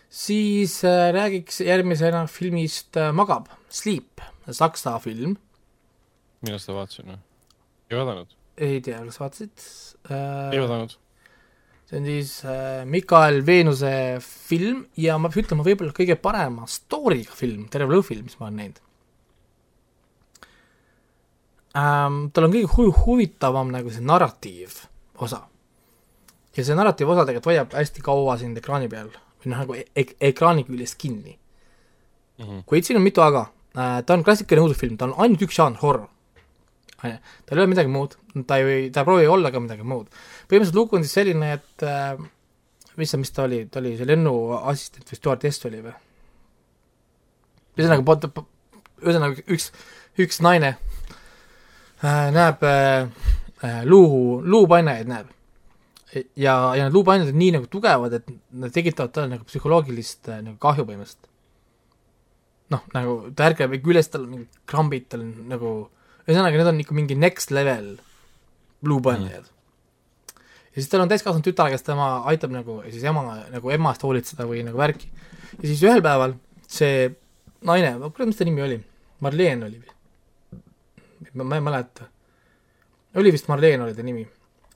Siis äh, räägiks järgmisena filmist äh, Magab, Sleep, saksa film, millal seda vaatasin või? ei vaadanud, ei tea, kas vaatasid äh, ei? vaadanud. see on siis Mikael Veenuse film ja ma pean ütlema, võib-olla kõige parema story'ga film, terve lõõfilm, mis ma olen näinud ähm,. tal on kõige hu huvitavam nagu see narratiiv osa. ja see narratiiv osa tegelikult hoiab hästi kaua sind ekraani peal või noh, nagu e e ekraani küljest kinni. Mhm. kuid siin on mitu aga äh,, ta on klassikaline õudusfilm, ta on ainult üks žanr, horror. onju, tal ei ole midagi muud, ta ei, ta ei proovi olla ka midagi muud. põhimõtteliselt lugu on siis selline, et äh, mis see, mis ta oli, ta oli see lennuassistent või stjuardess oli või? ühesõnaga, ühesõnaga üks, üks naine äh, näeb äh, äh, luu, luupaineid näeb. ja, ja need luupained on nii nagu tugevad, et nad tekitavad talle nagu psühholoogilist äh, nagu kahju põhimõtteliselt. noh, nagu ta ärkab ikka üles, tal on mingid krambid, tal on nagu, ühesõnaga need on ikka mingi next level luupainajad mm.. ja siis tal on täiskasvanud tütar, kes tema aitab nagu siis ema nagu ema eest hoolitseda või nagu värki. ja siis ühel päeval see naine, ma kurat, mis ta nimi oli, Marleen oli või? ma ma ei mäleta. oli vist Marleen oli ta nimi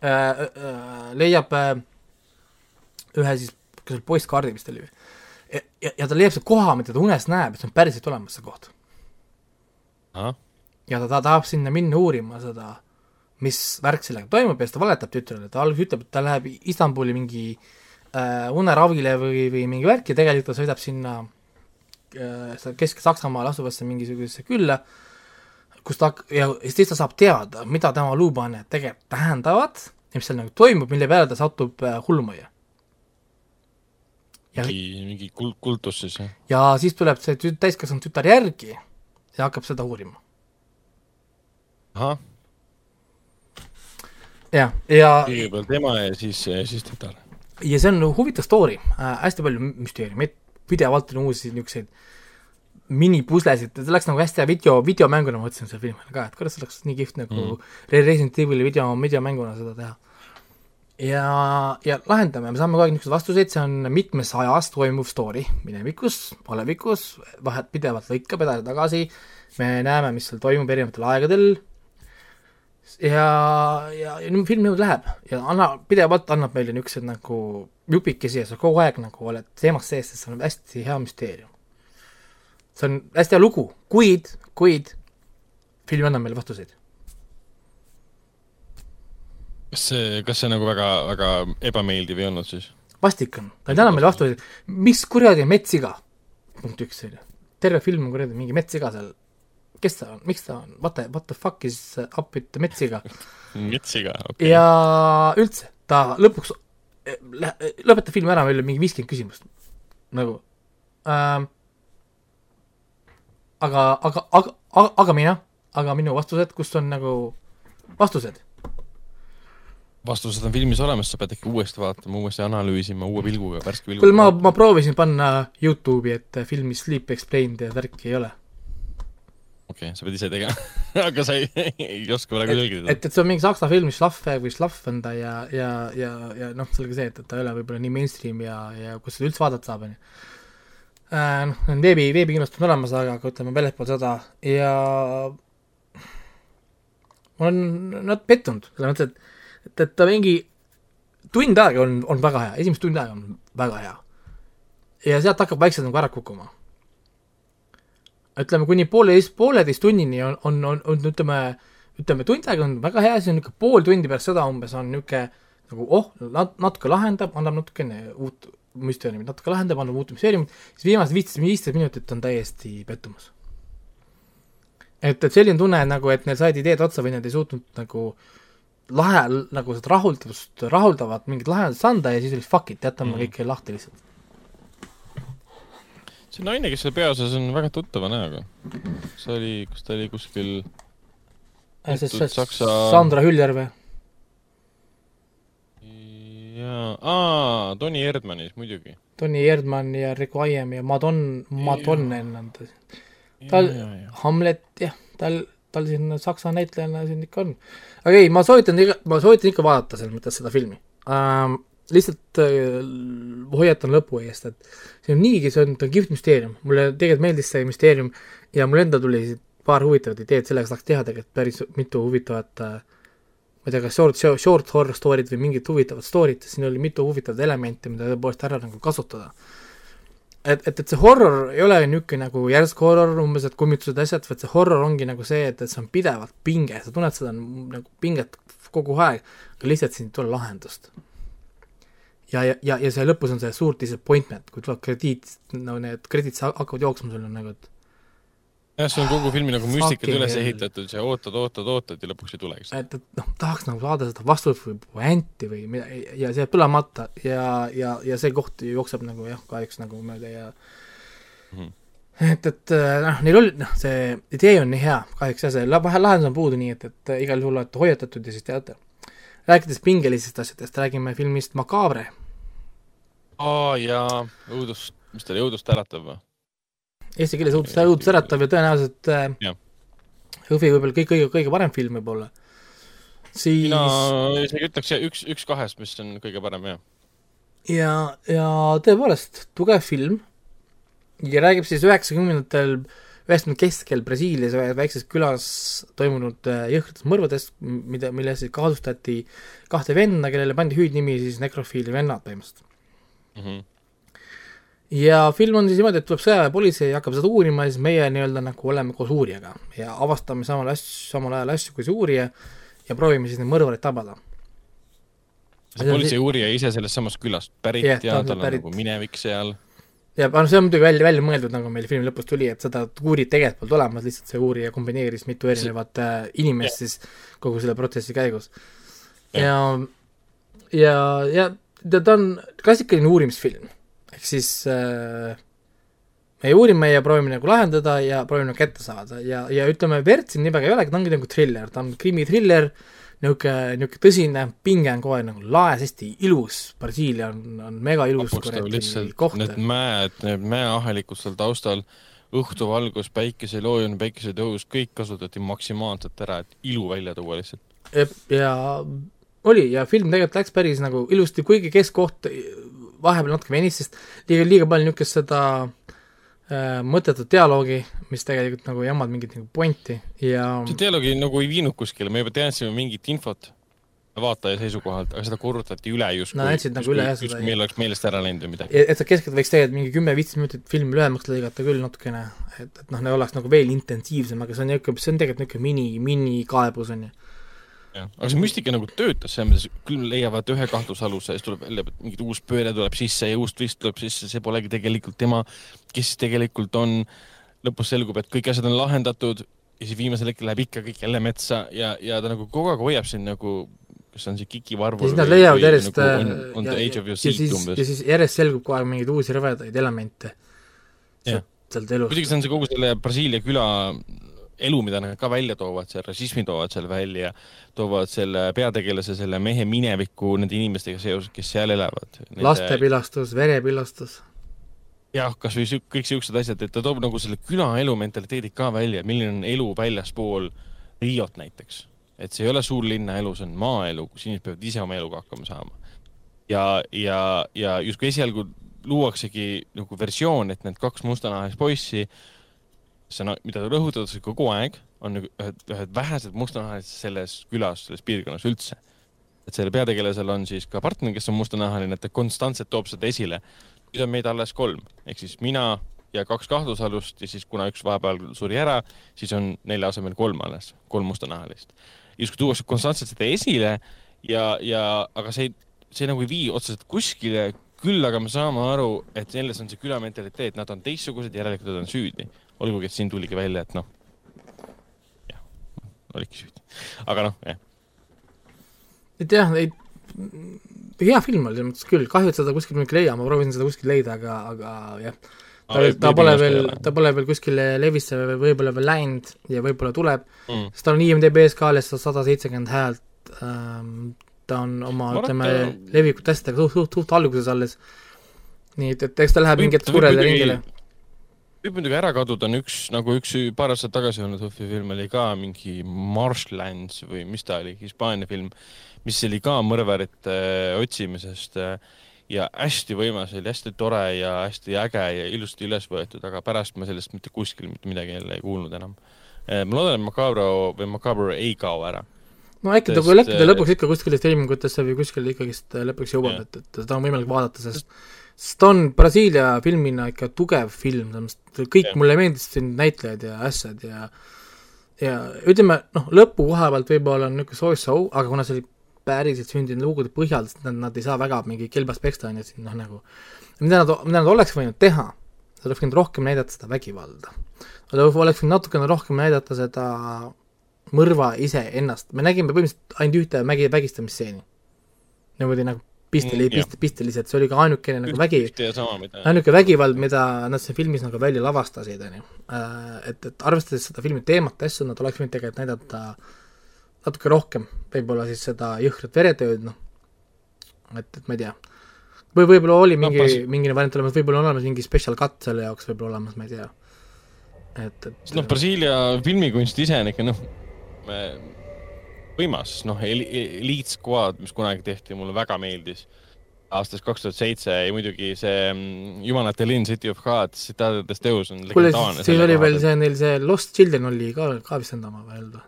äh,. Äh, leiab äh, ühe siis, kas oli postkaardi vist oli või? ja, ja, ja ta leiab selle koha, mida ta unes näeb, et see on päriselt olemas, see koht. ja ta, ta tahab sinna minna uurima seda, mis värk sellega toimub ja siis ta valetab tütrele, ta alguses ütleb, et ta läheb Istanbuli mingi äh, uneravile või, või mingi värk ja tegelikult ta sõidab sinna äh, seda Kesk-Saksamaal asuvasse mingisugusesse külla, kus ta ja siis ta saab teada, mida tema luupaaned tegelikult tähendavad ja mis seal nagu toimub, mille peale ta satub äh, hulmujja. ja, mingi, mingi kul-, kultus siis jah? ja siis tuleb see tü- täiskasvanud tütar järgi ja hakkab seda uurima. ahah, jah, ja, ja kõigepealt ema ja siis, siis tütar. ja see on huvitav story äh,, hästi palju müsteeriumeid, pidevalt on uusi niisuguseid minipuslesid, ta läks nagu hästi hea video, videomänguna ma mõtlesin selle filmi peale ka, et kuidas see oleks nii kihvt nagu mm. Resident Evil'i video, videomänguna seda teha. ja, ja lahendame, me saame kogu aeg niisuguseid vastuseid, see on mitmes ajas toimuv story, minevikus, olevikus, vahet pidevalt lõikab edasi-tagasi, me näeme, mis seal toimub erinevatel aegadel ja, ja, ja nüüd film niimoodi läheb ja anna, pidevalt annab meile niisuguseid nagu jupikesi ja sa kogu aeg nagu oled teemas sees, sest see on hästi hea müsteerium. See on hästi hea lugu, kuid, kuid film annab meile vastuseid. kas see, kas see nagu väga, väga ebameeldiv ei olnud siis? vastik on, ta ei anna meile vastuseid, mis kuradi metssiga, punkt üks, on ju. terve film on kuradi mingi metssiga seal, kes ta on, miks ta on, what the, what the fuck is up with metssiga mitsiga, okei. ja üldse, ta lõpuks eh, lõpetab filmi ära, meil oli mingi viiskümmend küsimust nagu ähm,. aga, aga, aga, aga, aga mina, aga minu vastused, kus on nagu vastused, vastused on filmis olemas, sa pead ikka uuesti vaatama, uuesti analüüsima, uue pilguga, värske pilguga. kuule ma, ma proovisin panna Youtube'i, et filmi Sleep Explained ja värki ei ole. okei okay,, sa pead ise tegema aga sa ei, ei oska praegu selgitada. et, et see on mingi saksa film, Schlaffe või Schlaff on ta ja, ja, ja, ja noh, selge see, et, et ta ei ole võib-olla nii mainstream ja, ja kus seda üldse vaadata saab, on ju. noh, need veebi, veebikinostid on olemas, aga, aga ütleme väljaspool seda ja ma olen nad pettunud, selles mõttes, et, et, et ta mingi tund aega on, on väga hea, esimest tundi aega on väga hea. ja sealt hakkab vaikselt nagu ära kukkuma ütleme, kuni pooleteist, pooleteist tunnini on, on, on, on ütleme, ütleme tund aega on väga hea, siis on niisugune pool tundi pärast seda umbes on niisugune nagu oh, nat-, natuke lahendab, annab natukene uut müsteeriumit, natuke lahendab, annab uut müsteeriumit, siis viimased viisteist, viisteist minutit on täiesti pettumus. et, et selline tunne nagu, et neil said ideed otsa või nad ei suutnud nagu lahe, nagu seda rahuldavust, rahuldavat mingit lahendust anda ja siis oli fuck it, jätame mm Mhm. -hmm. kõik lahti lihtsalt. see naine, kes seal peaosas on väga tuttava näoga. see oli, kas ta oli kuskil see Saksa- Sandra Hüljer või? jaa, aa, Toni Erdmanis muidugi. Tony Erdmann ja Vaiem ja Madon, Madonnen on ta. Tal- Hamlet, jah, tal, tal siin saksa näitlejana siin ikka on. aga ei, ma soovitan ma soovitan ikka vaadata selles mõttes seda filmi ähm,. lihtsalt äh, hoiatan lõpu eest, et see on niigi, see on, ta on kihvt müsteerium, mulle tegelikult meeldis see müsteerium ja mul endal tuli paar huvitavat ideed, sellega saaks teha tegelikult päris mitu huvitavat äh, ma ei tea, kas short, short horror story'd või mingit huvitavat story't, siin oli mitu huvitavat elementi, mida tõepoolest ära nagu kasutada et, et, et see horror ei ole niisugune nagu järsk horror, umbes et kummitused ja asjad, vaid see horror ongi nagu see, et, et see on pidevalt pinge, sa tunned seda nagu pinget kogu aeg, aga lihtsalt siin ei tule lahendust. ja, ja, ja, ja see lõpus on see suur disappointment, kui tuleb krediit, no need krediit hakkavad jooksma sul on nagu, et jah, see on kogu filmi nagu müstikad üles ehitatud ja ootad, ootad, ootad ja lõpuks ei tulegi seda. et, et noh, tahaks nagu saada seda vastust või puänti või mida ja see jääb põlemata ja, ja, ja see koht jookseb nagu jah, kahjuks nagu mööda ja Mhm. et, et äh, noh, neil oli, noh, see idee on nii hea, kahjuks jah, see vahel lahendus on puudu, nii et, et igal juhul olete hoiatatud ja siis teate. rääkides pingelistest asjadest, räägime filmist Macabre. aa jaa, õudust, mis ta oli, õudust äratav või? Eesti keeles õudust, õudust äratav ja tõenäoliselt äh, Jah. Jõhvi võib-olla kõik kõige, kõige parem film võib-olla. siis mina isegi ütleks üks, üks kahest, mis on kõige parem jah. ja, ja tõepoolest tugev film ja räägib siis üheksakümnendatel, üheksakümnendate keskel Brasiilias väikses külas toimunud äh, jõhkratest mõrvadest, mida, milles siis kahtlustati kahte venna, kellele pandi hüüdnimi siis nekrofiili vennad põhimõtteliselt. Mhm. Ja film on siis niimoodi, et tuleb sõjaväepolitsei ja hakkab seda uurima ja siis meie nii-öelda nagu oleme koos uurijaga ja avastame samal asju, samal ajal asju kui see uurija ja proovime siis neid mõrvareid tabada. see politsei uurija ise sellest samast külast pärit ta ja tal on pärit. nagu minevik seal. ja no see on muidugi välja, välja mõeldud, nagu meil filmi lõpus tuli, et seda uurijat tegelikult polnud olemas, lihtsalt see uurija kombineeris mitu erinevat äh, inimest siis kogu selle protsessi käigus. ja, ja, ja ta, ta on klassikaline uurimisfilm, ehk siis äh, me uurime ja proovime nagu lahendada ja proovime nagu kätte saada. Ja, ja ütleme, verd siin nii väga ei olegi, ta ongi nagu triller, ta on krimitriller, niisugune, niisugune tõsine pinge on kogu aeg nagu laes, hästi ilus, Brasiilia on, on mega ilus vapustav lihtsalt, need mäed, need mäeahelikud seal taustal, õhtuvalgus, päikeseloojune, päikesetõus, kõik kasutati maksimaalselt ära, et ilu välja tuua lihtsalt. ja oli ja film tegelikult läks päris nagu ilusti, kuigi keskkoht vahepeal natuke venis, sest liiga, liiga palju niisugust seda äh, mõttetut dialoogi, mis tegelikult nagu ei omanud mingit nagu pointi ja see dialoogi nagu ei viinud kuskile, me juba teadsime mingit infot vaataja seisukohalt, aga seda korrutati üle justkui No andsid nagu üle jah seda, justkui meil oleks meelest ära läinud või midagi. et sa keskelt võiks tegelikult mingi kümme-viisteist minutit filmi lühemaks lõigata küll natukene, et, et noh, ne oleks nagu veel intensiivsem, aga see on niisugune, see on tegelikult niisugune mini, minikaebus on ju. Aga see müstika nagu töötas selles mõttes, küll leiavad ühe kahtlusaluse, siis tuleb välja, et mingi uus pööre tuleb sisse ja uus twist tuleb sisse, see polegi tegelikult tema, kes tegelikult on. lõpus selgub, et kõik asjad on lahendatud ja siis viimasel hetkel läheb ikka kõik jälle metsa ja, ja ta nagu kogu aeg hoiab sind nagu, kas see on see Kiki ja Varvur siis nad leiavad järjest nagu äh, on, on ja, ja seat siis, ja siis järjest selgub kogu aeg mingeid uusi rõvedaid elemente sealt, sealt elust. muidugi see on see kogu selle Brasiilia küla elu, mida nad ka välja toovad, see rassismi toovad seal välja, toovad selle peategelase, selle mehe minevikku nende inimestega seoses, kes seal elavad. lastepilastus, verepilastus. jah, kasvõi kõik siuksed asjad, et ta toob nagu selle külaelu mentaliteedi ka välja, milline on elu väljaspool Riot näiteks. et see ei ole suurlinna elu, see on maaelu, kus inimesed peavad ise oma eluga hakkama saama. ja, ja, ja justkui esialgu luuaksegi nagu versioon, et need kaks mustanahalist poissi, see on, mida rõhutatakse kogu aeg, on nagu ühed, ühed vähesed mustanahalised selles külas, selles piirkonnas üldse. et sellel peategelasel on siis ka partner, kes on mustanahaline, et ta konstantselt toob seda esile nüüd on meid alles kolm, ehk siis mina ja kaks kahtlusalust ja siis kuna üks vahepeal suri ära, siis on nelja asemel kolm alles, kolm mustanahalist. justkui tuuakse konstantselt seda esile ja, ja aga see, see nagu ei vii otseselt kuskile, küll aga me saame aru, et selles on see küla mentaliteet, nad on teistsugused, järelikult nad on süüdi. olgugi, et siin tuligi välja, et noh, jah, olidki süüdi. aga noh, jah, et jah, neid, hea film oli selles mõttes küll, kahju, et seda kuskilt mitte ei leia, ma proovisin seda kuskilt leida, aga, aga jah. ta, ta pole veel, ta pole veel kuskile levisse või võib-olla veel läinud ja võib-olla tuleb, mm. sest tal on IMDB skaalis sada seitsekümmend häält ähm,, ta on oma, ütleme et, ta- leviku testidega suht, suht, suht alguses alles. nii et, et eks ta läheb ta võib suurele ringile. Võib muidugi ära kaduda, on üks nagu üks paar aastat tagasi olnud Hõhvi film oli ka mingi Marshlands või mis ta oli, Hispaania film, mis oli ka mõrvarite äh, otsimisest äh, ja hästi võimas oli, hästi tore ja hästi äge ja ilusti üles võetud, aga pärast ma sellest mitte kuskil mitte midagi jälle ei kuulnud enam. ma loodan, et Macabro või Macabro ei kao ära. no äkki ta, äkki ta äh, lõpuks ikka kuskile streamingutesse või kuskile ikkagist äh, lõpuks jõuab et, et seda on võimalik vaadata, sest sest ta on Brasiilia filmina ikka tugev film, kõik Jah. mulle meeldisid siin näitlejad ja asjad ja ja ütleme, noh, lõpu koha pealt võib-olla on niisugune so-so, aga kuna see oli päriselt sündinud lugude põhjal, siis nad, nad ei saa väga mingi kelbas peksta, on ju, siin noh, nagu mida nad, mida nad oleks võinud teha, nad oleks võinud rohkem näidata seda vägivalda. Nad oleks võinud natukene rohkem näidata seda mõrva iseennast, me nägime põhimõtteliselt ainult ühte mägi, vägistamistseeni. niimoodi nagu pisteli Mm, pist, pisteliselt, see oli ka ainukene nagu vägi, ainuke vägivald, mida nad siin filmis nagu välja lavastasid, on ju. Et, et arvestades seda filmi teemat ja asju, nad oleks võinud tegelikult näidata natuke rohkem võib-olla siis seda jõhkrat veretööd, noh. et, et ma ei tea. või võib-olla oli mingi no,, mingi variant olemas, võib-olla on olemas mingi special cut selle jaoks võib-olla olemas, ma ei tea. et, et noh, Brasiilia filmikunst ise on ikka noh, võimas, noh, Elite Squad, mis kunagi tehti, mulle väga meeldis. aastast kaks tuhat seitse ja muidugi see mm, Jumalate linn City of God, Citadel Deus on legendaarne. siis oli veel see, neil see Lost Children oli ka, ka vist enda oma veel või?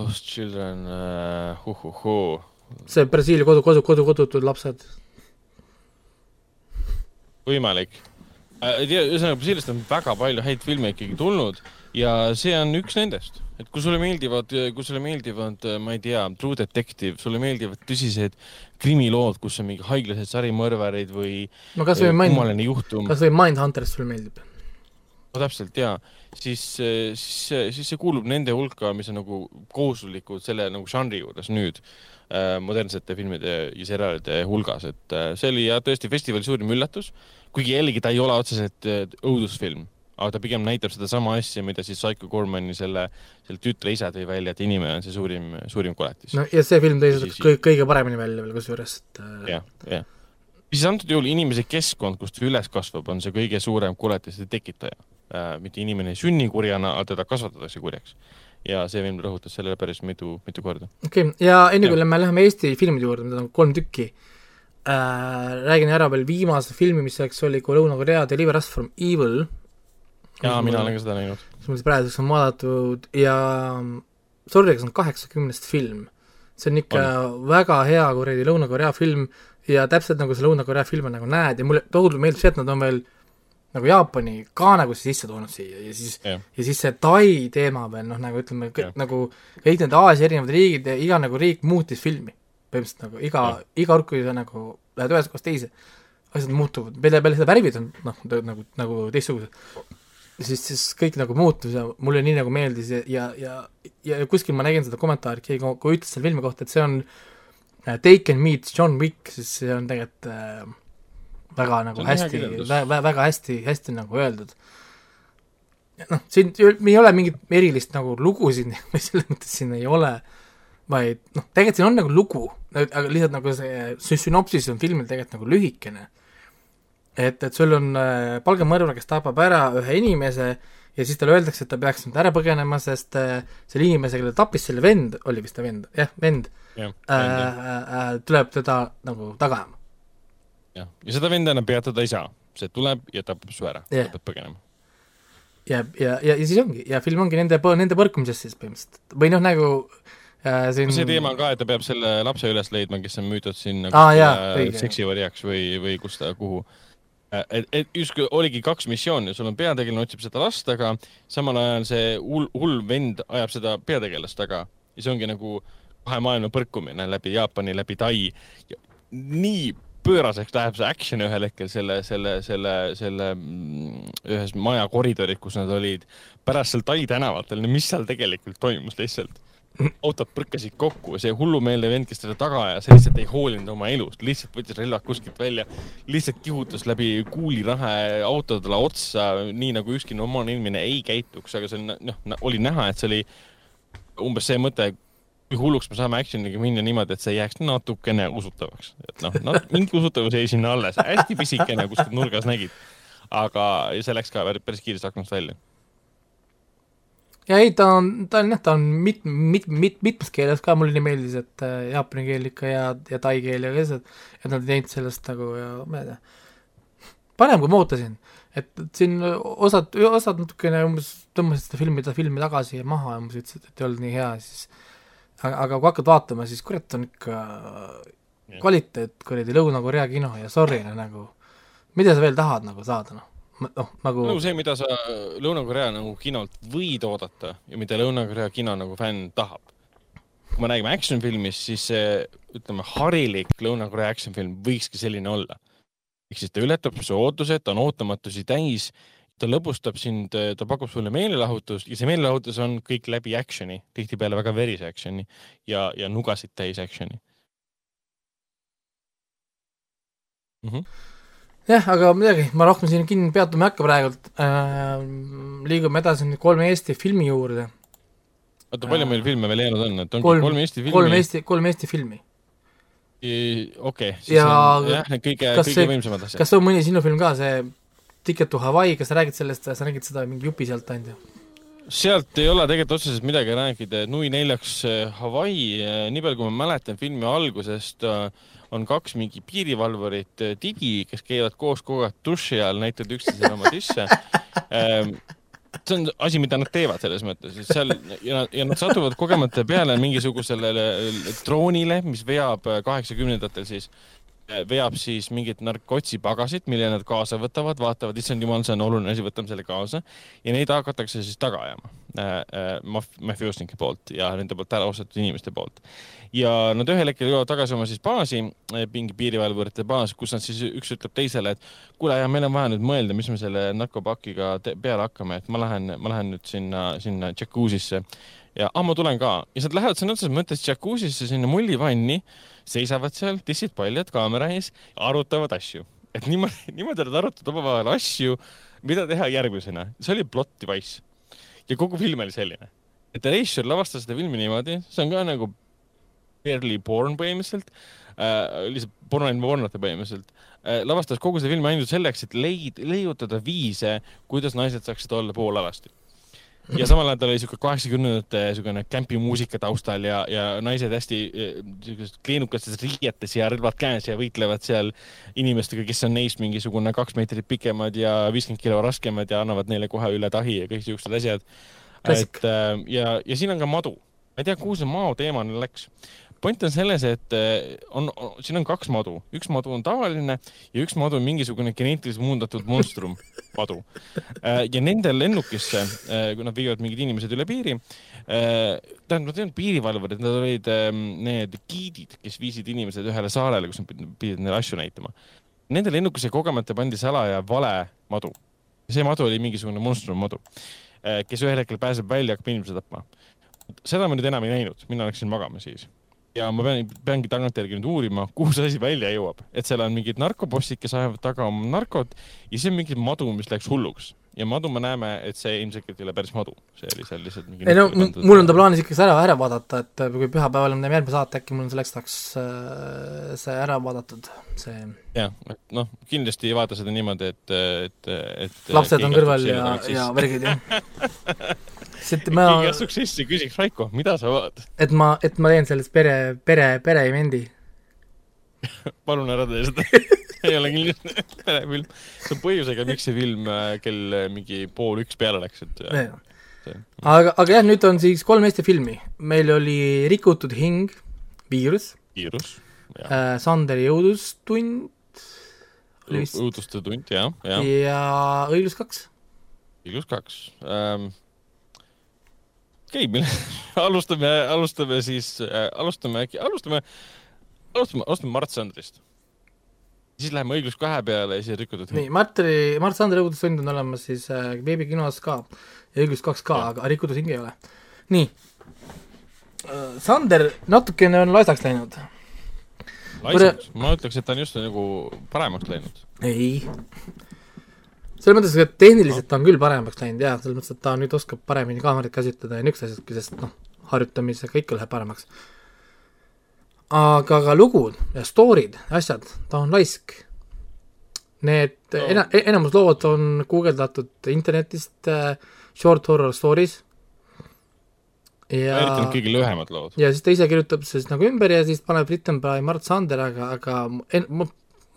Lost Children uh,, huhuhuu. see Brasiilia kodu, kodu, kodu, kodutud lapsed. võimalik. tea, ühesõnaga Brasiiliast on väga palju häid filme ikkagi tulnud ja see on üks nendest, et kui sulle meeldivad, kui sulle meeldivad, ma ei tea, True Detective, sulle meeldivad tõsised krimilood, kus on mingi haiglased sarimõrvarid või no kas või kummaline juhtum, kas või Mindhunterist sulle meeldib? no täpselt jaa, siis, siis, siis see kuulub nende hulka, mis on nagu kohustuslikud selle nagu žanri juures nüüd äh, modernsete filmide ja seriaalide hulgas, et äh, see oli jah, tõesti festivali suurim üllatus, kuigi jällegi ta ei ole otseselt äh, õudusfilm, aga ta pigem näitab sedasama asja, mida siis Psycho Gormani selle, selle tütre isa tõi välja, et inimene on see suurim, suurim koletis no ja see film tõi seda Siis- kõige, kõige paremini välja veel kusjuures, et äh, jah, jah. siis antud juhul inimese keskkond, kus ta üles kasvab, on see kõige suurem koletiste tekitaja äh,. mitte inimene ei sünni kurjana, aga teda kasvatatakse kurjaks. ja see film rõhutas sellele päris mitu, mitu korda. okei okay., ja enne kui me läheme Eesti filmide juurde, mida on kolm tükki äh,, räägin ära veel viimase filmi, mis selleks oli Lõuna-Korea Deliver Us From Evil. jaa, mina olen ka seda näinud. mis praeguseks on vaadatud ja aga see on kaheksakümnest film. see on ikka on. väga hea kuradi Lõuna-Korea film ja täpselt nagu see Lõuna-Korea film on nagu näed ja mulle tohutult meeldib see, et nad on veel nagu Jaapani ka nagu sisse toonud siia ja siis Jah. ja siis see Tai teema veel, noh nagu ütleme, Jah. nagu kõik need Aasia erinevad riigid ja iga nagu riik muutis filmi. põhimõtteliselt nagu iga, iga kord, kui sa nagu lähed ühest kohast teise, asjad muutuvad, peale, peale seda värvid on noh, nagu, nagu teistsugused. Siis, siis kõik nagu muutus ja mulle nii nagu meeldis ja, ja, ja, ja kuskil ma nägin seda kommentaari, keegi kui ütles selle filmi kohta, et see on äh, Taken meets John Wick, siis see on tegelikult äh, väga nagu hästi, väga, väga hästi, hästi nagu öeldud. noh, siin ei ole mingit erilist nagu lugu siin selles mõttes siin ei ole, vaid noh, tegelikult siin on nagu lugu, aga lihtsalt nagu see, see sünopsis on filmil tegelikult nagu lühikene. Et, et sul on äh, palgamõrvar, kes tapab ära ühe inimese ja siis talle öeldakse, et ta peaks nüüd ära põgenema, sest äh, selle inimese, kelle ta tappis, selle vend, oli vist ta vend, jah, vend jah äh,, äh, tuleb teda nagu taga ajama. jah, ja seda venda enam peatada ei saa, see tuleb ja tapab su ära yeah., pead põgenema. ja, ja, ja, ja siis ongi, ja film ongi nende, nende põrkumisest siis põhimõtteliselt, või noh, nagu äh, siin see teema on ka, et ta peab selle lapse üles leidma, kes on müüdud sinna õige. seksivarjaks või, või kus ta, kuhu. et, et justkui oligi kaks missiooni, sul on peategelane otsib seda last taga, samal ajal see hull, hull vend ajab seda peategelast taga ja see ongi nagu kahe maailma põrkumine läbi Jaapani, läbi Tai. nii pööraseks läheb see action ühel hetkel selle, selle, selle, selle mm, ühes maja koridoris, kus nad olid, pärast seal Tai tänavatel, no mis seal tegelikult toimus lihtsalt autod põrkasid kokku, see hullumeelne vend, kes teda taga ajas, lihtsalt ei hoolinud oma elust, lihtsalt võttis relvad kuskilt välja, lihtsalt kihutas läbi kuulirahe autodele otsa, nii nagu ükski normaalne inimene ei käituks, aga see on noh, oli näha, et see oli umbes see mõte, kui hulluks me saame action'iga minna niimoodi, et see jääks natukene usutavaks, et noh no,, mingi usutavus jäi sinna alles, hästi pisikene kuskil nurgas nägid, aga see läks ka päris kiiresti aknast välja. Ja ei, ta on, ta on jah, ta on mit-, mit-, mit-, mitmes keeles ka, mulle nii meeldis, et äh, jaapani keel ikka ja, ja tai keel ja asjad, et nad ei teinud sellest nagu ja ma ei tea, parem kui ma ootasin. et siin osad, osad natukene umbes tõmbasid seda filmi, filmi tagasi ja maha ja umbes ütlesid, et ei olnud nii hea, siis aga, aga kui hakkad vaatama, siis kurat on ikka kvaliteet, kuradi Lõuna-Korea kino ja sorry, nagu mida sa veel tahad nagu saada, noh, noh nagu nagu see, mida sa Lõuna-Korea nagu kinolt võid oodata ja mida Lõuna-Korea kino nagu fänn tahab. kui me räägime action filmist, siis see, ütleme, harilik Lõuna-Korea action film võikski selline olla. ehk siis ta ületab su ootused, ta on ootamatusi täis, ta lõbustab sind, ta pakub sulle meelelahutust ja see meelelahutus on kõik läbi action'i, tihtipeale väga verise action'i ja, ja nugasid täis action'i mm. -hmm. jah, aga midagi, ma rohkem siin kinni peatuma ei hakka praegult äh,. liigume edasi nüüd kolme Eesti filmi juurde. oota, palju meil filme veel jäänud on, et ongi kolm, kolm Eesti filmi? kolm Eesti, kolm Eesti filmi. okei, siis Ja on jah, need kõige, kõige võimsamad asjad. kas on mõni sinu film ka, see Ticket to Hawaii, kas sa räägid sellest, sa räägid seda mingi jupi sealt ainult ju? sealt ei ole tegelikult otseselt midagi rääkida, Nui neljaks äh, Hawaii, nii palju kui ma mäletan filmi algusest, on kaks mingi piirivalvurit äh, digi, kes käivad koos kogu aeg duši all, näitavad üksteisele oma tisse. see on asi, mida nad teevad selles mõttes, et seal ja ja nad satuvad kogemata peale mingisugusele droonile, mis veab äh, kaheksakümnendatel siis, veab siis mingit narkotsipagasit, mille nad kaasa võtavad, vaatavad, issand jumal, see on oluline asi, võtame selle kaasa. Ja neid hakatakse siis taga ajama äh, äh, maf-, mafioosnike poolt ja nende poolt ära ostetud inimeste poolt. ja nad ühel hetkel jõuavad tagasi oma siis baasi, mingi piirivalvurite baas, kus nad siis üks ütleb teisele, et kuule, meil on vaja nüüd mõelda, mis me selle narkopakiga peale hakkame, et ma lähen, ma lähen nüüd sinna, sinna džakuusisse ja ah, ma tulen ka. Ja siis nad lähevad sõna otseses mõttes džakuusisse sinna mullivanni, seisavad seal, tissid paljad kaamera ees, arutavad asju. et niimoodi, niimoodi nad arutavad omavahel asju, mida teha järgmisena, see oli plot device. ja kogu film oli selline, et režissöör lavastas seda filmi niimoodi, see on ka nagu barely born põhimõtteliselt äh,, lihtsalt porno ilma pornota põhimõtteliselt äh,, lavastas kogu seda filmi ainult selleks, et leid-, leiutada viise, kuidas naised saaksid olla poolalasti ja samal ajal tal oli siuke kaheksakümnendate siukene kämpimuusika taustal ja, ja naised hästi eh, siukestes kleenukates riietes ja relvad käes ja võitlevad seal inimestega, kes on neist mingisugune kaks meetrit pikemad ja viiskümmend kilo raskemad ja annavad neile kohe üle tahi ja kõik siuksed asjad. Et äh, ja, ja siin on ka madu. ma ei tea, kuhu see mao teema nüüd läks. Point on selles, et eh, on, on, siin on kaks madu, üks madu on tavaline ja üks madu on mingisugune geneetiliselt muundatud monstrum madu. Eh, ja nende lennukisse, eh, kui nad viivad mingid inimesed üle piiri, tähendab, nad ei olnud piirivalvurid, nad olid need giidid, kes viisid inimesed ühele saarele, kus nad pidid neile asju näitama. Nende lennukisse kogemata pandi salaja vale madu. see madu oli mingisugune monstrum madu, kes ühel hetkel pääseb välja, hakkab inimesi tapma seda ma nüüd enam ei näinud, mina läksin magama siis ja ma pean, peangi tagantjärgi nüüd uurima, kuhu see asi välja jõuab, et seal on mingid narkobossid, kes ajavad taga oma narkot ja siis on mingi madu, mis läks hulluks. Ja madu me näeme, et see ilmselgelt ei ole päris madu, see oli seal lihtsalt mingi ei no mul on ta plaanis ikka see ära, ära vaadata, et kui pühapäeval me teeme järgmine saate, äkki mul on selleks tahaks äh, see ära vaadatud, see. Jah, noh, kindlasti ei vaata seda niimoodi, et, et, et lapsed on kõrval ja, ja värgid, jah sest ma keegi astuks sisse küsiks, Raiko, mida sa vaatad? et ma, et ma teen sellest pere, pere, pereimendi palun ära tee seda ei ole kindlasti perefilm. see on põhjusega, miks see film äh, kell äh, mingi pool üks peale läks, et äh, see, aga, aga jah, nüüd on siis kolm Eesti filmi. meil oli Rikutud hing, Viirus. viirus, jah äh,. Sanderi õudustund õuduste tund, jah, jah. ja Õiglus kaks. õiglus kaks ähm, okei okay,, alustame, alustame siis äh,, alustame äkki, alustame, alustame, alustame Mart Sandrist. siis läheme õiglus kahe peale ja siis rikutud. nii, Martri, Mart Sandri õudustund on olemas siis äh, veebikinos ka ja õiglus kaks ka, aga rikutud hing ei ole. nii äh,, Sander natukene on laisaks läinud. laisaks, ma ütleks, et ta on just nagu paremaks läinud. ei selles mõttes, et tehniliselt on küll paremaks läinud jaa, selles mõttes, et ta nüüd oskab paremini kaameraid kasutada ja niisugused asjad, sest noh, harjutamisega ikka läheb paremaks. aga ka lugud ja story'd, asjad, ta on laisk. Need no. ena-, enamus lood on guugeldatud internetist äh, short horror stories ja eriti need kõige lühemad lood. ja siis ta ise kirjutab siis nagu ümber ja siis paneb Written by Mart Sander, aga, aga en, ma,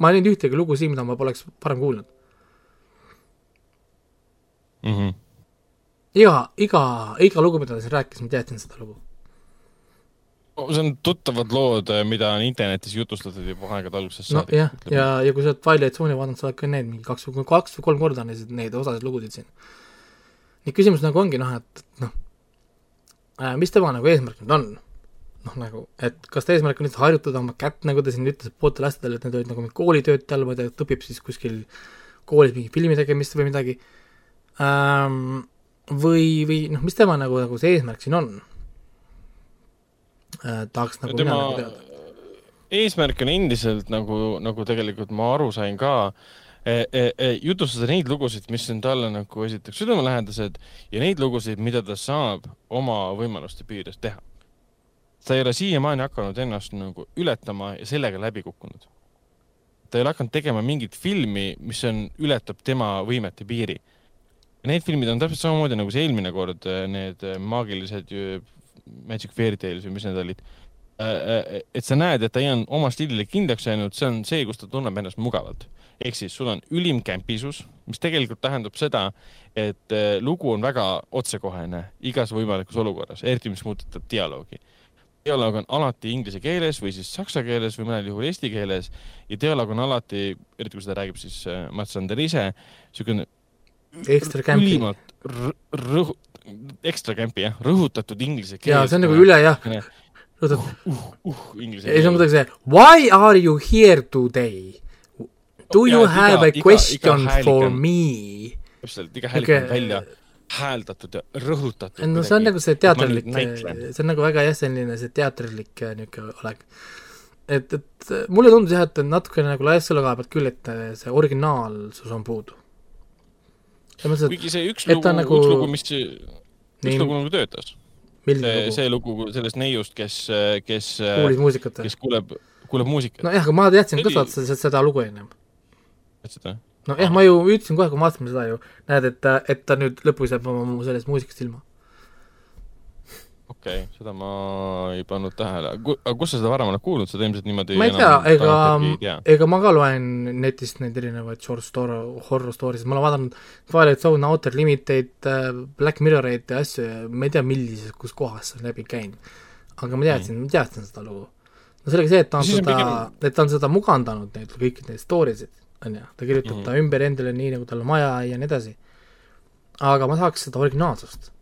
ma ei näinud ühtegi lugu siin, mida ma poleks varem kuulnud mm. -hmm. iga, iga, iga lugu, mida ta siin rääkis, ma teadsin seda lugu. see on tuttavad lood, eh, mida on internetis jutustatud juba aegade algusest no, saadik. jah, ja, ja kui sa oled Twilight Zone'i vaadanud, sa oled ka need mingi kaks, kaks või kolm korda neid, neid osasid lugusid siin. nii küsimus nagu ongi noh, et noh äh,, mis tema nagu eesmärk nüüd on? noh, nagu, et kas ta eesmärk on lihtsalt harjutada oma kätt, nagu ta siin ütles pooltel aastatel, et need olid nagu mingid koolitööd tal, ma ei tea, ta õpib siis kuskil koolis mingi filmi tegemist või midagi ähm,. või, või noh, mis tema nagu, nagu see eesmärk siin on äh,? tahaks nagu tema mina nagu teada. eesmärk on endiselt nagu, nagu tegelikult ma aru sain ka e, e, e, jutustada neid lugusid, mis on talle nagu esiteks südamelähedased ja neid lugusid, mida ta saab oma võimaluste piires teha. ta ei ole siiamaani hakanud ennast nagu ületama ja sellega läbi kukkunud. ta ei ole hakanud tegema mingit filmi, mis on, ületab tema võimete piiri Need filmid on täpselt samamoodi nagu see eelmine kord, äh, need äh, maagilised Magic Fairy Tales või mis need olid. Äh, et sa näed, et ta ei ole oma stiilile kindlaks jäänud, see on see, kus ta tunneb ennast mugavalt. ehk siis sul on ülim kämpisus, mis tegelikult tähendab seda, et lugu on väga otsekohene igas võimalikus olukorras, eriti mis puudutab dialoogi dialoog on alati inglise keeles või siis saksa keeles või mõnel juhul eesti keeles ja dialoog on alati, eriti kui seda räägib siis Mats Sander ise, niisugune ekstra kämpi. ülimalt rõhu-, ekstra kämpi jah, rõhutatud inglise keel. jaa, see on nagu üle jah. uh, uh, uh, inglise keel. ei, see on kuidagi see why are you here today? Do you ja, have iga, a question iga, iga for on, me? täpselt, iga häälik on välja hääldatud ja rõhutatud. no see on nagu see teatrilik, see on nagu väga jah, selline see teatrilik äh, niisugune olek. et, et mulle tundus jah, et natukene nagu laias selle koha pealt küll, et äh, see originaalsus on puudu kuigi see üks lugu, nagu... üks lugu, mis, üks lugu nagu töötas. see, see lugu sellest neiust, kes, kes kuulis muusikat või? kes kuuleb, kuuleb muusikat. nojah, aga ma teadsin ka seda, seda, lugu ennem. teadsid või? nojah, ma ju ütlesin kohe, kui me vaatasime seda ju, näed, et, et ta nüüd lõpus jääb oma sellest muusikast ilma okei okay,, seda ma ei pannud tähele, aga kus sa seda varem oled kuulnud, seda ilmselt niimoodi ma ei tea, ega, ega ma ka loen netist neid erinevaid short story, horror story sid, ma olen vaadanud Twilight Zone, Outer Limiteid, äh, Black Mirroreid ja asju ja ma ei tea, millises, kus kohas see on läbi käinud. aga ma teadsin mm., ma teadsin seda lugu. no sellega see, et ta on seda et ta on seda mugandanud neid kõiki neid story sid, on ju, ta kirjutab mm. Ta ümber endale nii, nagu tal on vaja ja nii edasi. aga ma tahaks seda originaalsust.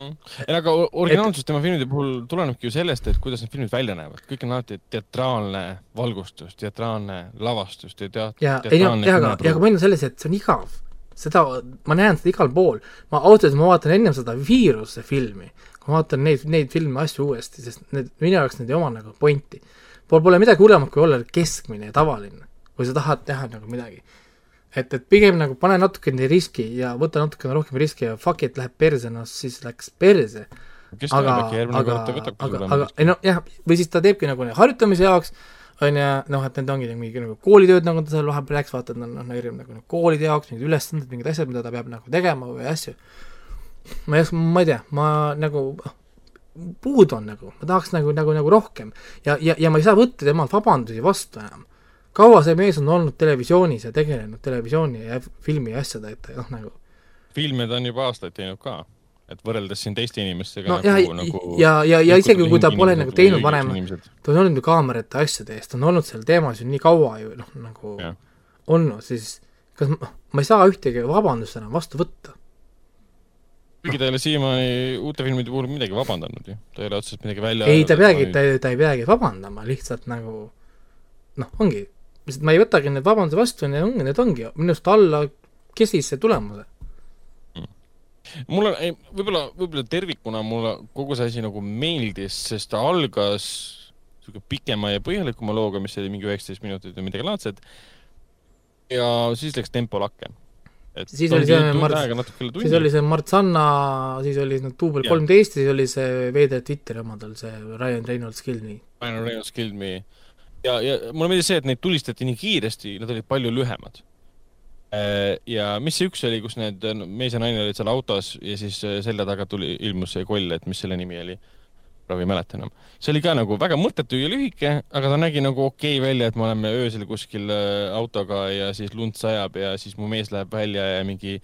ei, aga originaalsus tema filmide puhul tulenebki ju sellest, et kuidas need filmid välja näevad. kõik on alati teatraalne valgustus, teatraalne lavastus, teat-. ja ei noh, jah, aga, ja aga on selles, et see on igav. seda, ma näen seda igal pool. ma öeldes, ma vaatan ennem seda Viiruse filmi, kui ma vaatan neid, neid filme, asju uuesti, sest need, minu jaoks need ei oma nagu pointi. Pole, pole midagi hullemat, kui olla keskmine ja tavaline, kui sa tahad teha nagu midagi. et, et pigem nagu pane natukene riski ja võta natukene rohkem riski ja fuck it, läheb perse, noh siis läks perse aga aga aga, aga ei noh, jah, või siis ta teebki nagu harjutamise jaoks, on ju, noh, et need ongi nagu mingi nagu koolitööd, nagu ta seal vahepeal rääkis, vaata, et noh, nagu nagu koolide jaoks mingid ülesanded, mingid asjad, mida ta peab nagu tegema või asju. ma ei oska, ma ei tea, ma nagu puudu on nagu, ma tahaks nagu, nagu, nagu rohkem ja, ja, ja ma ei saa võtta temalt vabandusi vastu enam. Kaua see mees on olnud televisioonis ja tegelenud televisiooni ja filmi ja asjade, et noh, nagu filme ta on juba aastaid teinud ka, et võrreldes siin teiste inimestega no nagu, ja, nagu ja, ja, ja isegi kui ta pole nagu teinud varem, ta on olnud ju kaamerate asjade eest, on olnud seal teemas ju nii kaua ju noh, nagu Jah. olnud, siis kas ma, ma ei saa ühtegi vabandust enam vastu võtta. kuigi ta ei ole siiamaani uute filmide puhul midagi vabandanud ju, ta ei ole otseselt midagi välja ei, ta peagi, ta, ta ei peagi vabandama, lihtsalt nagu noh, ongi, lihtsalt ma ei võtagi need vabanduse vastu need ongi, need ongi minu arust alla kesise tulemuse. mulle, ei, võib-olla, võib-olla tervikuna mulle kogu see asi nagu meeldis, sest ta algas sihuke pikema ja põhjalikuma looga, mis oli mingi üheksateist minutit või midagi laadset. ja siis läks tempo lakke. Siis oli see Mart- siis oli see Mart Sanna, siis oli no duubel kolmteist, siis oli see veider Twitteri oma tal, see Ryan Reynolds Kilni. Ryan Reynolds Killed Me ja, ja mulle meeldis see, et neid tulistati nii kiiresti, nad olid palju lühemad. ja mis see üks oli, kus need mees ja naine olid seal autos ja siis äh, selja taga tuli, ilmus see koll, et mis selle nimi oli? praegu ei mäleta enam. see oli ka nagu väga mõttetu ja lühike, aga ta nägi nagu okei okay välja, et me oleme öösel kuskil äh, autoga ja siis lund sajab ja siis mu mees läheb välja ja mingi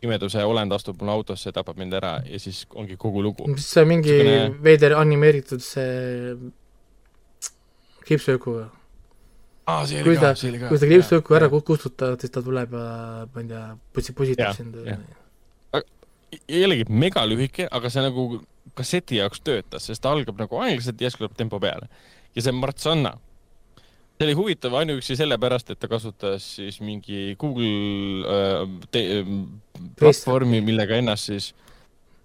pimeduse olend astub mulle autosse, tapab mind ära ja siis ongi kogu lugu. see mingi Niisugune- veider animeeritud see kriipsuökuga aa, see kui oli ta ka, see oli, ka. kui seda kriipsuöku ära ku- kustutad, siis ta tuleb ja ma ei tea, pussi, pusitab sind. jällegi megalühike, aga see nagu kasseti jaoks töötas, sest ta algab nagu aeglaselt ja järsku tuleb tempo peale. ja see Mart Sanna, see oli huvitav ainuüksi sellepärast, et ta kasutas siis mingi Google äh, äh, platvormi, millega ennast siis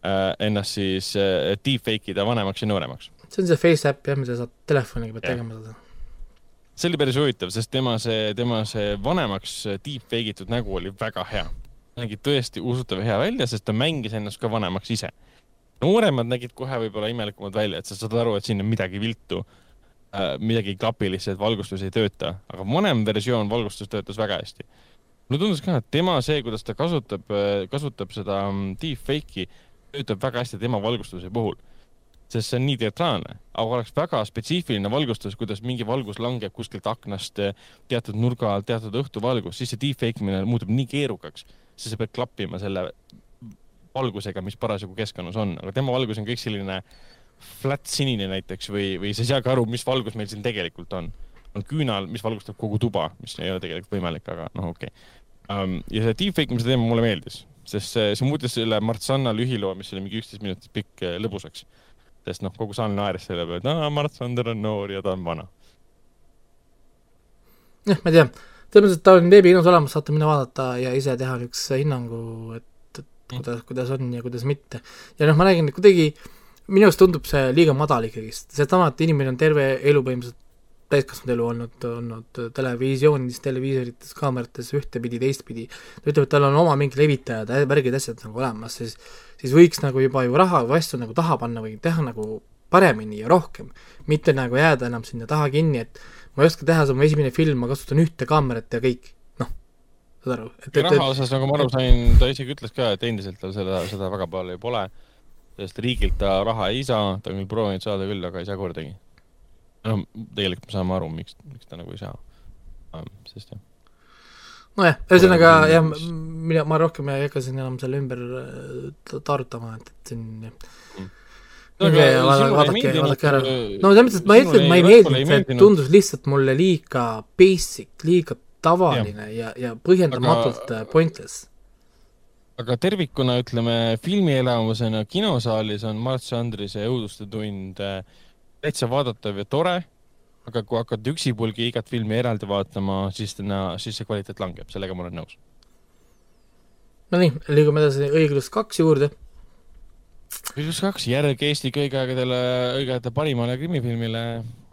äh,, ennast siis äh, deepfake ida vanemaks ja nooremaks. See on see FaceApp jah, mida saad telefoniga pead tegema seda. see oli päris huvitav, sest tema see, tema see vanemaks deepfake itud nägu oli väga hea. nägi tõesti usutav ja hea välja, sest ta mängis ennast ka vanemaks ise. nooremad nägid kohe võib-olla imelikumad välja, et sa saad aru, et siin on midagi viltu äh,. midagi ei klapi lihtsalt, valgustus ei tööta, aga vanem versioon valgustus töötas väga hästi. mulle tundus ka, et tema see, kuidas ta kasutab, kasutab seda mm, deepfake'i, töötab väga hästi tema valgustuse puhul sest see on nii teatraalne, aga oleks väga spetsiifiline valgustus, kuidas mingi valgus langeb kuskilt aknast eh, teatud nurga alt, teatud õhtuvalgus, siis see deepfake imine muutub nii keerukaks, sest sa pead klappima selle valgusega, mis parasjagu keskkonnas on, aga tema valgus on kõik selline flat sinine näiteks või, või sa ei saagi aru, mis valgus meil siin tegelikult on. on küünal, mis valgustab kogu tuba, mis ei ole tegelikult võimalik, aga noh, okei okay. um,. ja see deepfake imise teema mulle meeldis, sest see, see muutis selle Mart Sanna lühiloo, mis oli mingi üksteist minutit pikk, lõbusaks sest noh, kogu saal naeris selle peale, et aa, Mart Sander on noor ja ta on vana. jah, ma ei tea, selles mõttes, et ta on veebikinos olemas, saate minna vaadata ja ise teha niisuguse hinnangu, et, et kuidas, kuidas on ja kuidas mitte. ja noh, ma räägin, et kuidagi minu arust tundub see liiga madal ikkagist, seesama, et inimene on terve elu põhimõtteliselt täiskasvanud elu olnud, olnud televisioonis, televiisorites, kaamerates ühtepidi, teistpidi, ta ütleb, et tal on oma mingi levitajad, värgid, asjad nagu olemas, siis siis võiks nagu juba ju raha või asju nagu taha panna või teha nagu paremini ja rohkem, mitte nagu jääda enam sinna taha kinni, et ma ei oska teha, see on mu esimene film, ma kasutan ühte kaamerat ja kõik, noh, saad aru? et, raha osas, nagu ma aru sain, ta isegi ütles ka, et endiselt tal seda, seda väga palju pole, sest riigilt ta raha ei saa, ta on küll proovinud saada küll, aga ei saa kordagi. No tegelikult me saame aru, miks, miks ta nagu ei saa. sest jah, nojah, ühesõnaga jah mina, ma rohkem ei hakka siin enam selle ümber äh, ta- tarutama, et, et siin Mm. minge ja vaadake, vaadake ära. no selles mõttes, et ma ei ütle, et ma ei meeldinud, see tundus lihtsalt mulle liiga basic, liiga tavaline ja, ja, ja põhjendamatult aga, pointless. aga tervikuna, ütleme, filmielamusena kinosaalis on Mart Sandrise Õuduste tund äh, täitsa vaadatav ja tore, aga kui hakata üksipulgi igat filmi eraldi vaatama, siis täna, siis see kvaliteet langeb, sellega ma olen nõus. Nonii, liigume edasi õiglus kaks juurde õiglus kaks, järg Eesti kõigi aegadele, õigete parimale krimifilmile.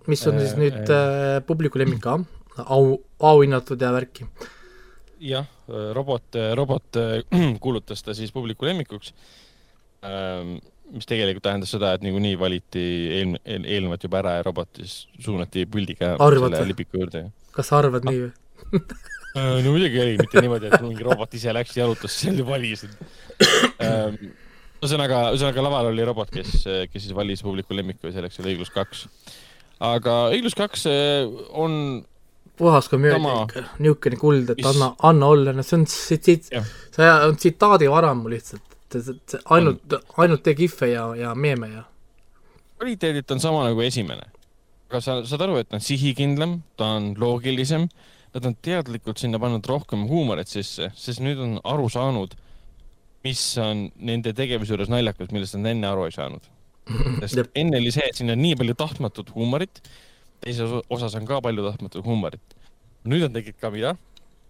mis on siis äh, nüüd äh, publiku lemmik ka, au, auhinnatud ja värki. jah, robot, robot kuulutas ta siis publiku lemmikuks ähm, mis tegelikult tähendas seda, et niikuinii valiti eelm-, eel, eelnevalt juba ära ja robot siis suunati puldiga arvad selle lipiku juurde. kas sa arvad nii või? Äh, no muidugi oli, mitte niimoodi, et mingi robot ise läks, jalutas seal ja valis. Ähm, ühesõnaga, ühesõnaga laval oli robot, kes, kes siis valis publiku lemmiku ja selleks oli õiglus kaks. aga õiglus kaks eh, on puhas komöödia ikka, niisugune kuld, et mis... anna, anna olla, no see on tsit-, see on tsitaadi varamu lihtsalt, ainult, ainult tee kihve ja, ja meeme ja. kvaliteedilt on sama nagu esimene. aga sa saad aru, et ta on sihikindlam, ta on loogilisem, nad on teadlikult sinna pannud rohkem huumorit sisse, sest nüüd on aru saanud mis on nende tegevuse juures naljakas, millest nad enne aru ei saanud. sest enne oli see, et siin on nii palju tahtmatut huumorit, teises osas on ka palju tahtmatut huumorit. nüüd on tegelikult ka mida?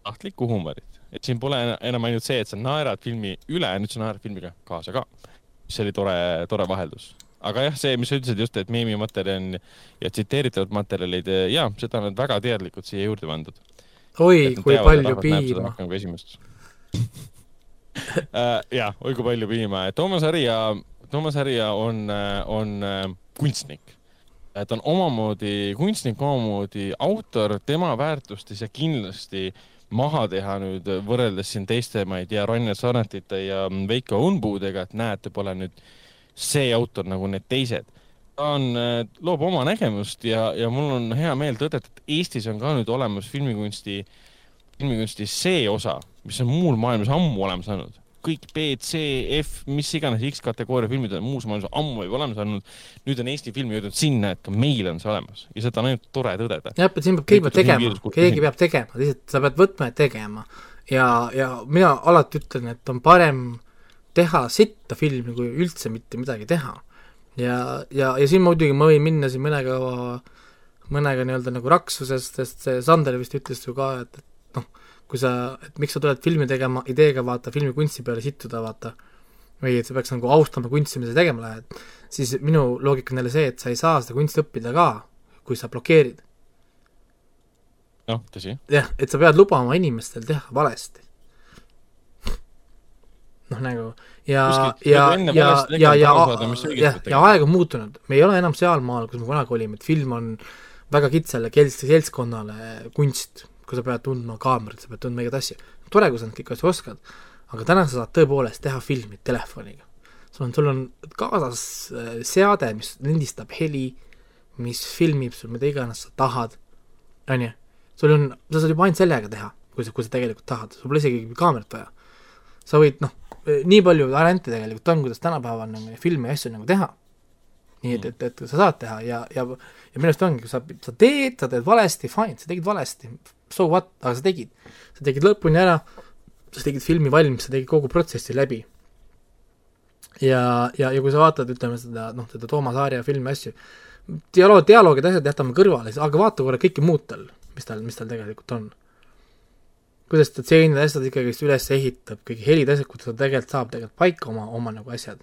Tahtlikku huumorit. et siin pole enam ainult see, et sa naerad filmi üle, nüüd sa naerad filmiga kaasa ka. see oli tore, tore vaheldus. aga jah, see, mis sa ütlesid just, et meemimaterjal ja tsiteeritavad materjalid, jaa, seda on nad väga teadlikult siia juurde pandud. oi, kui palju piima. rohkem kui esimest Äh, jah, oi kui palju piima. Toomas Harja, Toomas Harja on, on äh, kunstnik. ta on omamoodi kunstnik, omamoodi autor, tema väärtustes ja kindlasti maha teha nüüd võrreldes siin teiste, ma ei tea, Rainer Sarnatite ja Veiko Unbuudega, et näete, pole nüüd see autor nagu need teised. ta on, äh, loob oma nägemust ja, ja mul on hea meel tõdeda, et Eestis on ka nüüd olemas filmikunsti, filmikunsti see osa, mis on muul maailmas ammu olemas olnud. Kõik B, C, F, mis iganes X-kategooria filmid on muus maailmas ammu juba olemas olnud. nüüd on Eesti film jõudnud sinna, et ka meil on see olemas ja seda on ainult tore tõdeda. jah, et siin peab, keegi peab tegema, keegi peab tegema, lihtsalt sa pead võtma ja tegema. ja, ja mina alati ütlen, et on parem teha sitta filmi, kui üldse mitte midagi teha. ja, ja, ja siin muidugi ma võin minna siin mõnega mõnega nii-öelda nagu raksusest, sest see Sander vist ütles ju ka, et, et kui sa, et miks sa tuled filmi tegema ideega, vaata, filmi kunsti peale sittuda, vaata, või et sa peaks nagu austama kunsti, mida sa tegema lähed, siis minu loogika on jälle see, et sa ei saa seda kunsti õppida ka, kui sa blokeerid. noh, tõsi. jah, et sa pead lubama inimestel teha valesti. noh, nagu ja, ja, ja, ja, ja, jah, ja aeg on muutunud, me ei ole enam sealmaal, kus me kunagi olime, et film on väga kitsale seltskonnale kunst kui sa pead tundma kaamerat, sa pead tundma igat asja. tore, kui sa neid kõiki asju oskad, aga täna sa saad tõepoolest teha filmi telefoniga. sul on, sul on kaasas äh, seade, mis lindistab heli, mis filmib sul mida iganes sa tahad, on ju. sul on, sa saad juba ainult sellega teha, kui sa, kui sa tegelikult tahad, sul pole isegi kaamerat vaja. sa võid, noh, nii palju variante tegelikult on, kuidas tänapäeval nagu filme ja asju nagu teha nii et, et, et sa saad teha ja, ja, ja minu arust ongi, kui sa, sa teed, sa teed valesti, fine, sa tegid valesti, so what, aga sa tegid. sa tegid lõpuni ära, sa tegid filmi valmis, sa tegid kogu protsessi läbi. ja, ja, ja kui sa vaatad, ütleme seda, noh, seda Toomas Aarja filmi asju, dialoog, dialoogid, asjad jätame kõrvale, aga vaata korra kõike muud tal, mis tal, mis tal tegelikult on. kuidas ta tseenid, asjad ikkagi üles ehitab, kõik helid, asjad, kuidas ta tegelikult saab tegelikult paika oma, oma nagu asjad,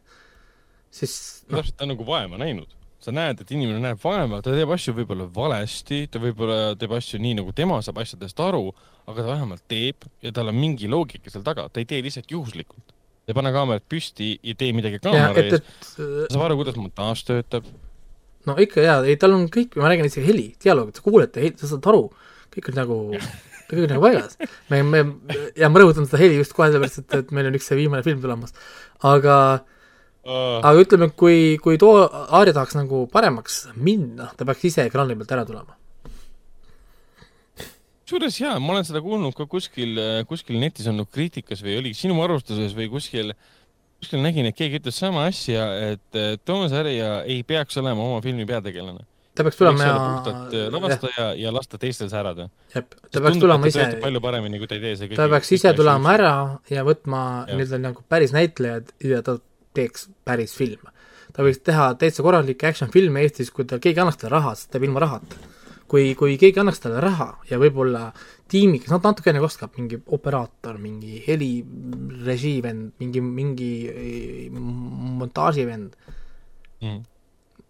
siis noh. täpselt, ta on nagu vaeva näinud sa näed, et inimene näeb vaeva, ta teeb asju võib-olla valesti, ta võib-olla teeb asju nii, nagu tema saab asjadest aru, aga ta vähemalt teeb ja tal on mingi loogika seal taga, ta ei tee lihtsalt juhuslikult. ei pane kaamerat püsti ja tee midagi kaamera ees, saab aru, kuidas montaaž töötab. no ikka jaa, ei tal on kõik, ma räägin isegi heli, dialoog, sa kuuled, sa saad aru, kõik on nagu kõik on nagu paigas. me, me, ja ma rõhutan seda heli just kohe sellepärast, et, et meil on üks see viimane film tulemas, aga äh. Aga ütleme, kui, kui too Aarja tahaks nagu paremaks minna, ta peaks ise ekraani pealt ära tulema. kusjuures jaa, ma olen seda kuulnud ka kuskil, kuskil netis olnud kriitikas või oli sinu arvustuses või kuskil kuskil nägin, et keegi ütles sama asja, et Toomas Härja ei peaks olema oma filmi peategelane. ta peaks tulema ja. ja puhtalt eh, lavastaja ja lasta teistel särada. jah, ta peaks tulema ise, palju paremini, kui ta ei tee see ta peaks ise tulema ära ja võtma nii-öelda nagu päris näitlejad ja ta teeks päris filme. ta võiks teha täitsa korralikke action filme Eestis, kui ta, keegi annaks talle raha, sest ta teeb ilma rahata. kui, kui keegi annaks talle raha ja võib-olla tiimi, kes nad natukene oskab, mingi operaator, mingi helirežiivend, mingi, mingi eh, montaaživend mm.,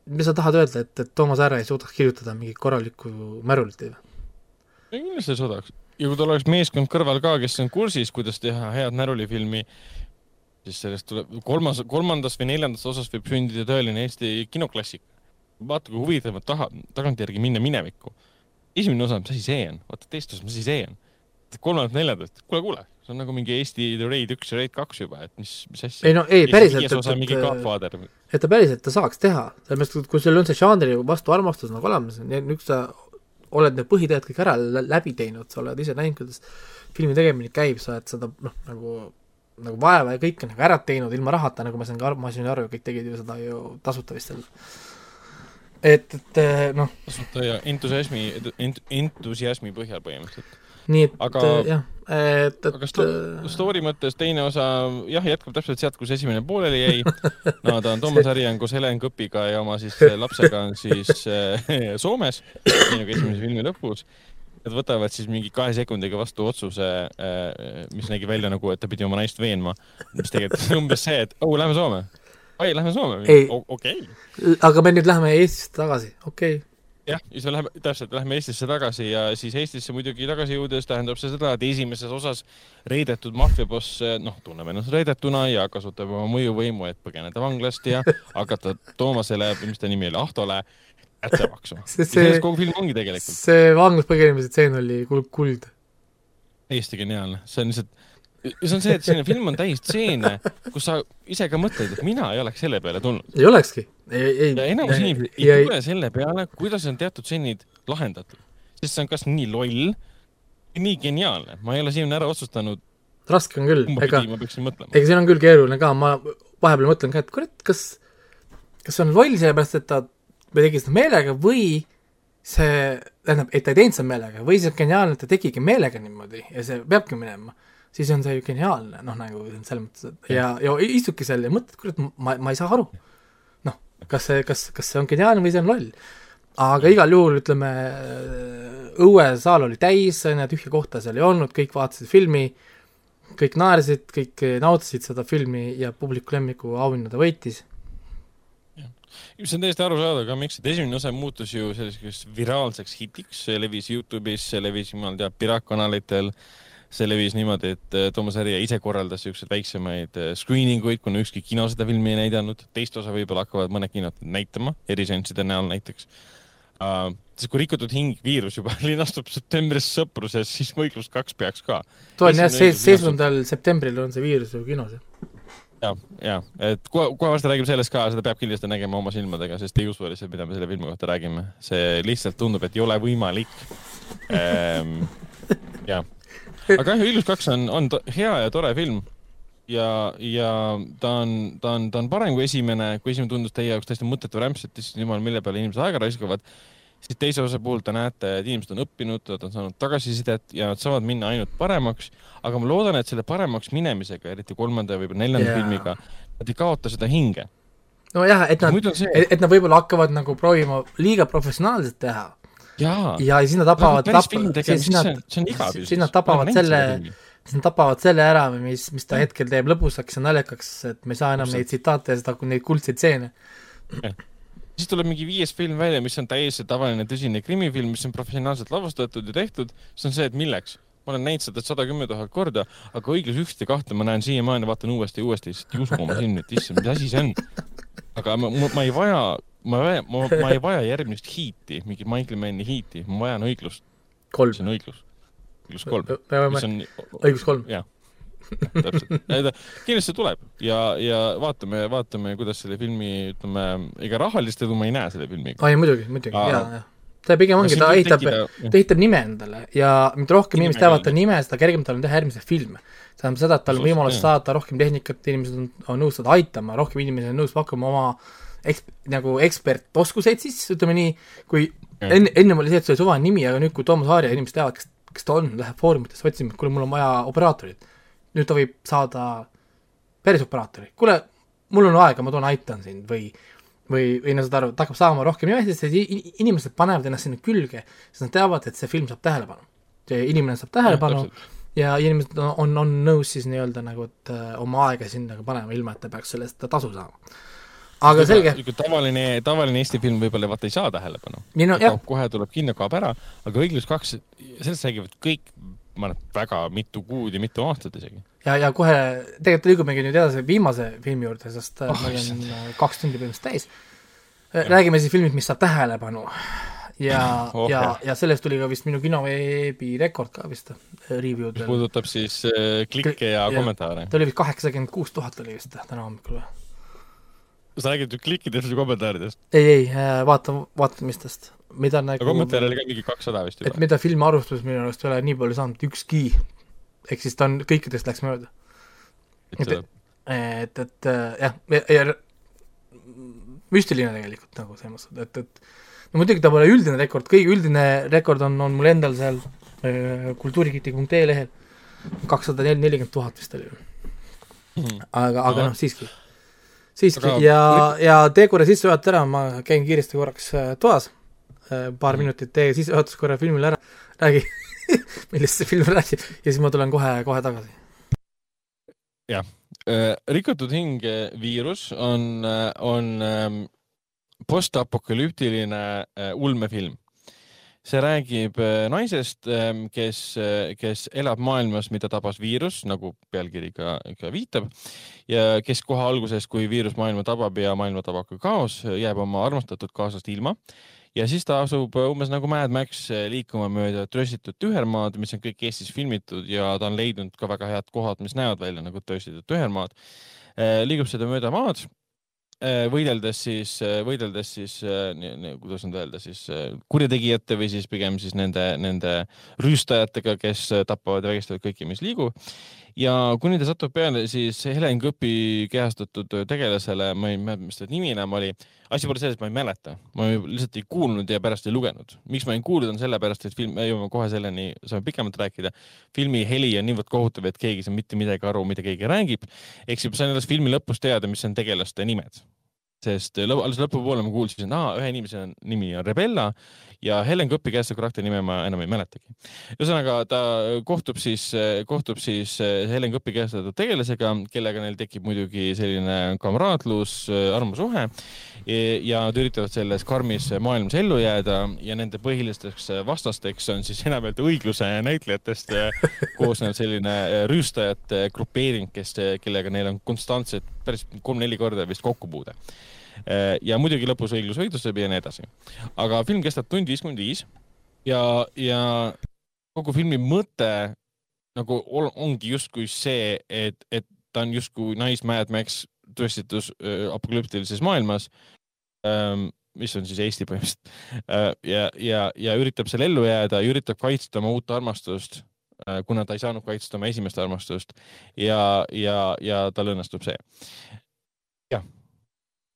mis sa tahad öelda, et, et Toomas Härra ei suudaks kirjutada mingit korralikku märulit või? ei, kindlasti suudaks. ja kui tal oleks meeskond kõrval ka, kes on kursis, kuidas teha head närulifilmi, siis sellest tuleb, kolmas, kolmandas või neljandas osas võib sündida tõeline Eesti kinoklassik. vaata, kui huvitav on taha, tagantjärgi minna minevikku. esimene osa, mis asi see on? vaata teist osa, mis asi see on? kolmandat-neljandat, kuule, kuule, see on nagu mingi Eesti Raid üks ja Raid kaks juba, et mis, mis asja. ei no ei, päriselt, et, et, et, ta päriselt ta saaks teha, sellepärast et kui sul on see žanri vastu armastus nagu olemas, nüüd sa oled need põhiteed kõik ära läbi teinud, sa oled ise näinud, kuidas filmi tegemine käib, sa oled seda noh, nagu nagu vaeva ja kõike nagu ära teinud ilma rahata, nagu ma sain ka aru, ma sain aru, kõik tegid ju seda ju tasuta vist veel. et, et noh. tasuta ja entusiasmi ent,, entusiasmi põhjal põhimõtteliselt nii et aga, jah, et, et aga sto story mõttes teine osa jah, jätkab täpselt sealt, kus esimene pooleli jäi. no ta on Toomas Häri on koos Helen Kõpiga ja oma siis lapsega on siis Soomes, nii nagu esimese filmi lõpus. Nad võtavad siis mingi kahe sekundiga vastu otsuse äh,, mis nägi välja nagu, et ta pidi oma naist veenma, mis tegelikult on umbes see, et oh, lähme Soome. ai, lähme Soome. okei okay.. aga me nüüd läheme Eestisse tagasi, okei okay jah, ja siis me läheme, täpselt, läheme Eestisse tagasi ja siis Eestisse muidugi tagasi jõudes tähendab see seda, et esimeses osas reidetud maffiaboss, noh, tunneb ennast reidetuna ja kasutab oma mõjuvõimu, et põgeneda vanglast ja hakata Toomasele, mis ta nimi oli, Ahtole, kätte maksma. sellest kogu film ongi tegelikult. see vanglast põgenemise tseen oli kuld, kuld. täiesti geniaalne, see on lihtsalt ja see on see, et selline film on täis stseene, kus sa ise ka mõtled, et mina ei oleks selle peale tulnud. ei olekski. ja enamus inimesi ei, ei tule selle peale, kuidas on teatud stseenid lahendatud. sest see on kas nii loll, nii geniaalne, ma ei ole siiani ära otsustanud. raske on küll, ega, ega siin on küll keeruline ka, ma vahepeal mõtlen ka, et kurat, kas, kas see on loll sellepärast, et ta või tegi seda meelega või see, tähendab, et ta ei teinud seda meelega või see on geniaalne, et ta tegigi meelega niimoodi ja see peabki minema siis on see ju geniaalne, noh nagu selles mõttes, et ja, ja istudki seal ja mõtled, kurat, ma, ma ei saa aru. noh, kas see, kas, kas see on geniaalne või see on loll. aga igal juhul ütleme, õuesaal oli täis, on ju, tühja kohta seal ei olnud, kõik vaatasid filmi, kõik naersid, kõik nautisid seda filmi ja publiku lemmiku auhinna ta võitis see on täiesti arusaadav ka, miks, et esimene osa muutus ju selliseks viraalseks hitiks, see levis Youtube'is, see levis jumal teab piraatkanalitel see levis niimoodi, et äh, Toomas Härja ise korraldas siukseid väiksemaid äh, screening uid, kuna ükski kino seda filmi ei näidanud. teist osa võib-olla hakkavad mõned kinod näitama, eriseansside näol näiteks uh,. siis kui Rikutud hing viirus juba linastub septembris Sõpruses, siis Võitlus kaks peaks ka. too on jah, seitsmendal septembril on see viirus ju kinos ja, ja, et kohe, kohe varsti räägime sellest ka, seda peab kindlasti nägema oma silmadega, sest ei usu lihtsalt, mida me selle filmi kohta räägime. see lihtsalt tundub, et ei ole võimalik ehm,. jah aga jah, Ilus kaks on, on hea ja tore film ja, ja ta on, ta on, ta on parem kui esimene, kui esimene tundus teie jaoks täiesti mõttetu rämps, et issand jumal, mille peale inimesed aega raiskavad, siis teise osa puhul te näete, et inimesed on õppinud, nad on saanud tagasisidet ja nad saavad minna ainult paremaks. aga ma loodan, et selle paremaks minemisega, eriti kolmanda ja võib-olla neljanda yeah. filmiga, nad ei kaota seda hinge. nojah, et nad, et, et nad võib-olla hakkavad nagu proovima liiga professionaalselt teha ja, ja siis nad tapavad, tap-, siis nad, siis nad tapavad selle, siis nad tapavad selle ära, mis, mis ta hetkel teeb lõbusaks ja naljakaks, et me ei saa enam neid tsitaate ja seda, neid kuldseid stseene. Siis tuleb mingi viies film välja, mis on täiesti tavaline tõsine krimifilm, mis on professionaalselt lavastatud ja tehtud, siis on see, et milleks ma olen näinud seda sada kümme tuhat korda, aga õiglus üht ja kahte ma näen siiamaani, vaatan uuesti ja uuesti, lihtsalt ei usu oma silmi, et issand, mis asi see on. aga ma, ma, ma ei vaja ma, ma, ma ei vaja järgmist hiiti, mingit Michael Manni hiiti, ma vajan õiglust. see on õiglus. õiglus kolm. mis on. õigus kolm. täpselt. kindlasti tuleb ja, ja vaatame, vaatame, kuidas selle filmi, ütleme, ega rahalist edu ma ei näe selle filmiga. ai, muidugi, muidugi, jaa, jah ta pigem ongi, ta ehitab, ta ehitab nime endale ja mida rohkem Nime inimesed teavad ta nime, seda kergem tal on teha järgmiseid filme. see tähendab seda, et tal on võimalus jah. saada rohkem tehnikat, inimesed on, on nõus seda aitama, rohkem inimesi on nõus pakkuma oma eks-, nagu ekspertoskuseid siis, ütleme nii, kui enne, ennem oli see, et see oli suvaline nimi, aga nüüd, kui Toomas Aarja inimesed teavad, kes, kes ta on, läheb foorumitesse otsima, et kuule, mul on vaja operaatorit. Nüüd ta võib saada päris operaatori, kuule, mul on aega, ma toon, aitan sind või või, või no saad aru, ta hakkab saama rohkem nimesid, i- inimesed panevad ennast sinna külge, sest nad teavad, et see film saab tähelepanu. see inimene saab tähelepanu ja inimesed on, on, on nõus siis nii-öelda nagu, et äh, oma aega sinna ka panema, ilma et ta peaks selle eest tasu saama. aga selge, tavaline, tavaline Eesti film võib-olla vaata ei saa tähelepanu. no kohe tuleb kinno, kaob ära, aga Õiglus kaks, sellest räägivad kõik, ma arvan, et väga mitu kuud ja mitu aastat isegi. ja, ja kohe tegelikult liigumegi nüüd edasi viimase filmi juurde, sest äh, Oh, meil on äh, kaks tundi põhimõtteliselt täis. räägime siis filmist, mis saab tähelepanu ja Oh, ja ja sellest tuli ka vist minu kinoveebi rekord ka vist review mis del, puudutab siis äh, klikke ja Ja- kommentaare. ta oli vist kaheksakümmend kuus tuhat oli vist täna hommikul või? Sa räägid ju klikkidest või kommentaaridest, ei, ei, vaata, vaatamistest, mida aga nagu kommentaare oli ka mingi kakssada vist et juba. mida filmi arvustus minu arust ei ole nii palju saanud, ükski. ehk siis ta on, kõikidest läks mööda. et, et, et äh, jah, ja, ja müstiline tegelikult nagu selles mõttes, et, et no muidugi ta pole üldine rekord, kõige üldine rekord on, on mul endal seal äh, kultuurikriitik.ee lehel, kakssada nel-, nelikümmend tuhat vist oli, aga, aga Ahah. noh, siiski. Siiski Aga- ja, ja tee korra sissejuhata ära, ma käin kiiresti korraks äh, toas, paar Mhm. minutit tee sissejuhatus korra filmile ära, räägi, millest see film räägib ja siis ma tulen kohe, kohe tagasi. Äh, rikutud hing äh, viirus on, on ähm, postapokalüptiline äh, ulmefilm. See räägib äh, naisest, kes, kes elab maailmas, mida tabas viirus, nagu pealkiri ka, ka viitab ja kes kohe alguses, kui viirus maailma tabab ja maailma tabab ka kaos, jääb oma armastatud kaasast ilma ja siis ta asub umbes nagu Mad Max liikuma mööda trööstitud tühermaad, mis on kõik Eestis filmitud ja ta on leidnud ka väga head kohad, mis näevad välja nagu trööstitud tühermaad. liigub seda mööda maad, võideldes siis, võideldes siis, kuidas nüüd öelda siis äh, kurjategijate või siis pigem siis nende, nende rüüstajatega, kes tapavad ja vägistavad kõiki, mis liigub. Ja kuni ta satub peale siis Helen Kõpi kehastatud tegelasele, ma ei mäleta, mis ta nimi enam oli. asi pole selles, ma ei mäleta, ma lihtsalt ei kuulnud ja pärast ei lugenud. miks ma ei kuulnud, on sellepärast, et film, me jõuame kohe selleni, saame pikemalt rääkida. filmi heli on niivõrd kohutav, et keegi ei saa mitte midagi aru, mida keegi räägib. ehk siis ma sain alles filmi lõpus teada, mis on tegelaste nimed sest lõpp, alles lõpupoole ma kuulsin, et ühe inimese nimi on Rebella ja Helen Kõppi käest seda karakteri nime ma enam ei mäletagi. ühesõnaga ta kohtub siis, kohtub siis Helen Kõppi käestatud tegelasega, kellega neil tekib muidugi selline kamraadlus, armusuhe ja nad üritavad selles karmis maailmas ellu jääda ja nende põhilisteks vastasteks on siis enamjaolt õigluse näitlejatest koosnev selline rüüstajate grupeering, kes, kellega neil on konstantselt päris kolm-neli korda vist kokkupuude ja muidugi lõpus õiglus võidustab ja nii edasi. aga film kestab tund viiskümmend viis ja, ja kogu filmi mõte nagu ongi justkui see, et, et ta on justkui Nice Mad Max tõestitus öö, apokalüptilises maailmas, mis on siis Eesti põhimõtteliselt ja, ja, ja üritab seal ellu jääda, üritab kaitsta oma uut armastust, kuna ta ei saanud kaitsta oma esimest armastust ja, ja, ja tal õnnestub see.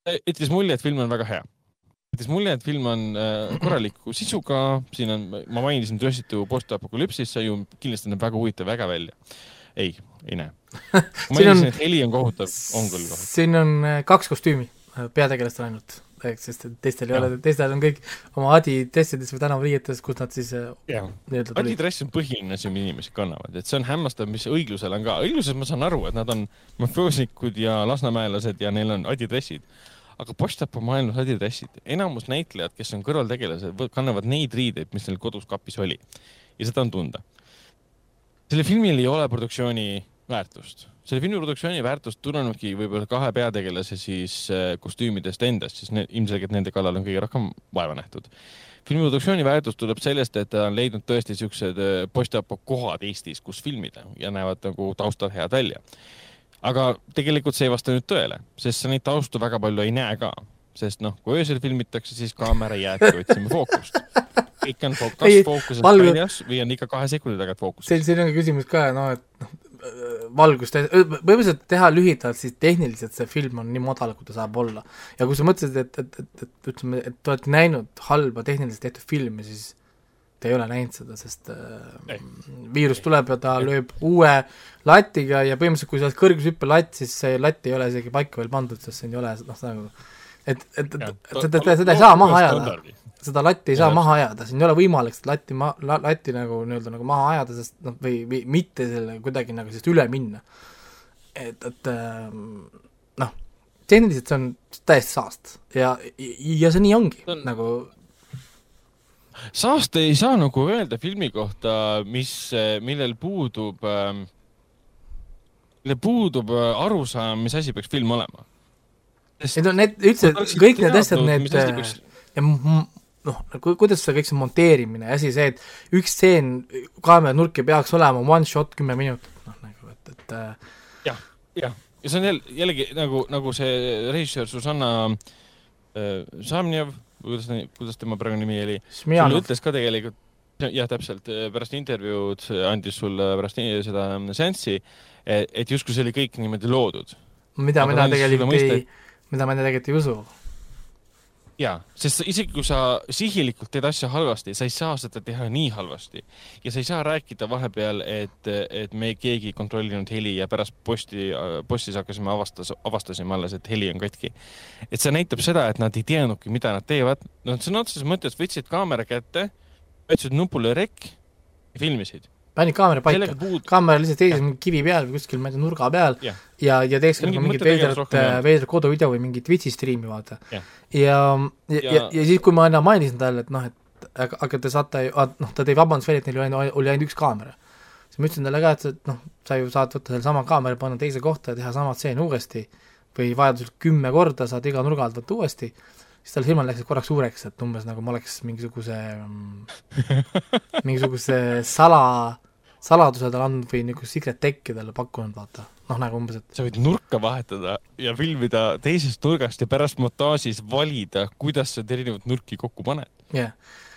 Ütles mulje, et film on väga hea jättis mulje, et film on äh, korraliku sisuga, siin on, ma mainisin Tröstitu postapokalüpsis, see ju kindlasti näeb väga huvitav väga välja. ei, ei näe. ma mainisin et heli on kohutav, on küll kohutav. siin on äh, kaks kostüümi äh, peategelastel ainult, sest et teistel ei Jah. ole, teistel on kõik oma Adi dressides või tänavariietes, kus nad siis nii-öelda adidress on põhiline asi, mida inimesed kannavad, et see on hämmastav, mis õiglusel on ka. õigluses ma saan aru, et nad on mafioosikud ja lasnamäelased ja neil on adidressid. Aga postapo maailmas adidressid, enamus näitlejad, kes on kõrvaltegelased, kannavad neid riideid, mis neil kodus kapis oli. ja seda on tunda. sellel filmil ei ole produktsiooni väärtust. selle filmi produktsiooni väärtus tulenebki võib-olla kahe peategelase siis äh, kostüümidest endast, siis ne, ilmselgelt nende kallal on kõige rohkem vaeva nähtud filmi produktsiooni väärtus tuleb sellest, et ta on leidnud tõesti siuksed äh, postapo kohad Eestis, kus filmida ja näevad nagu taustal head välja. Aga tegelikult see ei vasta nüüd tõele, sest sa neid taustu väga palju ei näe ka, sest noh, kui öösel filmitakse, siis kaamera jääbki otsima fookust. kõik on fookus, Ei, fookuses valgu- väljas või on ikka kahe sekundi tagant fookuses? see, see on küsimus ka, no et noh, valgust, põhimõtteliselt teha lühidalt, siis tehniliselt see film on nii madal, kui ta saab olla. ja kui sa mõtlesid, et, et, et, et ütleme, et te olete näinud halba tehniliselt tehtud filmi, siis te ei ole näinud seda, sest äh, viirus tuleb ja ta lööb uue latiga ja põhimõtteliselt, kui sa oled kõrgushüppelatt, siis see latt ei ole isegi paika veel pandud, sest siin ei ole noh, nagu et, et, et, et seda, seda, ei saa maha ajada. seda latti ei saa maha ajada, siin ei ole võimalik seda latti ma-, la-, latti nagu nii-öelda nagu maha ajada, sest noh, või, või mitte selle kuidagi nagu sellest üle minna. et, et ähm, noh, tehniliselt see on täiesti saast. Ja, ja see nii ongi on... nagu saast ei saa nagu öelda filmi kohta, mis, millel puudub, millel puudub äh, arusaam, mis asi peaks film olema. need on need, üldse kõik need asjad, need Peaks... ja m- m- noh, ku-, kuidas see kõik see monteerimine ja asi see, et üks stseen kaameranurk ei peaks olema one shot kümme minutit, noh nagu, et, et äh, jah, jah, ja see on jälle, jällegi nagu, nagu see režissöör Susanna äh, Samjev, kuidas, kuidas tema praegu nimi oli, sulle ütles ka tegelikult, jah, täpselt, pärast intervjuud andis sulle pärast seda seanssi, et justkui see oli kõik niimoodi loodud. mida mina tegelikult ei, mida ma tegelikult ei usu. Jaa, sest isegi kui sa sihilikult teed asja halvasti, sa ei saa seda teha nii halvasti. ja sa ei saa rääkida vahepeal, et, et me keegi ei kontrollinud heli ja pärast posti, postis hakkasime avastas, avastasime alles, et heli on katki. et see näitab seda, et nad ei teadnudki, mida nad teevad. Nad sõna otseses mõttes võtsid kaamera kätte, vajutasid nupule rek ja filmisid. Panid kaamera paika puud- kaamera lihtsalt seisis mingi kivi peal või kuskil, ma ei tea, nurga peal Jah. ja, ja teeks ka nagu mingit veidrat veidrat koduvideo või mingit Twitch'i striimi vaata. Jah. ja, ja, ja, Ja- ja, siis, kui ma enne mainisin talle, et noh, et aga, aga te saate ju, noh, ta tõi vabandust välja, et neil oli ainult, oli ainult üks kaamera. siis ma ütlesin talle ka, et, et noh, sa ju saad võtta sellesama kaamera, panna teise kohta ja teha sama stseeni uuesti või vajadusel kümme korda saad iga nurga alt võtta uuesti siis tal silmad läksid korraks suureks, et umbes nagu ma oleks mingisuguse mm, mingisuguse sala, saladuse talle andnud või niisugust secret tech'i talle pakkunud, vaata. noh, nagu umbes, et sa võid nurka vahetada ja filmida teisest nurgast ja pärast montaažis valida, kuidas sa need erinevad nurki kokku paned jah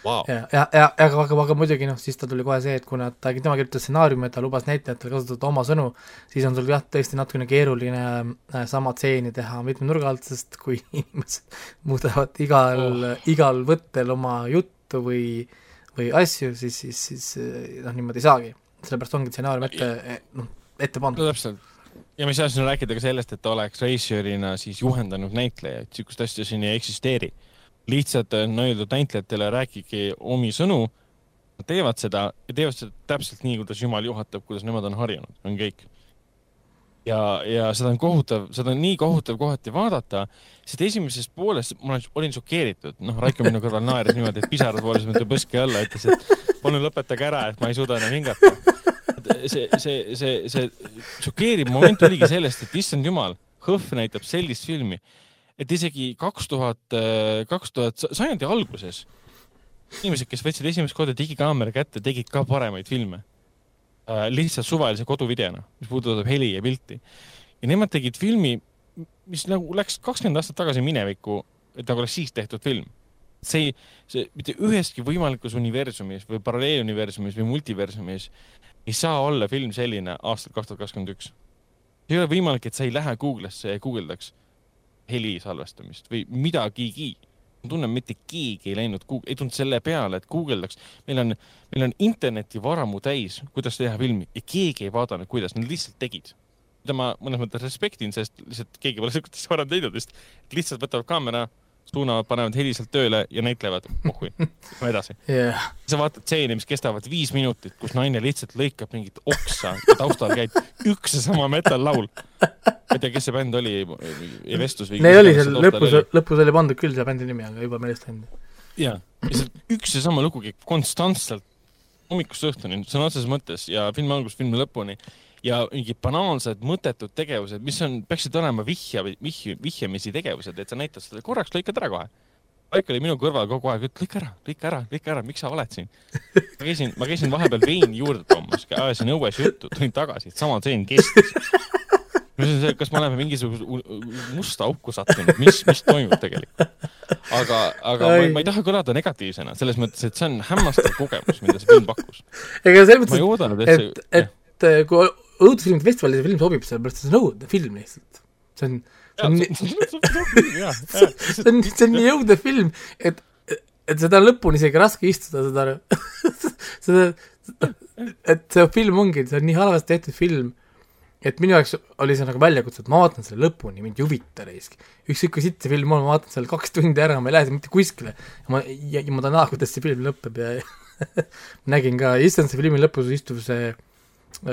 wow.. ja, ja, ja, aga, aga, aga muidugi noh, siis tal tuli kohe see, et kuna ta, tema kirjutas stsenaariumi ja ta lubas näitlejatel kasutada oma sõnu, siis on sul jah, tõesti natukene keeruline äh, sama stseeni teha mitme nurga alt, sest kui inimesed muudavad igal oh., igal võttel oma juttu või, või asju, siis, siis, siis noh, niimoodi ei saagi. Sellepärast ongi stsenaarium ette, noh, ette no pandud. täpselt. ja me ei saa siin rääkida ka sellest, et ta oleks reisijärina siis juhendanud näitlejaid, niisugust asja siin ei eksisteeri. lihtsalt on öeldud näitlejatele, rääkige omi sõnu, nad teevad seda ja teevad seda täpselt nii, kuidas Jumal juhatab, kuidas nemad on harjunud, on kõik. Ja, ja seda on kohutav, seda on nii kohutav kohati vaadata, sest esimeses pooles ma olen, olin šokeeritud, noh, Raiko minu kõrval naeris niimoodi, et pisarad voolasid mööda põski alla, ütles, et palun lõpetage ära, et ma ei suuda enam hingata. See, see, see, see šokeeriv moment oligi sellest, et issand jumal, Hõhv näitab sellist filmi, et isegi kaks tuhat, kaks tuhat sajandi alguses. Inimesed, kes võtsid esimest korda digikaamera kätte, tegid ka paremaid filme. Lihtsalt suvalise koduvideona, mis puudutab heli ja pilti. ja nemad tegid filmi, mis nagu läks kakskümmend aastat tagasi minevikku, et nagu oleks siis tehtud film. see ei, see mitte üheski võimalikus universumis või paralleeluniversumis või multiversumis ei saa olla film selline aastal kaks tuhat kakskümmend üks. ei ole võimalik, et sa ei lähe Google'isse ja guugeldaks heli salvestamist või midagigi. Ma tunnen, mitte keegi ei läinud, ei tulnud selle peale, et guugeldaks. meil on, meil on internetivaramu täis, kuidas teha filmi ja keegi ei vaadanud, kuidas, nad lihtsalt tegid. mida ma mõnes mõttes respektin, sest lihtsalt keegi pole sihukest asja varem teinud vist. lihtsalt võtavad kaamera suunavad, panevad heli sealt tööle ja näitlevad, pohhui, lähme edasi yeah.. sa vaatad stseeni, mis kestavad viis minutit, kus naine lihtsalt lõikab mingit oksa ja taustal käib üks ja sama metallaul. ma ei tea, kes see bänd oli, ei vestlus või? Neil oli seal lõpus, lõpus oli pandud küll see bändi nimi, aga juba meelest läinud. jaa, lihtsalt üks ja sama lugu käib konstantselt hommikust õhtuni, sõna otseses mõttes ja filmi algusest filmi lõpuni ja mingid banaalsed mõttetud tegevused, mis on, peaksid olema vihja, vihje, vihjamisi tegevused, et sa näitad seda korraks, lõikad ära kohe. Aik oli minu kõrval kogu aeg, et lõika ära, lõika ära, lõika ära, miks sa oled siin? ma käisin, ma käisin vahepeal veini juurde toomas, ajasin õues juttu, tulin tagasi, sama tseen kestis. kas me oleme mingisuguse musta auku sattunud, mis, mis toimub tegelikult? aga, aga ma, Ai. ma ei taha kõlada negatiivsena, selles mõttes, et see on hämmastav kogemus, mida see film pakkus. ega selles ma ei mõttes, et et, et äh, kui õudusfilmide festivalil see film sobib, sellepärast et see on õudne film lihtsalt. see on, see on nii, see on, see on nii õudne film, et, et seda on lõpuni isegi raske istuda, aru. seda, et see film ongi, see on nii halvasti tehtud film, et minu jaoks oli see nagu väljakutse, et ma vaatan selle lõpuni, mind ei huvita reisk. ükskõik kui sitt see film on, ma vaatan selle kaks tundi ära, ma ei lähe mitte kuskile. ma, ja, ja ma tahan näha, kuidas see film lõpeb ja nägin ka, issand, see filmi lõpus istub see äh,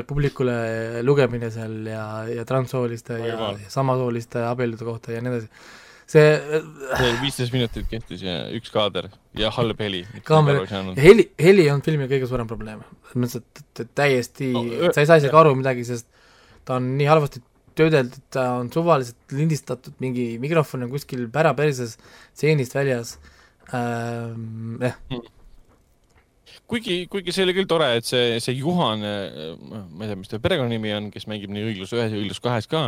publikule lugemine seal ja, ja transsooliste ja, ja samasooliste abielude kohta ja nii edasi. see viisteist minutit kehtis ja üks kaader ja halb heli. Kaamera- heli, heli on filmi kõige suurem probleem. selles mõttes, et, täiesti No, sa ei saa isegi aru midagi, sest ta on nii halvasti töödeldud, ta on suvaliselt lindistatud, mingi mikrofon on kuskil päraperses stseenist väljas ähm,. jah, kuigi, kuigi see oli küll tore, et see, see Juhan, ma ei tea, mis ta perekonnanimi on, kes mängib nii Õiglus ühes ja Õiglus kahes ka,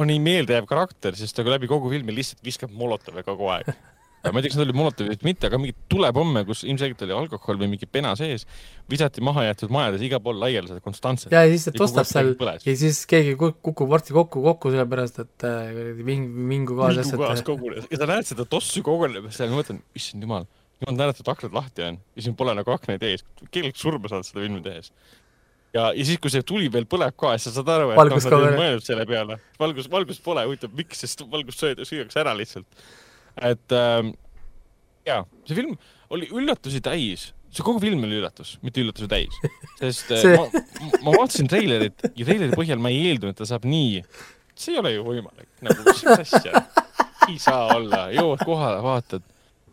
on nii meeldejääv karakter, sest ta läbi kogu filmi lihtsalt viskab molotove kogu aeg. ma ei tea, kas need olid molotovid või mitte, aga mingeid tulepomme, kus ilmselgelt oli alkohol või mingi pena sees, visati maha jäetud majades igal pool laiali seda konstantselt. ja siis ta aeg seal ja siis keegi kuk- kukub varsti kokku, kokku sellepärast, et äh, ving-, vingu kaas et kogunes ja sa näed seda tossu kogunemas seal, ma mõtlen, issand jumal, jumal tänatud, et aknad lahti on. Ja siin pole nagu aknaid ees, oleks surma saanud seda filmi tehes. ja, ja siis, kui see tuli veel põleb ka, siis sa saad aru, et Valgus noh, nad ei mõelnud selle peale. valgus, valgust pole, huvitav, miks, sest valgust sööd- süüakse ära lihtsalt. et ähm, jaa, see film oli üllatusi täis, see kogu film oli üllatus, mitte üllatusi täis, sest See- see... ma, ma vaatasin treilerit ja treileri põhjal ma ei eeldanud, et ta saab nii, see ei ole ju võimalik, nagu mis asja, ei saa olla, jõuad kohale, vaatad,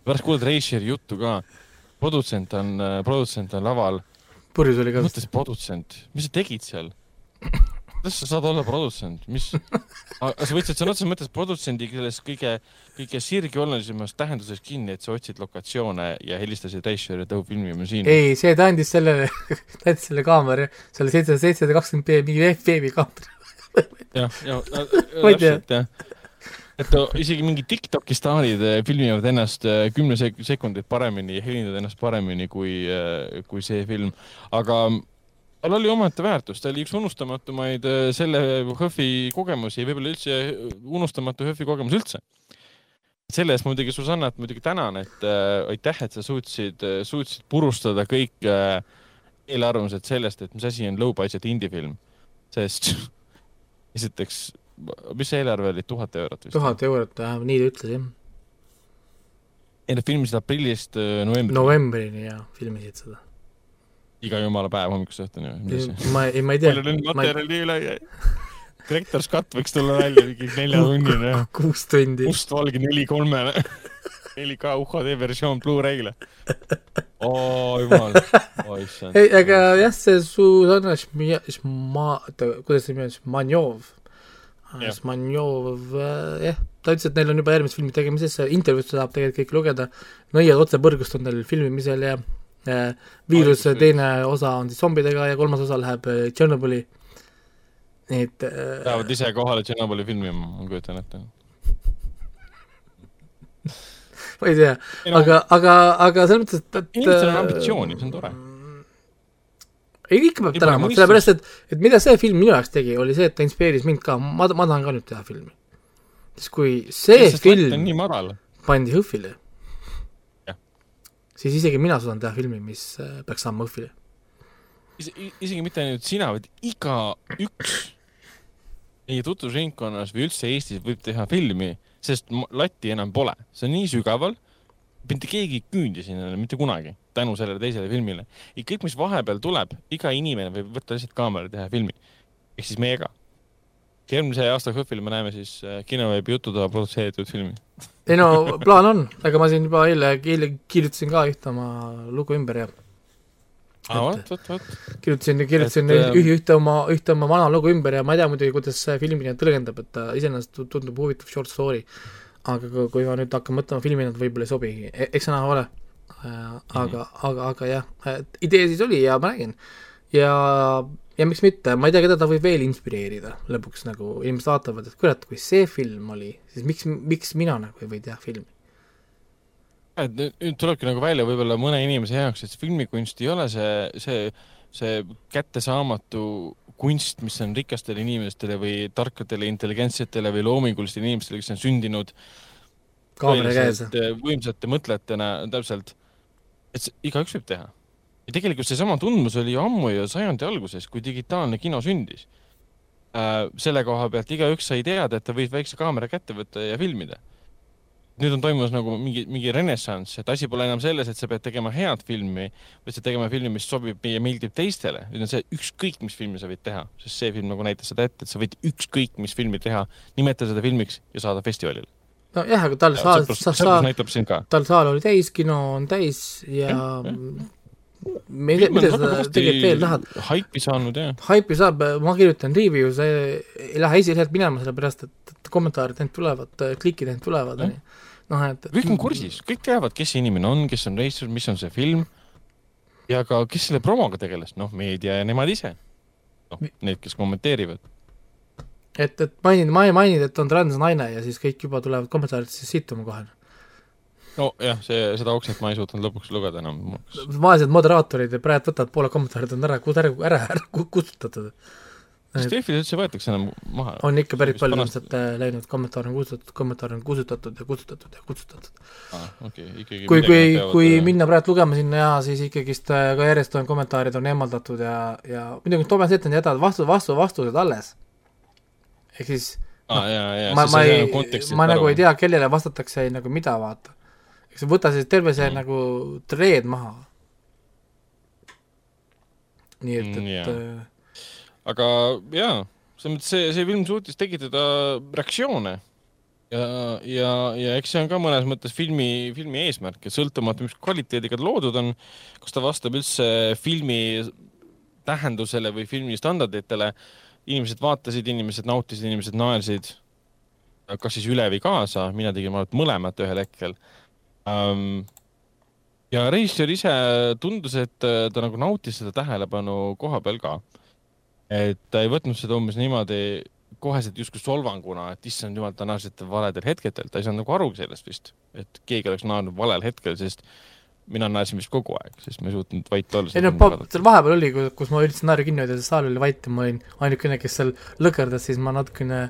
pärast kuuled reisijari juttu ka, produtsent on, produtsent on laval, purjus oli ka vist. mõtlesin produtsent, mis sa tegid seal? kuidas sa saad olla produtsent, mis, sa võtsid sõna otseses mõttes produtsendi selles kõige, kõige sirgjoonelisemamas tähenduses kinni, et sa otsid lokatsioone ja helistasid reisijale, et õu, filmime siin. ei, see ta andis sellele, ta andis selle kaamera, selle seitsesada, seitsesada kakskümmend B mingi veeb- veebikaamera. jah, ja Ma ei tea. täpselt jah. Et isegi mingi Tiktoki staarid eh, filmivad ennast eh, kümne sek- sekundit paremini helindavad ennast paremini kui, kui see film, aga tal oli omaette väärtus, ta oli üks unustamatumaid eh, selle HÖFFi kogemusi, võib-olla üldse unustamatu HÖFFi kogemus üldse. selle eest muidugi Susannat muidugi tänan, et äh, aitäh, et sa suutsid, suutsid purustada kõik äh, eelarvamused sellest, et mis asi on low budget indie film, sest esiteks, mis see eelarve oli, tuhat eurot vist? tuhat eurot, nii ta ütles jah. ei nad filmisid aprillist äh, novembrini no., novembrini ja filmisid seda. iga jumala päev hommikust õhtuni. ma ei, ma ei tea palju neil. materjali üle jäi? direktor Scott võiks tulla välja mingi neljatunnine, kuus tundi. mustvalge neli kolmene, 4K UHD versioon Blu-ray'le. oo jumal, oi issand. ei, aga jah, see Susanna Šmia-, Šma-, oota, kuidas see nimi on, Šmanjov. Jah. Šmanjov, jah, ta ütles, et neil on juba järgmised filmid tegemises, intervjuud saab tegelikult kõik lugeda. nõiad otsepõrgust on neil filmimisel ja äh, viiruse teine osa on siis zombidega ja kolmas osa läheb äh, Tšernobõli. et äh, Lähevad ise kohale Tšernobõli filmima, ma kujutan ette. ma ei tea, aga, aga, aga selles mõttes, et, et inimestel on ambitsiooni, see on tore. ei, ikka peab tänama, sellepärast et, et mida see film minu jaoks tegi, oli see, et ta inspireeris mind ka, ma, ma tahan ka nüüd teha filmi. sest kui see sest film pandi HÖFFile siis isegi mina suudan teha filmi, mis äh, peaks saama HÖFFile. isegi mitte ainult sina, vaid igaüks meie tutvusringkonnas või üldse Eestis võib teha filmi, sest latti enam pole, see on nii sügaval, mitte keegi ei küündi sinna mitte kunagi tänu sellele teisele filmile. ja kõik, mis vahepeal tuleb, iga inimene võib võtta lihtsalt kaamera ja teha filmi. ehk siis meiega. järgmise aasta HÖFFil me näeme siis äh, kinoveebi jututoa produtseeritud filmi. ei no plaan on, aga ma siin juba eile, eile kirjutasin ka ühte oma lugu ümber ja aa, vot, vot, vot. kirjutasin, kirjutasin Et, ähm, üh- ühte oma, ühte oma vana lugu ümber ja ma ei tea muidugi, kuidas see filmina tõlgendab, et ta iseenesest tu- tundub huvitav short story. aga kui- ma nüüd hakkan mõtlema filmina, et võib-olla ei sobigi, eks see näha ole. aga, aga, aga jah, idee siis oli ja ma räägin. ja ja miks mitte, ma ei tea, keda ta võib veel inspireerida lõpuks nagu, inimesed vaatavad, et kurat, kui see film oli, siis miks, miks mina nagu ei või teha filmi? et nüüd tulebki nagu välja võib-olla mõne inimese jaoks, et filmikunst ei ole see, see, see kättesaamatu kunst, mis on rikastele inimestele või tarkadele, intelligentsetele või loomingulistele inimestele, kes on sündinud kaamera käes. võimsate mõtlejatena, täpselt, et igaüks võib teha ja tegelikult seesama tundmus oli ju ammu ju sajandi alguses, kui digitaalne kino sündis äh,. selle koha pealt igaüks sai teada, et ta võib väikse kaamera kätte võtta ja filmida. nüüd on toimumas nagu mingi, mingi renessanss, et asi pole enam selles, et sa pead tegema head filmi, vaid sa tegema filmi, mis sobib ja meeldib teistele. nüüd on see ükskõik, mis filmi sa võid teha, sest see film nagu näitas seda ette, et sa võid ükskõik mis filmi teha, nimetada seda filmiks ja saada festivalile nojah, aga tal saal, saal, tal saal oli täis, kino on täis ja, ja me ei tea, mida sa tegelikult veel tahad. haipi saanud, jah. haipi saab, ma kirjutan review, see ei lähe esilehelt minema, sellepärast et, et kommentaarid ainult tulevad, klikid ainult tulevad, on ju. noh, et kõik on kursis, kõik teavad, kes see inimene on, kes on reisijad, mis on see film ja ka kes selle promoga tegeles, noh, meedia ja nemad ise. noh, need, kes kommenteerivad. Et, et mainid, mainid, et on transnaine ja siis kõik juba tulevad kommentaaridesse sittuma kohe nojah, see, seda okset ma ei suutnud lõpuks lugeda enam. vaesed moderaatorid praegu võtavad poole kommentaarid on ära, ära, ära, ära kustutatud. kas Delfis üldse võetakse enam maha? on ikka päris palju ilmselt äh, läinud, kommentaar on kustutatud, kommentaar on kustutatud ja kustutatud ja kustutatud ah,. Okay, kui, kui, kui ja... minna praegu lugema sinna ja siis ikkagist äh, ka järjest on kommentaarid on eemaldatud ja, ja muidugi Toomas Ette on jätnud vastu, vastu, vastused alles. Ehk siis ah, no, jah, jah, ma, ma ei, ma nagu ei tea, kellele vastatakse nagu mida, vaata eks võta siis terve see mm. nagu treed maha. nii et, et mm, yeah. äh, aga jaa, selles mõttes see, see film suutis tekitada reaktsioone ja, ja, ja eks see on ka mõnes mõttes filmi, filmi eesmärk, et sõltumata, mis kvaliteediga ta loodud on, kas ta vastab üldse filmi tähendusele või filmi standarditele, inimesed vaatasid, inimesed nautisid, inimesed naersid, kas siis üle või kaasa, mina tegin mõlemat ühel hetkel um,. ja režissöör ise tundus, et äh, ta nagu nautis seda tähelepanu koha peal ka. et ta ei võtnud seda umbes niimoodi koheselt justkui solvanguna, et issand jumal, te naersite valedel hetkedel, ta ei saanud nagu aru sellest vist, et keegi oleks naernud valel hetkel, sest mina naersin vist kogu aeg, sest ma ei suutnud vait olla. ei no seal vahepeal oli, kus ma üritasin naeru kinni hoida, saal oli vait ja ma olin ainukene, kes seal lõkerdas, siis ma natukene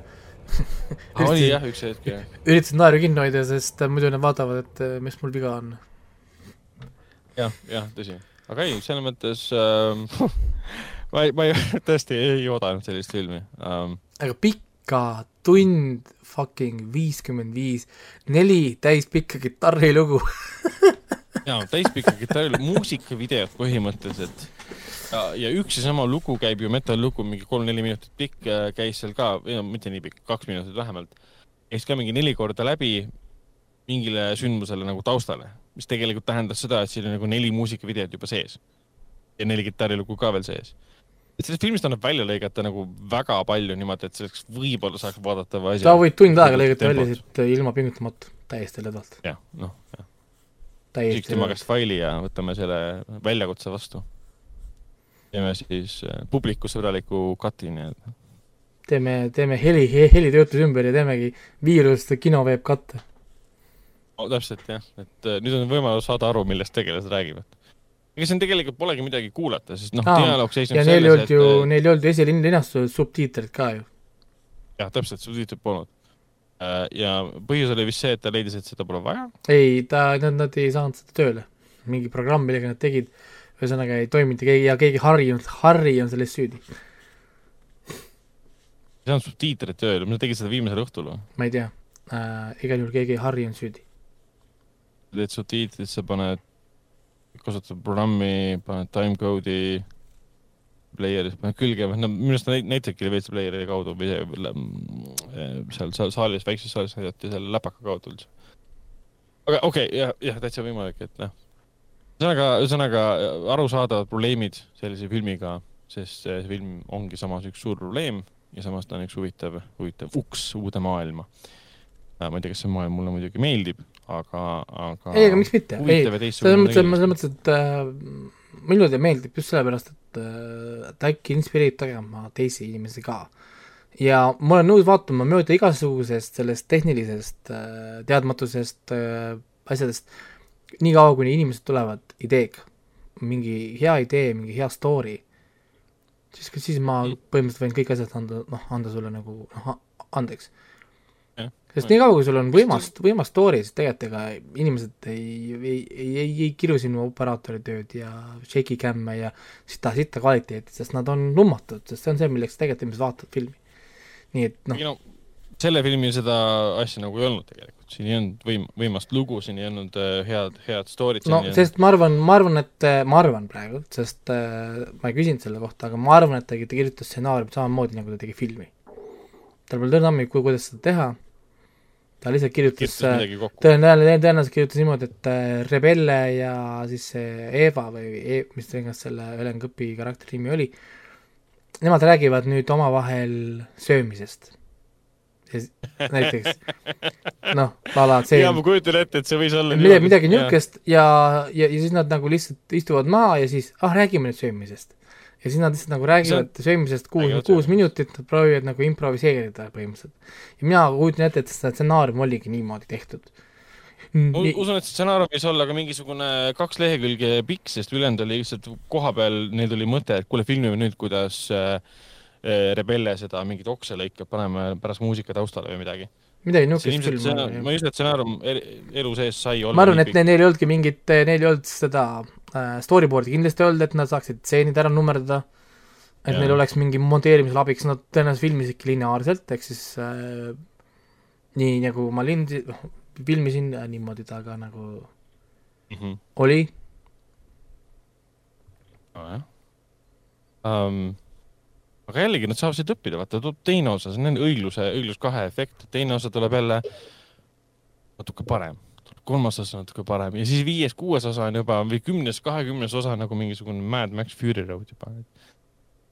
oli jah, üks hetk jah. üritasin naeru kinni hoida, sest muidu nad vaatavad, et eh, mis mul viga on ja,. jah, jah, tõsi. aga ei, selles mõttes ähm, ma ei, ma ei, tõesti ei oodanud sellist filmi ähm.. aga pikka, tund fucking viiskümmend viis, neli täispikka kitarrilugu jaa, täispikka kitarrilugu, muusikavideod põhimõtteliselt ja, ja üks ja sama lugu käib ju, metal-lugu, mingi kolm-neli minutit pikk, äh, käis seal ka, no mitte nii pikk, kaks minutit vähemalt, käis ka mingi neli korda läbi mingile sündmusele nagu taustale, mis tegelikult tähendas seda, et siin on nagu neli muusikavideot juba sees. ja neli kitarrilugu ka veel sees. et sellest filmist annab välja lõigata nagu väga palju niimoodi, et selleks võib-olla saaks vaadata või asi. sa võid tund aega lõigata välja siit äh, ilma pingutamata, täiesti lõdvalt. jah, noh, jah. Küsiks tema käest faili ja võtame selle väljakutse vastu teeme siis äh, publikusõbraliku cut'i nii-öelda. teeme, teeme heli, helitöötluse ümber ja teemegi viirust kinoveeb katte no,. täpselt jah, et äh, nüüd on võimalus saada aru, millest tegelased räägivad. ega siin tegelikult polegi midagi kuulata, sest noh, dialoog seisneb selles, et ja neil ei olnud ju, äh, neil ei olnud esilinastusel subtiitrid ka ju. jah, täpselt, subtiitrid polnud ja põhjus oli vist see, et ta leidis, et seda pole vaja? ei, ta, nad, nad ei saanud seda tööle. mingi programm, millega nad tegid ühesõnaga ei toiminud ja keegi, ja keegi on, Harri on selles süüdi. ei saanud subtiitreid tööle, nad tegid seda viimasel õhtul või? ma ei tea äh,, igal juhul keegi, Harri on süüdi. teed subtiitrid, sa paned, kasutad programmi, paned timecode'i player'is, paned külge, no minu arust näitabki veits player'i kaudu või seal, seal saalis, väikses saalis näidati seal läpaka kaudu üldse. aga okei okay,, jah, jah, täitsa võimalik, et noh ühesõnaga, ühesõnaga arusaadavad probleemid sellise filmiga, sest see film ongi samas üks suur probleem ja samas ta on üks huvitav, huvitav uks uude maailma. Äh, ma ei tea, kas see maailm mulle muidugi meeldib, aga, aga ei, aga miks mitte, ei, selles mõttes, kindlasti. selles mõttes, et äh, minule ta meeldib just sellepärast, et äh, ta äkki inspireerib tegema teisi inimesi ka. ja ma olen nõus vaatama mööda igasugusest sellest tehnilisest äh, teadmatusest äh, asjadest, niikaua, kuni inimesed tulevad ideega, mingi hea idee, mingi hea story, siis, siis ma Mm. põhimõtteliselt võin kõik asjad anda, noh, anda sulle nagu noh, andeks. Sest niikaua, kui sul on võimas, võimas story, siis tegelikult ega inimesed ei, ei, ei, ei, ei kiru sinu operaatori tööd ja shaky cam'e ja sita, sita kvaliteeti, sest nad on lummatud, sest see on see, milleks tegelikult inimesed vaatavad filmi. nii et noh, no selle filmil seda asja nagu ei olnud tegelikult, siin ei olnud võim-, võimast lugu, siin ei olnud äh, head, head story't. no sest ma arvan, ma arvan, et ma arvan praegu, sest äh, ma ei küsinud selle kohta, aga ma arvan, et ta, ta kirjutas stsenaariumit samamoodi, nagu ta tegi filmi. tal pole tõrna ammu, kuidas seda teha, ta lihtsalt kirjutas, äh, tõenäoliselt, tõenäoliselt kirjutas niimoodi, et äh, Rebelle ja siis see Eva või e, mis iganes selle Helen Kõpi karakteri nimi oli, nemad räägivad nüüd omavahel söömisest. näiteks noh, a la see jaa, ma kujutan ette, et see võis olla midagi, midagi niisugust ja, ja, ja siis nad nagu lihtsalt istuvad maha ja siis ah, räägime nüüd söömisest. Ja siis nad lihtsalt nagu räägivad söömisest kuus kuus minutit, proovivad nagu improviseerida põhimõtteliselt. ja mina kujutan ette, et see stsenaarium oligi niimoodi tehtud. ma usun, et see stsenaarium võis olla ka mingisugune kaks lehekülge pikk, sest ülejäänud oli lihtsalt koha peal, neil tuli mõte, et kuule, filmime nüüd, kuidas äh, äh, Rebelle seda mingit okse lõikab, paneme pärast muusika taustale või midagi. Midagi niisugust küll ma ei usu, et stsenaarium el- elu sees sai olla ma arvan, et neil ei olnudki mingit, neil ei olnud seda äh, storyboard'i kindlasti olnud, et nad saaksid stseenid ära nummerdada, et Jaa. neil oleks mingi monteerimisel abiks, nad tõenäoliselt filmisidki lineaarselt, ehk siis äh, nii nagu ma lindi-, filmisin äh, niimoodi ta ka nagu Mhm. oli, nojah um,. Aga jällegi nad saavad siit õppida, vaata tuleb teine osa, see on õigluse, õiglus kahe efekt, teine osa tuleb jälle natuke parem, kolmas osa natuke parem ja siis viies, kuues osa on juba või kümnes, kahekümnes osa nagu mingisugune Mad Max Fury Road juba.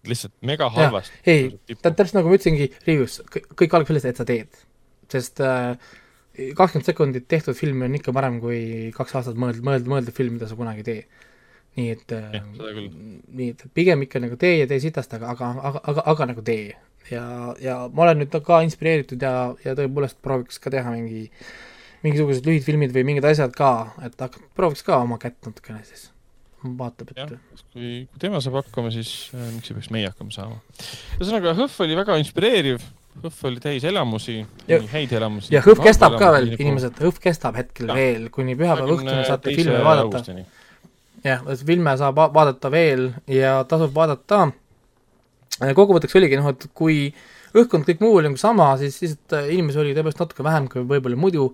lihtsalt mega halvasti. ei, täpselt nagu ma ütlesingi review's, kõik algab sellest, et sa teed. sest kakskümmend sekundit tehtud filmi on ikka parem kui kaks aastat mõeldud, mõeldud, mõeldud film, mida sa kunagi ei tee. Nii et äh, nii et pigem ikka nagu tee ja tee sitast, aga, aga, aga, aga, aga nagu tee. ja, ja ma olen nüüd ka inspireeritud ja, ja tõepoolest prooviks ka teha mingi mingisugused lühidfilmid või mingid asjad ka, et hakkab, prooviks ka oma kätt natukene siis. vaatab, et, kui, kui tema saab hakkama, siis äh, miks ei peaks meie hakkama saama. ühesõnaga, Hõhv oli väga inspireeriv, Hõhv oli täis elamusi, Ja- häid elamusi. ja Hõhv kestab ka veel, inimesed, Hõhv kestab hetkel Jah. veel, kuni pühapäeva õhtuni saate filme vaadata. jah, filme saab va- vaadata veel ja tasub vaadata. kokkuvõtteks oligi noh, et kui õhkkond kõik muu oli nagu sama, siis lihtsalt äh, inimesi oli tõepoolest natuke vähem kui võib-olla muidu,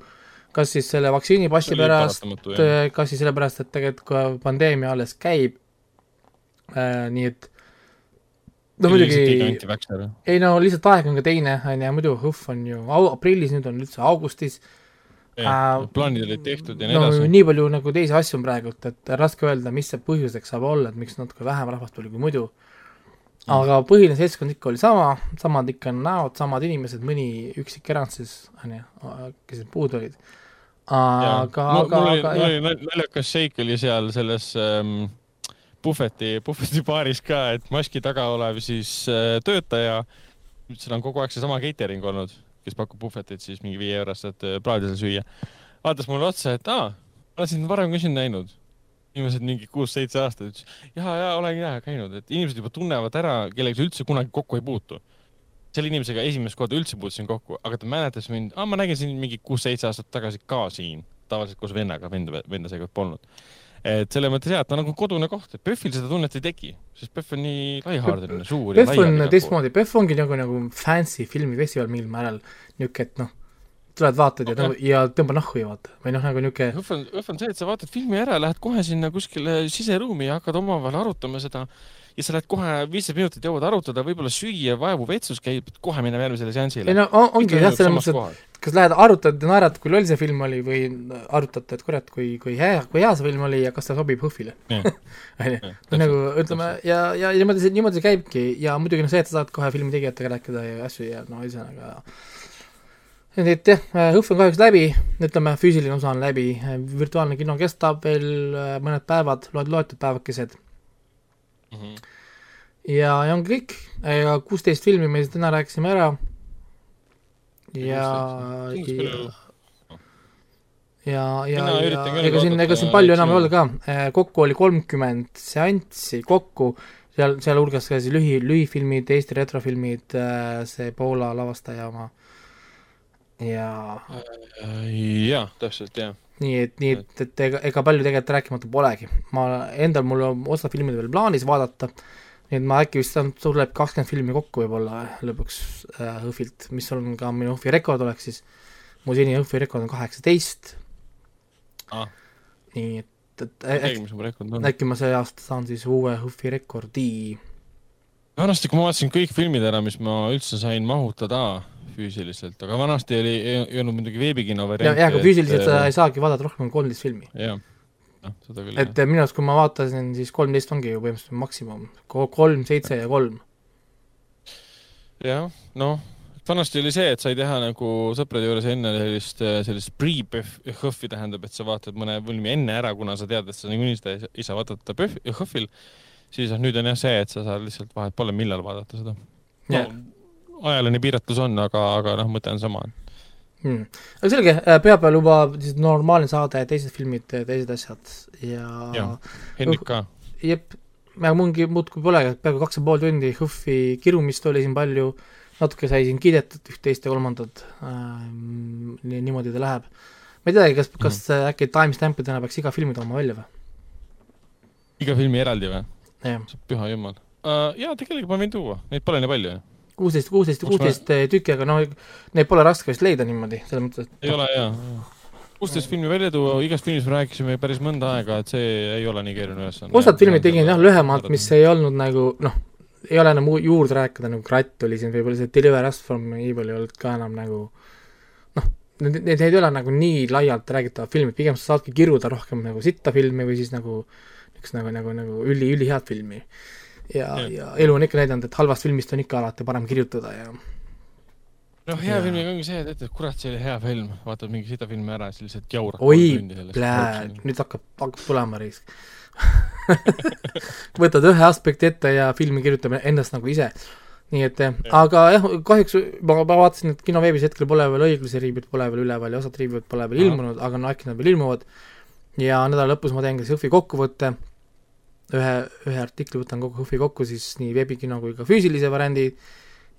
kas siis selle vaktsiinipassi pärast, kas siis sellepärast, et tegelikult pandeemia alles käib äh,, nii et no muidugi ei no lihtsalt aeg on ka teine, on ju, muidu HõHV on ju au- aprillis, nüüd on üldse augustis, Äh, plaanid olid tehtud ja nii no edasi. nii palju nagu teisi asju on praegult, et raske öelda, mis see põhjuseks saab olla, et miks natuke vähem rahvast tuli kui muidu. aga põhiline seltskond ikka oli sama, samad ikka näod, samad inimesed, mõni üksik erand siis, on ju, kes need puudu olid. aga, aga, aga mul oli nal- naljakas šeik oli seal selles ähm, puhveti, puhveti baaris ka, et maski taga olev siis äh, töötaja, seal on kogu aeg seesama catering olnud, kes pakub puhvetit siis mingi viie eurost, et äh, plaadi seal süüa. vaatas mulle otsa, et aa, olen sind varem ka siin näinud. inimesed mingi kuus-seitse aastat ütles, ja, ja olen ja käinud, et inimesed juba tunnevad ära, kellega sa üldse kunagi kokku ei puutu. selle inimesega esimest korda üldse puutusin kokku, aga ta mäletas mind, aa, ma nägin sind mingi kuus-seitse aastat tagasi ka siin, tavaliselt koos vennaga, venda, venda seekord polnud. Et selles mõttes jah, et ta on nagu kodune koht, et PÖFFil seda tunnet ei teki, sest PÖFF on nii laiahaardeline, suur ja PÖFF on teistmoodi, PÖFF ongi nagu, nagu fancy filmifestival mingil määral, niisugune, et noh, tuled vaatad ja Okei. okay., ja tõmba nahku ju vaata, või noh, nagu niisugune õhv on, õhv on see, et sa vaatad filmi ära, lähed kohe sinna kuskile siseruumi ja hakkad omavahel arutama seda ja sa lähed kohe viisteist minutit jõuad arutada, võib-olla süüa, vaevu vetsus käib, kohe minna järgmisele seansile ei. no on, ongi jah, selles mõttes, et kas lähed arutad ja naerad, kui loll see film oli või arutate, et kurat, kui, kui hea, kui hea see film oli ja kas ta sobib HÖFFile. onju, nagu ütleme ja, ja niimoodi see, niimoodi see käibki ja muidugi noh, see, et sa saad kohe filmi tegijatega rääkida ja asju ja no ühesõnaga. et jah, HÖFF on kahjuks läbi ütleme, füüsiline osa on läbi, virtuaalne kino kestab veel äh, mõned päevad, loed-, loetud päevakesed mm. -hmm. ja, ja ongi kõik, ega kuusteist filmi me täna rääkisime ära. Ja, ja ja, ja, ja ega siin, ega siin palju enam ei olnud ka, äh, kokku oli kolmkümmend seanssi kokku, seal, sealhulgas ka siis lühi, lühifilmid, Eesti retrofilmid, äh, see Poola lavastaja oma. Ja jah, täpselt, jah. Nii et, nii et, et ega, ega palju tegelikult rääkimata polegi. ma, endal mul on osa filmide veel plaanis vaadata, nii et ma äkki vist saan, tuleb kakskümmend filmi kokku võib-olla lõpuks äh, HÖFFilt, mis on ka minu HÖFFi rekord oleks siis, mu senine HÖFFi rekord on kaheksateist ah.. nii et, et äkki, äkki ma see aasta saan siis uue HÖFFi rekordi. vanasti, kui ma vaatasin kõik filmid ära, mis ma üldse sain mahutada füüsiliselt, aga vanasti oli, ei olnud muidugi veebikino varianti. jah, aga füüsiliselt et, sa ei saagi vaadata rohkem kui kolmteist filmi. jah, noh, seda küll. et jah. minu arust, kui ma vaatasin, siis kolmteist ongi ju põhimõtteliselt maksimum, kolm, seitse ja kolm. jah, noh, vanasti oli see, et sai teha nagu sõprade juures enne sellist, sellist pre-HÖFFi tähendab, et sa vaatad mõne filmi enne ära, kuna sa tead, et sa niikuinii seda ei saa vaadata HÖFFil, siis noh, nüüd on jah see, et sa saad lihtsalt vahet pole, millal vaadata seda yeah. Ajaline piiratus on, aga, aga noh, mõte on sama hmm.. aga selge, äh, pühapäeval juba siis normaalne saade, teised filmid, teised asjad ja. jah, Hendrik ka. jep, mingi muudkui pole, peaaegu kaks ja pool tundi HÖFFi kirumist oli siin palju, natuke sai siin kiidetud üht-teist ja kolmandat äh,, nii, niimoodi ta läheb. ma ei teagi, kas, kas mm. äkki timestampidena peaks iga filmi tooma välja või? iga filmi eraldi või? püha jumal uh,. jaa, tegelikult ma võin tuua, neid pole nii palju kuusteist, kuusteist, kuusteist ma... tükki, aga no neid pole raske vist leida niimoodi, selles mõttes, et ei ole jaa, kuusteist filmi välja tuua, igast filmist me rääkisime päris mõnda aega, et see ei ole nii keeruline ülesanne. osad filmid tegin jah lühemalt, mis ei olnud nagu noh, ei ole enam juurde rääkida, nagu Kratt oli siin, võib-olla see Deliver Us from Evil ei olnud ka enam nagu noh, need, need ei ole nagu nii laialt räägitavad filmid, pigem sa saadki kiruda rohkem nagu sitta filmi või siis nagu niisugust nagu, nagu, nagu üli, ülihead filmi ja, ja., ja elu on ikka näidanud, et halvast filmist on ikka alati parem kirjutada ja noh, hea ja. filmiga ongi see, et ütled, kurat, see oli hea film, vaatad mingi seda filmi ära, siis lihtsalt jaurad oi, plää, nüüd hakkab, hakkab tulema risk võtad ühe aspekti ette ja filmi kirjutame endast nagu ise. nii et ja. aga jah, kahjuks ma, ma vaatasin, et kinoveebis hetkel pole veel õiglase riivit pole veel üleval ja osad riivid pole veel ilmunud, aga no äkki nad veel ilmuvad. ja nädala lõpus ma teen ka Jõhvi kokkuvõtte ühe, ühe artikli võtan kogu HÖFFi kokku siis nii veebikino kui ka füüsilise variandi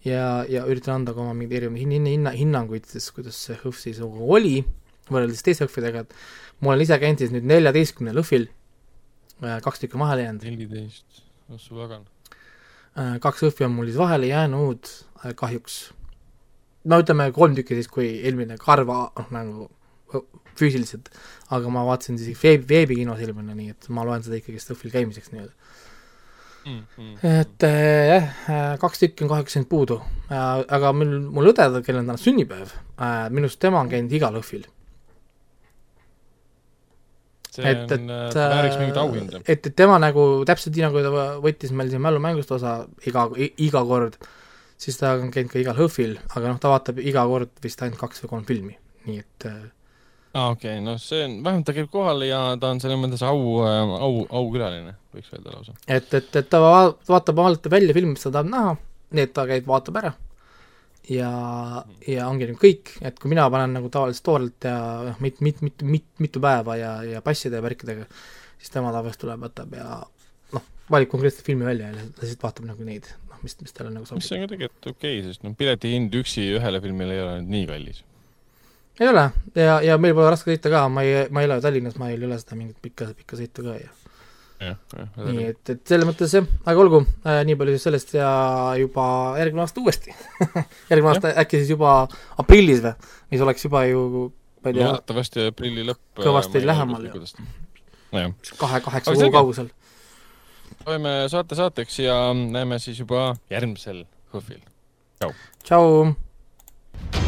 ja, ja üritan anda ka oma mingeid erinevaid hinna, hinna, hinnanguid, siis kuidas see HÖFF siis nagu oli, võrreldes teiste HÖFFidega, et ma olen ise käinud siis nüüd neljateistkümnel HÖFFil, äh, kaks tükki vahele jäänud. neliteist, oh su pagan. Äh, kaks HÖFFi on mul siis vahele jäänud äh, kahjuks. no ütleme kolm tükki siis, kui eelmine Karva noh, nagu füüsiliselt, aga ma vaatasin siis veebi, veebikinos ilmune, nii et ma loen seda ikkagi Stuffil käimiseks nii-öelda mm,. Mm, et äh, jah äh,, kaks tükki on kahjuks jäänud puudu äh,, aga mul, mul õde, kellel on täna sünnipäev äh,, minu arust tema on käinud igal õhvil. see et, on, äh, vääriks mingit auhinda. et, et tema nagu täpselt nii, nagu ta võttis meil siin mälumängust osa iga, iga kord, siis ta on käinud ka igal HÖFFil, aga noh, ta vaatab iga kord vist ainult kaks või kolm filmi, nii et äh, aa ah,, okei okay., noh, see on, vähemalt ta käib kohal ja ta on selles mõttes au, äh, au, aukülaline, võiks öelda lausa. et, et, et ta vaatab alati välja filmi, mis ta tahab näha, nii et ta käib, vaatab ära ja, ja ongi nüüd kõik, et kui mina panen nagu tavaliselt toorelt ja noh, mit-, mit-, mit-, mit-, mitu päeva ja, ja passide ja värkidega, siis tema tavaliselt tuleb, võtab ja noh, valib konkreetselt filmi välja ja lihtsalt vaatab nagu neid, noh, mis, mis talle nagu sobib. mis on ka tegelikult okei okay,, sest noh, piletihind üksi ühele filmile ei ole nüüd nii kallis ei ole ja, ja meil pole raske sõita ka, ma ei, ma ei ela Tallinnas, ma ei ole seda mingit pikka, pikka sõitu ka ja nii et, et selles mõttes jah, aga olgu äh,, nii palju siis sellest ja juba järgmine aasta uuesti järgmine aasta äkki siis juba aprillis või, mis oleks juba ju ma ei tea. loodetavasti aprilli lõpp. Äh, kõvasti lähemal ju. kahe, kaheksa kuu kaugusel. loeme saate saateks ja näeme siis juba järgmisel HÖFFil. tšau. tšau.